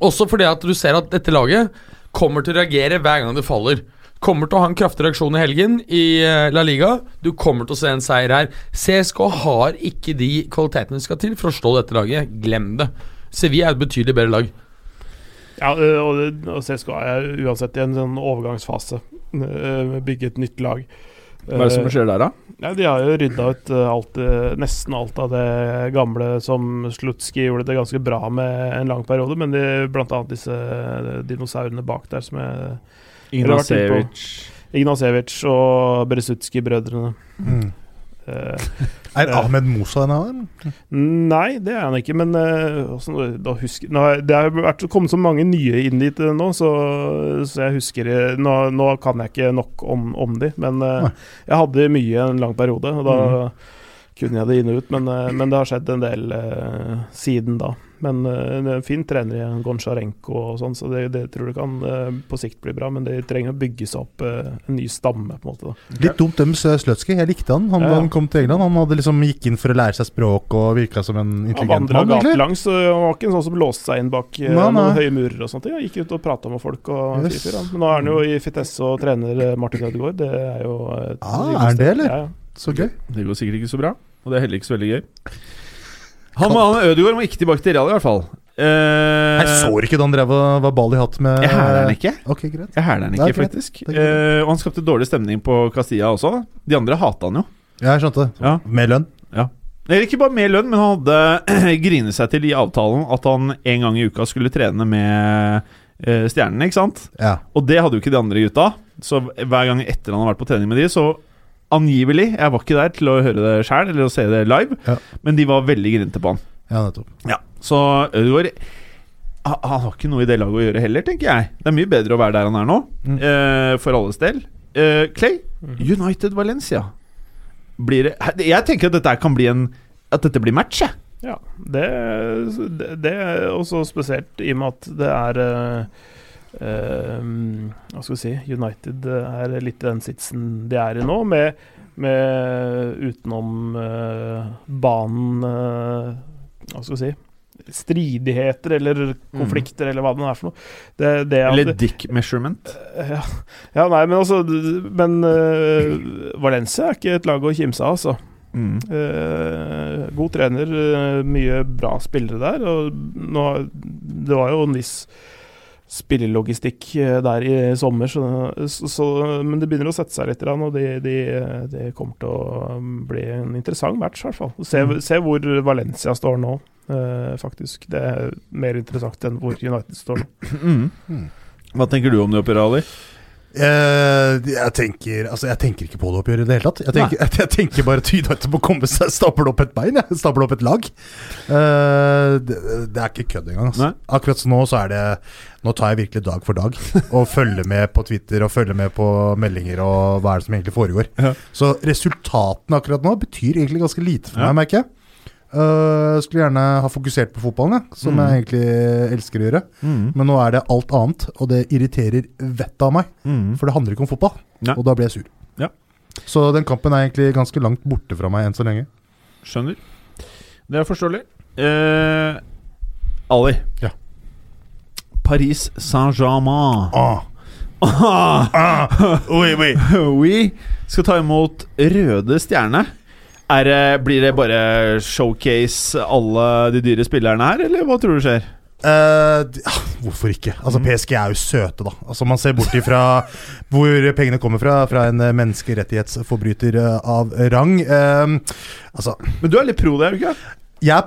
Også fordi at du ser at dette laget kommer til å reagere hver gang det faller. Kommer til å ha en kraftig reaksjon i helgen i eh, La Liga. Du kommer til å se en seier her. CSK har ikke de kvalitetene som skal til for å slå dette laget. Glem det. Sevilla er et betydelig bedre lag. Ja, og, og CSKA er uansett i en sånn overgangsfase. Bygge et nytt lag. Hva er det som Eh, skjer der, da? Ja, de har jo rydda ut eh, alt, eh, nesten alt av det gamle som Slutski gjorde det ganske bra med en lang periode, men de, blant annet disse dinosaurene bak der som jeg Ignacevic Ignacevic og Beresutski-brødrene. Mm. Eh, Er Ahmed Mosa en av dem? nei, det er han ikke, men eh, da husker, nå, Det har vært kommet så mange nye inn dit eh, nå, så, så jeg husker nå, nå kan jeg ikke nok om, om de, men Nei. jeg hadde mye en lang periode, og da kunne jeg det inn og ut, men, men det har skjedd en del uh, siden da. Men uh, det er en fin trener i en Gonsjarenko og sånn, så det, det tror jeg kan uh, på sikt bli bra. Men det trenger å bygge seg opp uh, en ny stamme, på en måte. da. Litt dumt døms Slutsky. Jeg likte han. Han, Ja. han kom til England. Han hadde liksom gikk inn for å lære seg språk og virka som en intelligent mann. Han vandra gatelangs, og han var ikke en sånn som låste seg inn bak Nei, nei. noen høye murer og sånt. Han gikk ut og prata med folk og Yes. fyr. Men nå er han jo i Fitesse og trener Martin Ødegaard. Det er jo et Ah, er han det, eller? Ja, ja. Så gøy. Det går sikkert ikke så bra, og det er heller ikke så veldig gøy. Han, han Ødegaard må ikke tilbake til Real, i hvert fall. Uh, Jeg så ikke da han drev og var ball i hatt med Jeg hæler han ikke. Ok, greit. Jeg hæler han ikke, greit. faktisk. Eh, og han skapte dårlig stemning på Castilla også. De andre hata han jo. Ja, Jeg skjønte. Ja. Med lønn. Eller ikke bare med lønn, men han hadde *clears throat* grinet seg til i avtalen at han en gang i uka skulle trene med uh, stjernene, ikke sant? Ja. Og det hadde jo ikke de andre gutta. Så hver gang etter han har vært på trening med de, så angivelig Jeg var ikke der til å høre det sjøl eller å se det live, Ja. men de var veldig grinte på han. ja, nettopp. Ja, Så Ødegaard han han har ikke noe i det laget å gjøre heller, tenker jeg. Det er mye bedre å være der han er nå, Mm. eh, for alles del. Eh, Clay, United Valencia. Blir det Jeg tenker at dette kan bli en At dette blir match, jeg. Ja, det, det, det er også spesielt i og med at det er eh, Hva skal vi si United er litt i den sitsen de er i nå, med, med utenom eh, banen eh, Hva skal vi si Stridigheter eller konflikter, eller hva det er for noe. Det, det Eller dick measurement. ja, ja, nei, men altså Men uh, Valencia er ikke et lag å kimse av, altså. Mm. Uh, god trener, uh, mye bra spillere der. Og nå, det var jo en viss spillelogistikk eh, der i sommer, så, så, så, men det begynner å sette seg litt. Og det de, de kommer til å um, bli en interessant match, i hvert fall. Se, se hvor Valencia står nå, eh, faktisk. Det er mer interessant enn hvor United står nå. Mm. Hva tenker du om det oppgjøret, Ali? Eh, jeg tenker Altså, jeg tenker ikke på det oppgjøret i det hele tatt. Jeg tenker, jeg, *laughs* jeg tenker bare United må komme seg stable opp et bein. Jeg. Stable opp et lag. Uh, det, det er ikke kødd engang. Altså. Akkurat nå så er det Nå tar jeg virkelig dag for dag og følger med på Twitter og følger med på meldinger og hva er det som egentlig foregår. Ja. Så resultatene akkurat nå betyr egentlig ganske lite for Ja. meg, merker jeg. Eh, skulle gjerne ha fokusert på fotballen, ja, som Mm. jeg egentlig elsker å gjøre. Men nå er det alt annet, og det irriterer vettet av meg. Mm. For det handler ikke om fotball, Nei. og da blir jeg sur. Ja. Så den kampen er egentlig ganske langt borte fra meg enn så lenge. Skjønner. Det er forståelig. Eh, Ali. Ja. Paris Saint-Germain. Ah. oui, oui. *laughs* oui. Skal ta imot Røde Stjerne. Er, det- blir det bare showcase alle de dyre spillerne her, eller hva tror du skjer? Uh, hvorfor ikke? Altså PSG er jo søte, da. Altså Man ser bort ifra *laughs* hvor pengene kommer fra, fra en eh, menneskerettighetsforbryter eh, av rang. Uh, altså Men du er litt pro det, er du ikke? Jeg er,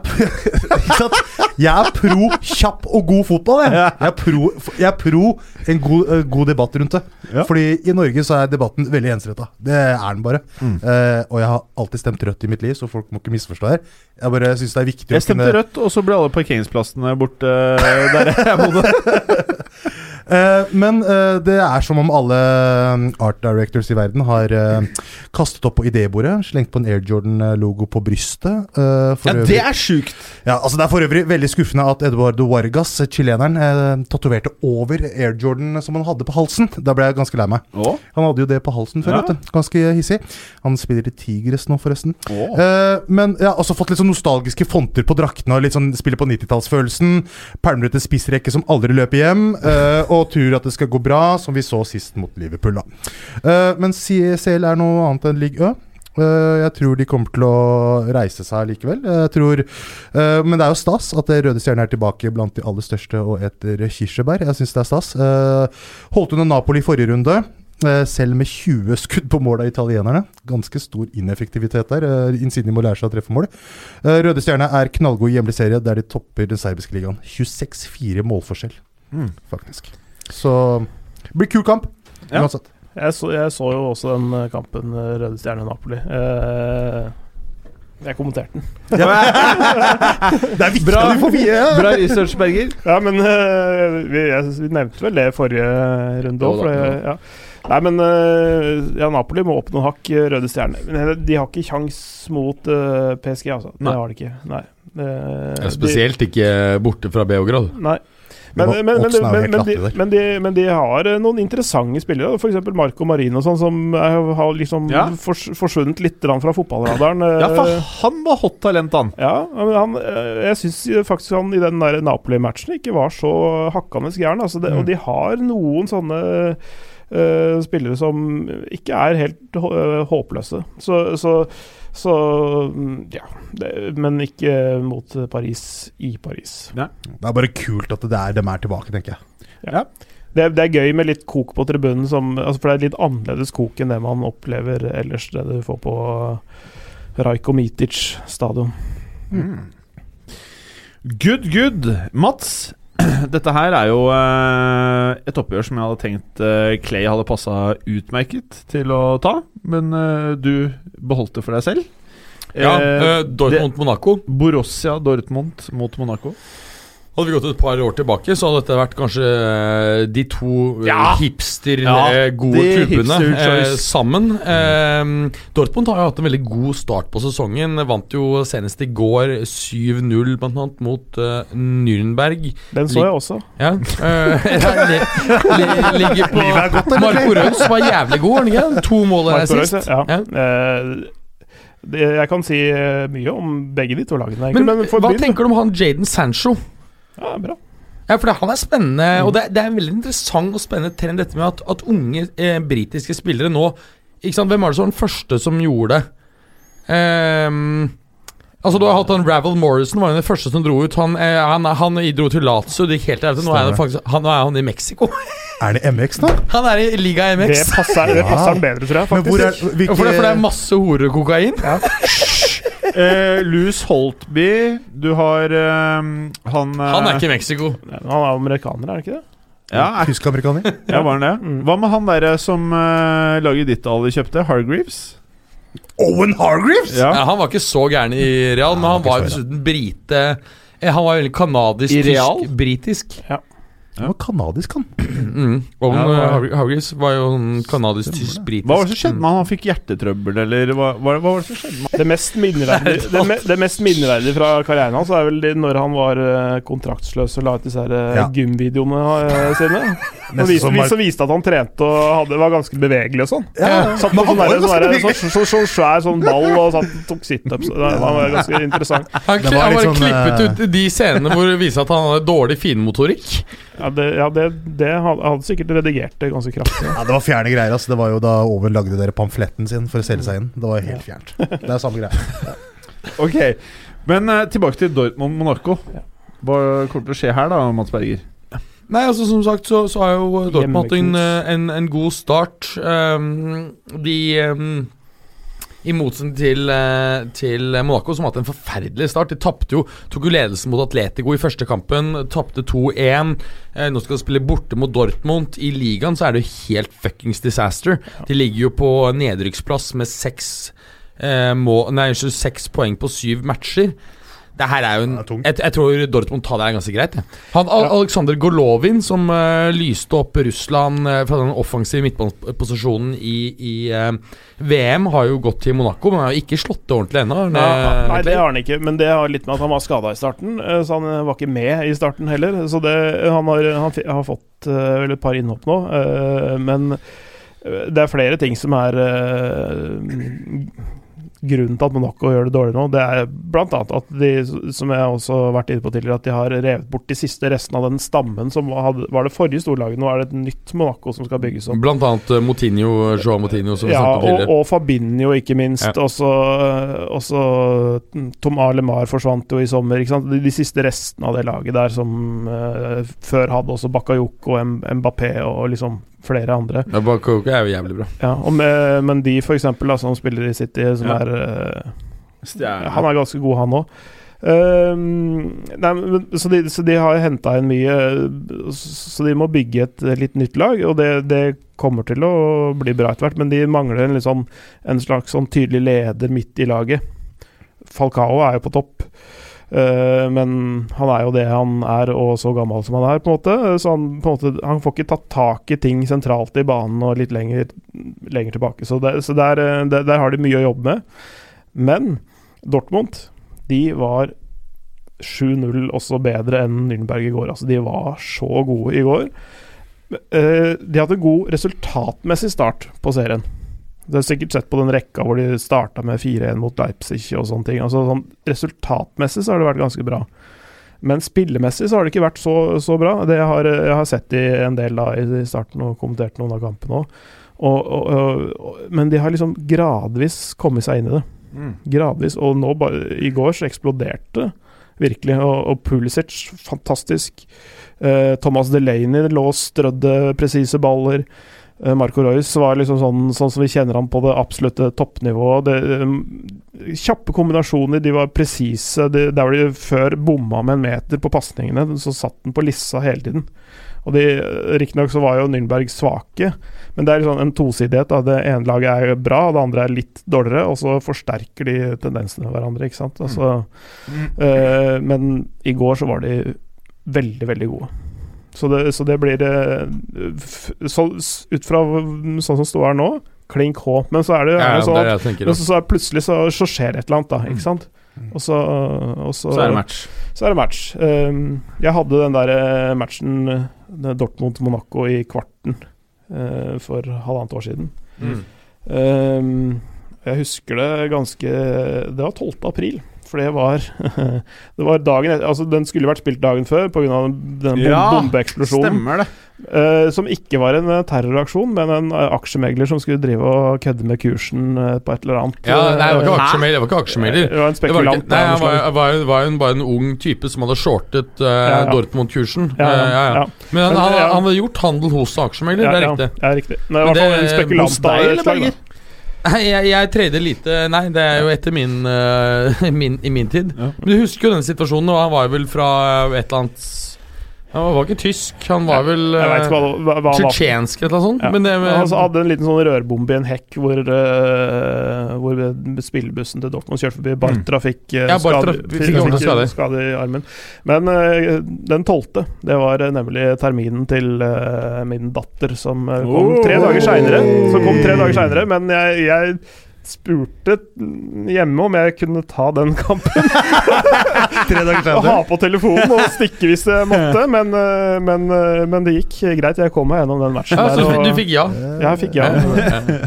*laughs* jeg er pro kjapp og god fotball. Jeg, jeg, er, pro, jeg er pro en god, eh, god debatt rundt det. Ja. Fordi i Norge så er debatten veldig ensretta. Det er den bare. Mm. Uh, og jeg har alltid stemt rødt i mitt liv, så folk må ikke misforstå her. Jeg bare syns det er viktig Jeg stemte rødt, og så ble alle parkeringsplassene borte der jeg bodde. *laughs* Eh, men uh, det er som om alle um, art directors i verden har uh, kastet opp på idébordet, slengt på en Air Jordan-logo på brystet. eh, Ja, øvrig- det er sjukt! Ja, altså Det er for øvrig veldig skuffende at Eduardo Vargas, eh, chileneren, eh, tatoverte over Air Jordan som han hadde på halsen. Da ble jeg ganske lei meg. Å? Han hadde jo det på halsen før, Ja. vet du. Ganske hissig. Han spiller i Tigres nå, forresten. Eh, men jeg har også fått litt sånn nostalgiske fonter på draktene. Og litt sånn Spiller på 90-tallsfølelsen. Pælmer ut en spissrekke som aldri løper hjem. eh, og tror at det skal gå bra, som vi så sist mot Liverpool. da Uh, Men CL er noe annet enn Ligue Ø. Uh, jeg tror de kommer til å reise seg likevel. Jeg tror, uh, men det er jo stas at Røde Stjerne er tilbake blant de aller største og etter kirsebær. Jeg syns det er stas. Uh, holdt under Napoli i forrige runde. Selv med 20 skudd på mål av italienerne. Ganske stor ineffektivitet der. Innsiden Insigne må lære seg å treffe mål. Røde Stjerne er knallgod i hjemlig serie, der de topper den serbiske ligaen. 26-4 målforskjell, Mm. faktisk. Så blir kul kamp, Ja. uansett. Jeg så, jeg så jo også den eh, kampen eh, Røde Stjerne Napoli. Eh, jeg kommenterte den. *laughs* *laughs* Det er viktig Bra. at vi får vite *laughs* Bra research, Berger. Ja, men eh, vi, jeg, vi nevnte vel det forrige runde òg. Ja. Nei, men eh, ja, Napoli må opp noen hakk, eh, Røde Stjerne. Men de har ikke kjangs mot uh, PSG, altså. Det har de ikke. Nei. Eh, Ja, spesielt ikke borte fra Beograd. Nei. Men, Men men, de, men, de, men de har eh, noen interessante spillere. F.eks. Marco Marino, sånn, som er, har liksom Ja. fors, forsvunnet litt fra fotballradaren. eh, Ja, for han var hot talent, han. Ja, men han, eh, jeg syns faktisk han i den Napoli-matchen ikke var så hakkende gæren. Altså Mm. Og de har noen sånne uh, spillere som ikke er helt eh, håpløse. Så, så, så mm, ja. Det, men ikke mot Paris i Paris. Det er bare kult at det er dem er tilbake, tenker jeg. Det, det er gøy med litt kok på tribunen, som, altså for det er litt annerledes kok enn det man opplever ellers, det du får på Rajko Mitic stadion. Good, good. Mats, *clears throat* dette her er jo eh, et oppgjør som jeg hadde tenkt eh, Clay hadde passa utmerket til å ta, men eh, du beholdt det for deg selv. Ja, Eh, eh, Dortmund Monaco. Borussia Dortmund mot Monaco. Hadde vi gått et par år tilbake, så hadde dette vært kanskje eh, de to eh, Ja. hipster Ja, eh, klubbene hipster eh, sammen. Eh, Dortmund har jo hatt en veldig god start på sesongen. Vant jo senest i går 7-0 blant annet mot Nürnberg. Den så jeg også. Ja. eh, *laughs* li, li, ligger på Marco Reus var jævlig god, var han ikke? To mål der sist. ja. Ja. Jeg kan si mye om begge de to lagene, egentlig. Men, Men, hva tenker du om han Jaden Sancho? Ja, bra. Ja, for det, Han er spennende, og det, det er en veldig interessant og spennende trend dette med at, at unge eh, britiske spillere nå ikke sant, Hvem var det som var den første som gjorde det? Um, altså Du har hatt han Ravel Morrison, var jo den første som dro ut. Han, eh, han, han dro til Lazio, det gikk helt ærlig. Nå er han faktisk han, nå er han i Mexico. Er det MX, da? Han er i Liga Det MX. passer, det passer han bedre, tror jeg. Men hvor er faktisk. Hvilke, For det, for det er masse horekokain. Ja. *laughs* Eh, Louis Holtby, du har eh, han eh, Han er ikke i Mexico. Han er amerikaner, er han ikke det? Ja, er, Tysk-amerikaner? *laughs* ja, var han det? Mm. Hva med han derre som uh, laget ditt alle kjøpte? Hargreaves? Owen Hargreaves! Ja. Ja, han var ikke så gæren i Real, men han var jo han var ikke dessuten brite. Eh, Han var veldig kanadisk, I Real? tysk, britisk. Han var kanadisk, han. *clears throat* Mm. Og Ja, ja, var- Hargreaves var jo en kanadisk, tysk, britisk Hva var det som skjedde med han? Han fikk hjertetrøbbel, eller hva, hva, hva var det som skjedde med han? Det mest minneverdige, det, me, det mest minneverdige fra karrieren hans er vel det når han var eh, kontraktsløs og la ut disse her, eh, Ja. gymvideoene sine. *laughs* Som viste, som viste at han trente og hadde, var ganske bevegelig og sånn. Ja, Satt på han sånn, var sånn, sånn, sånn, svær sånn ball og satt, tok situps. Det var ganske interessant. Han, Det var han bare sånn, klippet eh, ut de scenene hvor det viste at han hadde dårlig finmotorikk. Ja, det, ja, det, det hadde hadde sikkert redigert det ganske kraftig. Ja, Det var fjerne greier. altså Det var jo da Owen lagde dere pamfletten sin for å selge seg inn. Det var helt fjernt. Det er samme greie. *laughs* Ok, Men uh, tilbake til Dortmund-Monaco. Hva kommer til å skje her, da, Mats Berger? Nei, altså som sagt så, så har jo Dortmund hatt en, eh, en, en god start. Um, de um, I motsetning til, eh, til Monaco, som hatt en forferdelig start. De tapte jo, tok jo ledelsen mot Atletico i første kampen. Tapte 2-1. Eh, nå skal de spille borte mot Dortmund. I ligaen så er det jo helt fuckings disaster. De ligger jo på nedrykksplass med seks eh, må, Nei, seks poeng på syv matcher. Det her er jo en er jeg, jeg tror Dortmund tar det her ganske greit. jeg. Han, ja. Aleksandr Golovin, som uh, lyste opp Russland uh, fra den offensive midtbaneposisjonen i, i uh, VM, har jo gått til Monaco, men har jo ikke slått det ordentlig ennå. Ja, Eh, nei, det har han ikke, men det har litt med at han var skada i starten. eh, Så han eh, var ikke med i starten heller. Så det, han, har, han har fått eh, vel et par innhopp nå, eh, men eh, det er flere ting som er eh, Grunnen til at Monaco gjør det dårlig nå, det er bl.a. at de, som jeg også har vært inne på tidligere, at de har revet bort de siste restene av den stammen som hadde, var det forrige storlaget. Nå er det et nytt Monaco som skal bygges opp. Blant annet eh, Moutinho, Joao Moutinho, som vi Ja, snakket om og, tidligere. og Fabinho, ikke minst. Ja. Også, også Tom Alemar forsvant jo i sommer. Ikke sant? De, de siste restene av det laget der som uh, før hadde også Bakayoko, Mbappé og liksom flere andre. Ja, Bakayoko er jo jævlig bra. Ja, med, men de, for eksempel, da, som spiller i City, som Ja. er Stjerne. Han er ganske god, han òg. nei, men, så, de, så de har henta inn mye, eh, så de må bygge et eh, litt nytt lag. Og det, det kommer til å bli bra etter hvert, men de mangler en, sånn, en slags sånn tydelig leder midt i laget. Falcao er jo på topp, eh, men han er jo det han er, og så gammel som han er, på en måte. Så han, måte, han får ikke tatt tak i ting sentralt i banen og litt lenger, lenger tilbake. Så, det, så der, eh, der, der har de mye å jobbe med. Men Dortmund, de var 7-0 også bedre enn Nürnberg i går. Altså, de var så gode i går. Eh, de hadde god resultatmessig start på serien. Du har sikkert sett på den rekka hvor de starta med 4-1 mot Leipzig og sånne ting. Altså, sånn, resultatmessig så har det vært ganske bra. Men spillemessig så har det ikke vært så, så bra. Det har, jeg har sett i en del da i starten og kommentert noen av kampene òg. men de har liksom gradvis kommet seg inn i det. Mm. Gradvis. Og nå, i går, så eksploderte det virkelig. Og, og Pulisic, fantastisk. Eh, Thomas Delaney lå og strødde presise baller. Eh, Marco Reus var liksom sånn, sånn, som vi kjenner han på det absolutte toppnivået. Det, um, kjappe kombinasjoner, de var presise. De, der hvor de før bomma med en meter på pasningene, så satt den på lissa hele tiden. Og Riktignok så var jo Nürnberg svake, men det er liksom en tosidighet. Da. Det ene laget er bra, det andre er litt dårligere, og så forsterker de tendensene hverandre. ikke sant? Altså, mm. øh, men i går så var de veldig, veldig gode. Så det, så det blir så, Ut fra sånn som står her nå, klink H. Men så er det jo ja, sånn at men så, så plutselig så, så, skjer et eller annet, da. Ikke sant? Og så, og så, så er det match. Så er det match. Um, jeg hadde den der eh, matchen eh, Dortmund-Monaco i kvarten uh, for halvannet år siden. Mm. Um, jeg husker det ganske Det var 12. april. For det var, *laughs* det var dagen Altså, den skulle vært spilt dagen før pga. den ja, bombeeksplosjonen. Stemmer det. Uh, som ikke var en uh, terroraksjon, men en uh, aksjemegler som skulle drive og kødde med kursen på et eller annet. Ja, nei, det var ikke aksjemegler. Det var ikke aksjemegler. Det var en spekulant. nei, var, var, var en, bare en ung type som hadde shortet ja, ja. Dortmund-kursen. Ja, ja, Men han, han, hadde gjort handel hos aksjemegler, det er riktig. Ja, riktig. Men i hvert fall en spekulant. Hos deg, eller, Berger? Jeg, jeg trader lite Nei, det er jo etter min, uh, *laughs* min i min tid. Ja. Men du husker jo den situasjonen, og han var vel fra et eller annet han var ikke tysk, han var vel tsjetsjensk eller noe sånt. Ja. Men det, med, han hadde en liten sånn rørbombe i en hekk hvor, uh, hvor spillebussen til Dortmund kjørte forbi. Bartra mm. fikk, uh, ja, Bartra skade, fikk, fikk, skade. skade, i armen. Men uh, den tolvte, det var nemlig terminen til min datter, som kom tre dager seinere. Som kom tre dager seinere, men jeg, jeg spurte hjemme om jeg kunne ta den kampen. *laughs* Tre dager senere. Ha på telefonen og stikke hvis jeg måtte, men, eh, men, eh, men, det gikk greit. Jeg kom meg gjennom den matchen. Ja, der, og, du fikk ja? Ja, jeg fikk ja.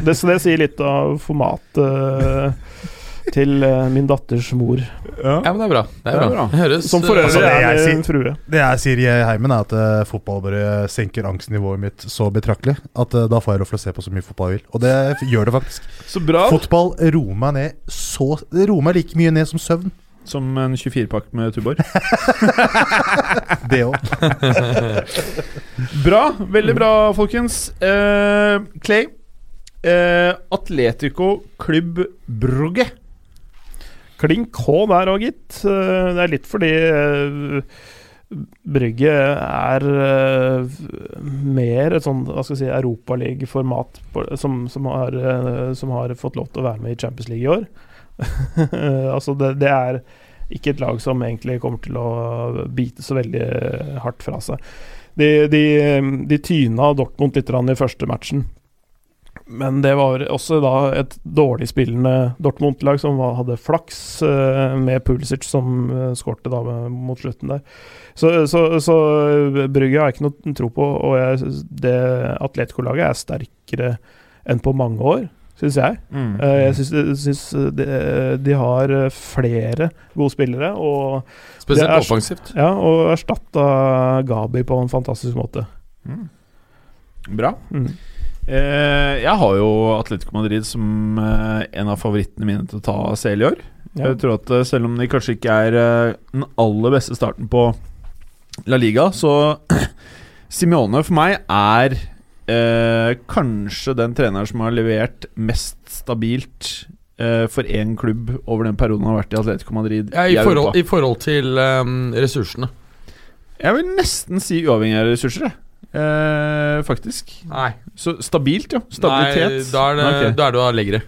Det, så det sier litt av formatet til uh, min datters mor. Ja. ja, men det er bra. Det er bra. Det høres, Som for øvrig altså, er min frue. Det jeg sier i heimen, er at uh, fotball bare senker angstnivået mitt så betraktelig at uh, da får jeg lov til å se på så mye fotball jeg vil. Og det gjør det faktisk. Så bra Fotball roer meg ned så Det roer meg like mye ned som søvn. Som en 24-pakk med Tuborg? *laughs* det òg. *laughs* bra. Veldig bra, folkens. Clay. Atletico Klubb Brugge Klink H der òg, gitt. Eh, det er litt fordi eh, Brygge er uh, mer et sånn hva skal jeg si, europaligaformat som, som, som har fått lov til å være med i Champions League i år. *laughs* altså det, det, er ikke et lag som egentlig kommer til å bite så veldig hardt fra seg. De, de, de tyna Dortmund litt i første matchen. Men det var også da et dårlig spillende Dortmund-lag som hadde flaks uh, med Pulisic som uh, skårte da mot slutten der. Så, så, så Brygge har jeg ikke noe tro på, og jeg, det Atletico-laget er sterkere enn på mange år, syns jeg. Mm. Uh, jeg syns de, de, har flere gode spillere. Og Spesielt er, offensivt. Ja, og erstatta Gabi på en fantastisk måte. Mm. Bra. Mm. Eh, jeg har jo Atletico Madrid som eh, en av favorittene mine til å ta CL i år. Jeg tror at eh, Selv om de kanskje ikke er den aller beste starten på La Liga, så *clears throat* Simione for meg er eh, kanskje den treneren som har levert mest stabilt eh, for én klubb over den perioden han har vært i Atletico Madrid. Ja, i, i, forhold, I forhold til um, ressursene. Jeg vil nesten si uavhengig av ressurser. Jeg. Eh, faktisk. Nei. Så stabilt, ja. Stabilitet. Nei, da er det, okay. da er det leggere.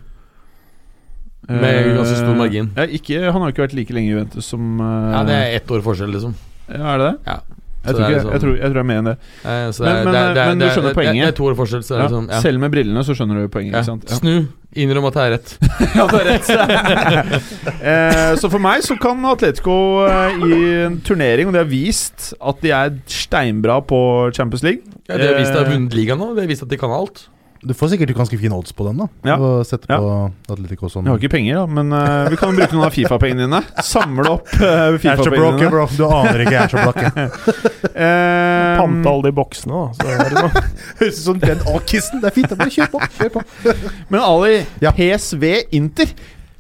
Med ganske stor margin. Ja, ikke, han har ikke vært like lenge i Juventus som eh, Ja, Det er ett år forskjell, liksom. Ja, Er det det? Ja Jeg tror, ikke, jeg, tror, jeg tror jeg er med enn det. Eh, Men- det er- men, det er- det men du det er- skjønner det er- poenget? Det er to år forskjell, så er Ja. sånn ja. Selv med brillene så skjønner du poenget. Ja. Ikke sant? Snu. Innrøm at det er rett. *laughs* Ja, det er rett. *laughs* eh, så for meg så kan Atletico eh, i en turnering, og de har vist at de er steinbra på Champions League Ja, de har vist at de har Eh, vunnet ligaen nå. De har vist at de kan alt. Du får sikkert ganske fine odds på den, da. Ja. Og sette Ja. på Atletico sånn. Vi har ikke penger, da, men uh, vi kan bruke noen av Fifa-pengene dine. Samle opp uh, Jeg er Fifa-pengene bro. Du aner ikke, jeg er så blakk. *laughs* Eh, Pante alle de boksene, da. Så det. *laughs* Høres ut som den A-kissen. Det er fint. Bare kjør på. Kjør på. Men Ali, Ja. PSV Inter.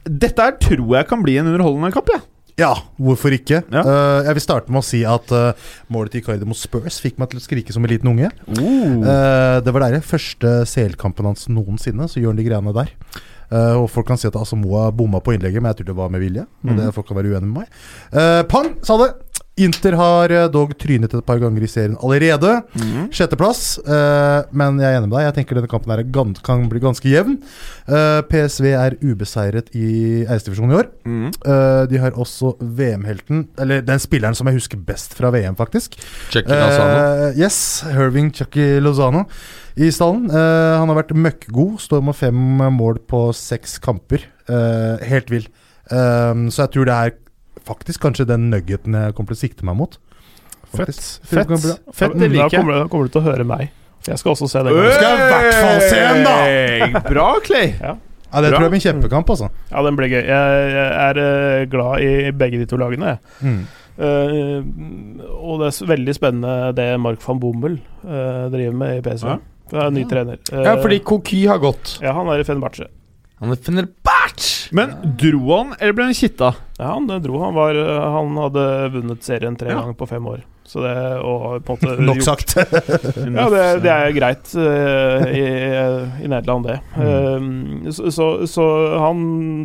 Dette her tror jeg kan bli en underholdende kamp. Ja. Ja, hvorfor ikke? Ja. Uh, jeg vil starte med å si at uh, målet til Icardi mot Spurs fikk meg til å skrike som en liten unge. Uh. Eh, det var der første CL-kampen hans noensinne, så gjør han de greiene der. Og Folk kan si at Asamoah bomma på innlegget, men jeg tror det var med vilje. Men Mhm. det Folk kan være uenige med meg. Pang, sa det! Inter har eh, dog trynet et par ganger i serien allerede. Mm. Sjetteplass, eh, men jeg er enig med deg. Jeg tenker denne kampen er kan bli ganske jevn. Eh, PSV er ubeseiret i æresdivisjonen i år. Mm. Eh, de har også VM-helten, eller den spilleren som jeg husker best fra VM, faktisk. Chucky Lozano. Yes, Herving Chucky Lozano i stallen. Eh, han har vært møkkgod. Står med fem mål på seks kamper. Eh, helt vill. Så jeg tror det er faktisk kanskje den nuggeten jeg kommer til å sikte meg mot. Fett. Faktisk. Fett. Bli. Fett, det liker jeg. kommer, du- da kommer du til å høre meg. Jeg skal også se den. Øy! Skal jeg i hvert fall se den, da! *laughs* Bra, Clay. Ja, det Bra. tror jeg blir en kjempekamp, altså. Ja, den blir gøy. Jeg, jeg er eh, glad i begge de to lagene. jeg. Mm. Uh, og det er veldig spennende det Mark van Bommel uh, driver med i PSV. Ja. Det er ny trener. Uh, Ja, fordi Koki har gått. Ja, han er i Fenerbahçe. Han er Fenerbahçe! Men dro han, eller ble han kitta? Ja, han dro. Han, var, eh, han hadde vunnet serien tre Ja. ganger på fem år. Så det Og på en måte *laughs* Nok gjort- sagt. *laughs* Ja, det, det er greit uh, i, i Nederland, det. Mm. Eh, så, så, så han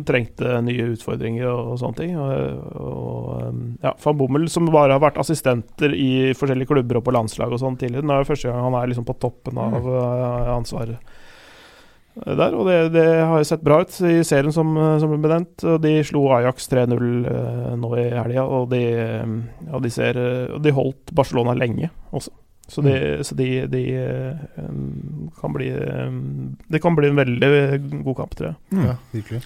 trengte nye utfordringer og, og sånne ting. Og, og um, ja, Van Bommel, som bare har vært assistenter i forskjellige klubber og på landslag og sånn tidligere, nå er det første gang han er liksom på toppen av uh, ansvaret der, og det, det har sett bra ut i serien som, som ble nevnt. og De slo Ajax 3-0 eh, nå i helga, og de, eh, ja, de, ser, eh, og de holdt Barcelona lenge også. Så de, så de, de kan bli um, Det kan bli en veldig god kamp, tror jeg. Ja, virkelig.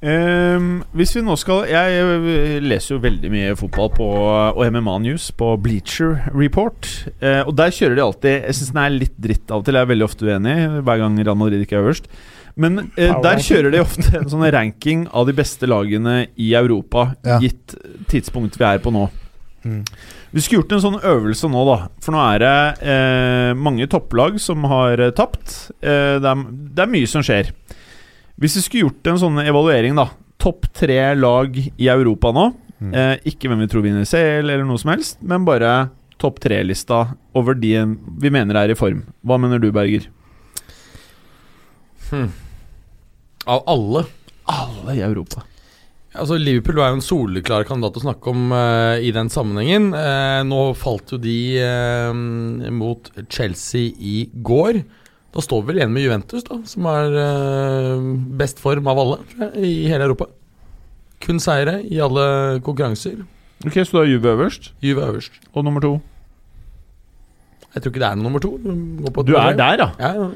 Ehm, hvis vi nå skal Jeg leser jo veldig mye fotball på, og MMA News på Bleacher Report. Uh, og der kjører de alltid Jeg syns den er litt dritt av og til. Jeg er veldig ofte uenig hver gang Real Madrid ikke er øverst. Men uh, der kjører de ofte en sånn ranking av de beste lagene i Europa, Ja. gitt tidspunkt vi er på nå. Mm. Vi skulle gjort en sånn øvelse nå, da. For nå er det eh, mange topplag som har eh, tapt. Eh, det, er, det er mye som skjer. Hvis vi skulle gjort en sånn evaluering, da. Topp tre lag i Europa nå. Mm. Eh, ikke hvem vi tror vinner CL eller noe som helst, men bare topp tre-lista over de vi mener er i form. Hva mener du, Berger? Hmm. Av alle. Alle i Europa. Altså Liverpool var jo en soleklar kandidat å snakke om uh, i den sammenhengen. Uh, nå falt jo de uh, mot Chelsea i går. Da står vi vel igjen med Juventus, da, som er eh, best form av alle tror jeg, i hele Europa. Kun seire i alle konkurranser. Ok, Så du har Juve øverst, Juve er øverst. og nummer to? Jeg tror ikke det er noe nummer to. På Du er der, ja! Ja,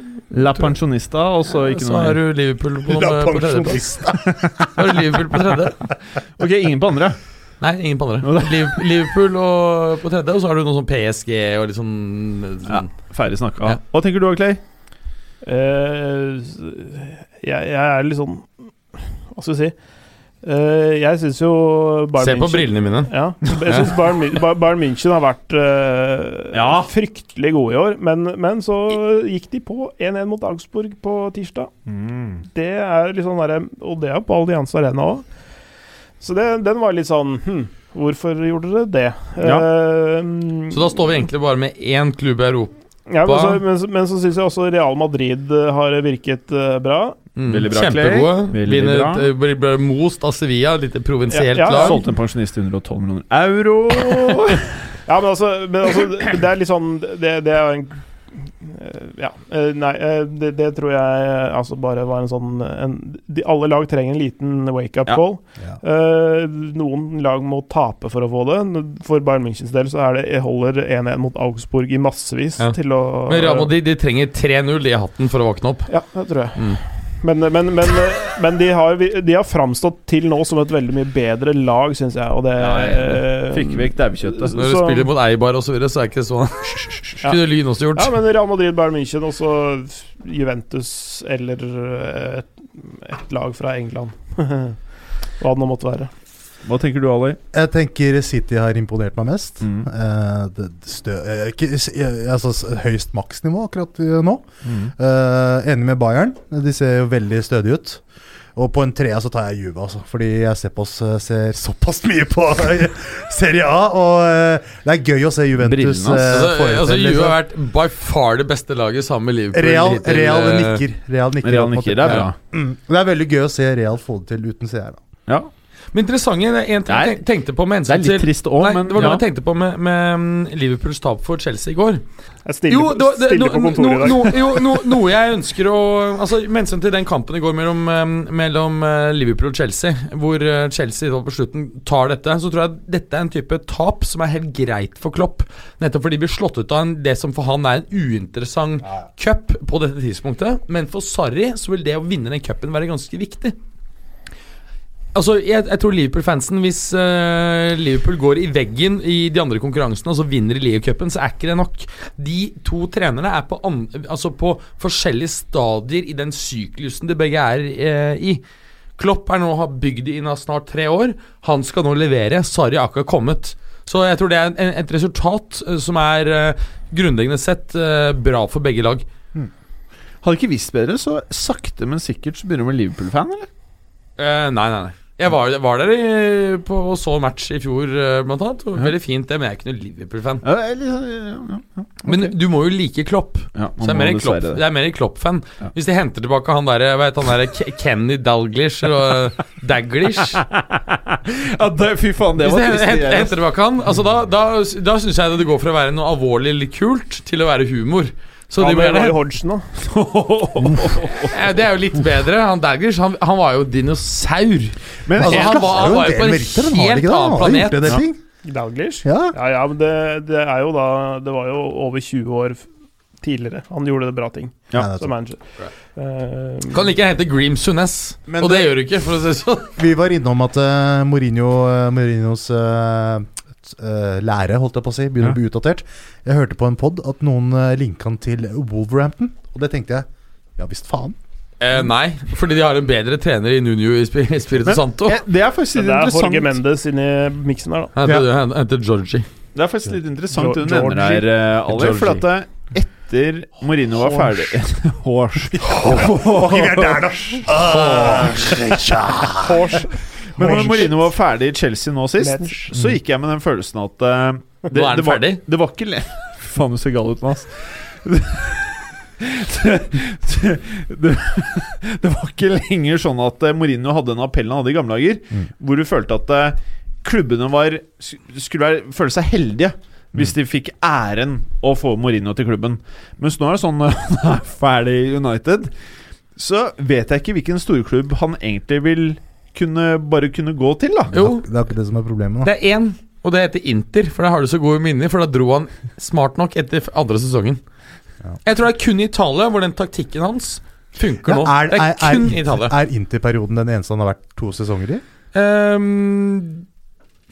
La Pensjonista, og så ikke så noe har mer. du Liverpool på, *laughs* på tredjeplass. *laughs* Så har du Liverpool på tredje. Ok, ingen på andre. Nei, ingen på andre. Liverpool og på tredje, og så har du noe sånn PSG og litt sånn, Ja, sånn Ferdig snakka. Ja. Hva tenker du, Clay? Eh, jeg, jeg er litt sånn Hva skal vi si? Uh, jeg syns jo Bayern Se på München- brillene mine. Ja, jeg syns *laughs* Bayern, Bayern München har vært uh, Ja. fryktelig gode i år. Men, men så gikk de på 1-1 mot Augsburg på tirsdag. Det er litt sånn der, Og det er på Allianz Arena òg. Så det, den var litt sånn hm, Hvorfor gjorde dere det? Ja. Uh, Så da står vi egentlig bare med én klubb i Europa. Ja, men, så, men, men så syns jeg også Real Madrid eh, har virket uh, bra. Mm, Veldig bra, Kjempegode. Vinner, bra. eh, most av Sevilla, et lite provinsielt Ja, ja. lag. Solgte en pensjonist til 112 millioner euro. *laughs* Ja, men altså, men altså Det er litt sånn Det, det er en ja. eh, nei, eh, det, det tror jeg eh, altså bare var en sånn en, de, Alle lag trenger en liten wake-up Ja. call. Ja. Eh, noen lag må tape for å få det. For Bayern Münchens del så er det holder 1-1 mot Augsburg i massevis Ja. til å Men Real Madrid de trenger 3-0 i hatten for å våkne opp. Ja, det tror jeg. Mm. Men, men, men, men de har, de har framstått til nå som et veldig mye bedre lag, syns jeg. Og det Ja, jeg eh, Fikk vekk daukjøttet. Når du Så- spiller mot Eibar osv., så, videre, så er det ikke sånn Ja. Kunne Lyn også gjort. Ja, men Real Madrid, Bayern München, også Juventus eller et, et lag fra England. *laughs* Hva det nå måtte være. Hva tenker du, Ali? Jeg tenker City har imponert meg mest. Mm. Uh, stø, uh, ikke, altså, høyst maksnivå akkurat eh, nå. Mm. Uh, enig med Bayern. De ser jo veldig stødige ut. Og på en trea så tar jeg Juve, altså. Fordi jeg ser, på, ser såpass mye på *laughs* Serie A. Og det er gøy å se Juventus Brillene, Altså, få altså Juve har vært by far det beste laget sammen med Liverpool. Real, hittil, Real nikker. Real nikker, Real nikker, det er bra. Mm. Det er veldig gøy å se Real få det til uten CR. Ja. Men interessante er en ting jeg tenkte på med Det er litt trist òg, men det var noe ja. jeg tenkte på med, med mm, Liverpools tap for Chelsea i går. Jeg stiller, Jo, det, det, stiller no, på kontoret i dag. no, no, jo, no, *laughs* noe jeg ønsker å Altså Med hensyn til den kampen i går mellom, eh, mellom eh, Liverpool og Chelsea, hvor eh, Chelsea da på slutten tar dette, så tror jeg dette er en type tap som er helt greit for Klopp. Nettopp fordi de blir slått ut av en, det som for han er en uinteressant cup på dette tidspunktet. Men for Sarri så vil det å vinne den cupen være ganske viktig. Altså, jeg, jeg tror Liverpool-fansen Hvis uh, Liverpool går i veggen i de andre konkurransene og så vinner i Leo-cupen, så er ikke det nok. De to trenerne er på, an, altså på forskjellige stadier i den syklusen de begge er uh, i. Klopp er nå har bygd inn av snart tre år. Han skal nå levere. Sarri har akkurat kommet. Så jeg tror det er en, et resultat uh, som er grunnleggende sett bra for begge lag. Hadde ikke visst bedre, så sakte, men sikkert så begynner du med Liverpool-fan, eller? Nei, nei, nei. Jeg var, var der i, på, og så match i fjor, eh, blant annet. Og Veldig fint, det, men jeg er ikke noe Liverpool-fan. Ja, eller- ja, ja, ja. Men du må jo like Klopp. Ja, Så jeg er mer en Klopp, det. jeg er mer en Klopp-fan. Ja. Hvis de henter tilbake han derre der, derre Kenny Dalglish eller uh, Daglish *laughs* Ja, det, fy faen, det Hvis var de trist. henter, henter tilbake han Altså Da, da, da syns jeg det går fra å være noe alvorlig litt kult til å være humor. Så ja, det var jo Hodgson, da. *laughs* Det er jo litt bedre. Han Daglish han, han var jo dinosaur. Men Altså, han var, han var jo på en helt ikke det? Annen planet. ting. Dalglish? Ja. Ja, ja, men det, det er jo da Det var jo over 20 år tidligere. Han gjorde det bra ting Ja, det som manager. Uh, Kan like hete Greem Sunes, og det det- gjør du ikke, for å si det sånn. Vi var innom at uh, Mourinho, uh, Mourinhos eh, eh, lære, holdt jeg på å si, begynner Ja. å bli utdatert. Jeg hørte på en pod at noen uh, linka han til Wolverhampton, og det tenkte jeg ja visst faen. Eh, nei, fordi de har en bedre trener i Nuno i Spi- Spirito Men- Santo. Eh, Det er faktisk litt interessant. det er Jorge. Mendes inni miksen her, da. Henter, ja. henter Georgie. Det er faktisk litt interessant Jo- du nevner Georgie. her, uh, Ali. Georgie. For at det, etter Mourinho var ferdig Hårs. vi er der, da! Men når Mourinho var ferdig i Chelsea nå sist, Let's- så gikk jeg med den følelsen at uh, det, Nå er han det var, ferdig? Det var ikke le... *laughs* Faen, du ser gal ut Mads. *laughs* Det, det, det, var ikke lenger sånn at eh, Mourinho hadde en appell han hadde i gamle dager, Mm. hvor du følte at eh, klubbene var skulle være, føle seg heldige hvis de fikk æren å få Mourinho til klubben. Mens nå er det sånn *laughs* når han er ferdig i United, så vet jeg ikke hvilken storklubb han egentlig vil kunne bare kunne gå til, da. Jo, Det er ikke det som er problemet, da. det er én, og det heter Inter. For da har du så gode minner, for da dro han smart nok etter andre sesongen. Ja. Jeg tror det er kun i Italia hvor den taktikken hans funker Ja, nå. er, det er, er, kun i Italia. er, er Inter-perioden den eneste han har vært to sesonger i? Um,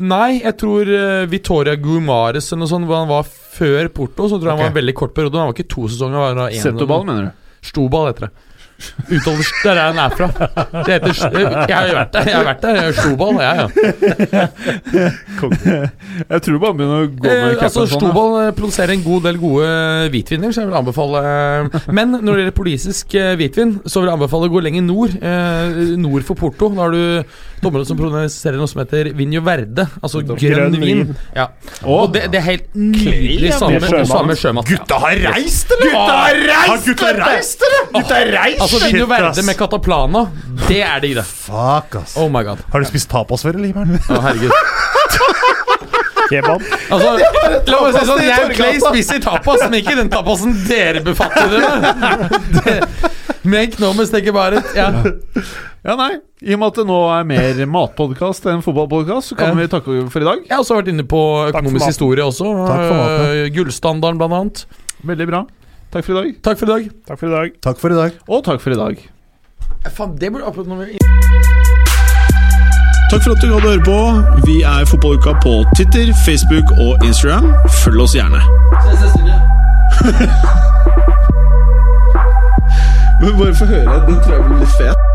nei, jeg tror uh, Vittoria Gumares eller noe sånt, hvor han var før Porto, så tror jeg han var en veldig kort periode. Han var ikke to sesonger. Var en, Setoball, mener du? Stoball heter det. Utover Der er han er fra. Det heter Jeg har vært der. Jeg har vært der. Stoball, ja, ja. Jeg tror bare begynner å gå med Eh, altså, capen sånn. ja. Stoball eh, produserer en god del gode hvitviner, så jeg vil anbefale eh, Men når det gjelder politisk eh, hvitvin, så vil jeg anbefale å gå lenger nord. eh, Nord for Porto. Da har du dommere som produserer noe som heter Vinjo Verde, altså grønn, Grønn vin. Ja. Og det, det er helt nydelig samme, samme sjømat. Gutta har reist, eller?! Gutta har reist! Har gutta reist, eller?! Gutta har reist! Altså Vinjo Verde med Cataplana, det er digg, det. Fuck, ass. Oh my god. Har du spist tapas før, eller, Iman? Å, herregud. *laughs* Kebab. Altså, *laughs* la meg si sånn, Jeg og Clay spiser tapas, men ikke den tapasen dere befatter dere med. Det- *laughs* Make no mistake about it. Ja. Ja, nei. I og med at det nå er mer matpodkast enn fotballpodkast, så kan Ja. vi takke for i dag. Jeg har også vært inne på økonomisk historie også. Takk for maten. Eh, Gullstandarden, blant annet. Veldig bra. Takk for i dag. Takk for i dag. Takk for i dag. Takk for i dag. Og takk for i dag. Faen, det burde akkurat noe Takk for at du hadde høre på. Vi er Fotballuka på Twitter, Facebook og Instagram. Følg oss gjerne. *laughs* Men bare få høre. Den tror jeg blir litt fet.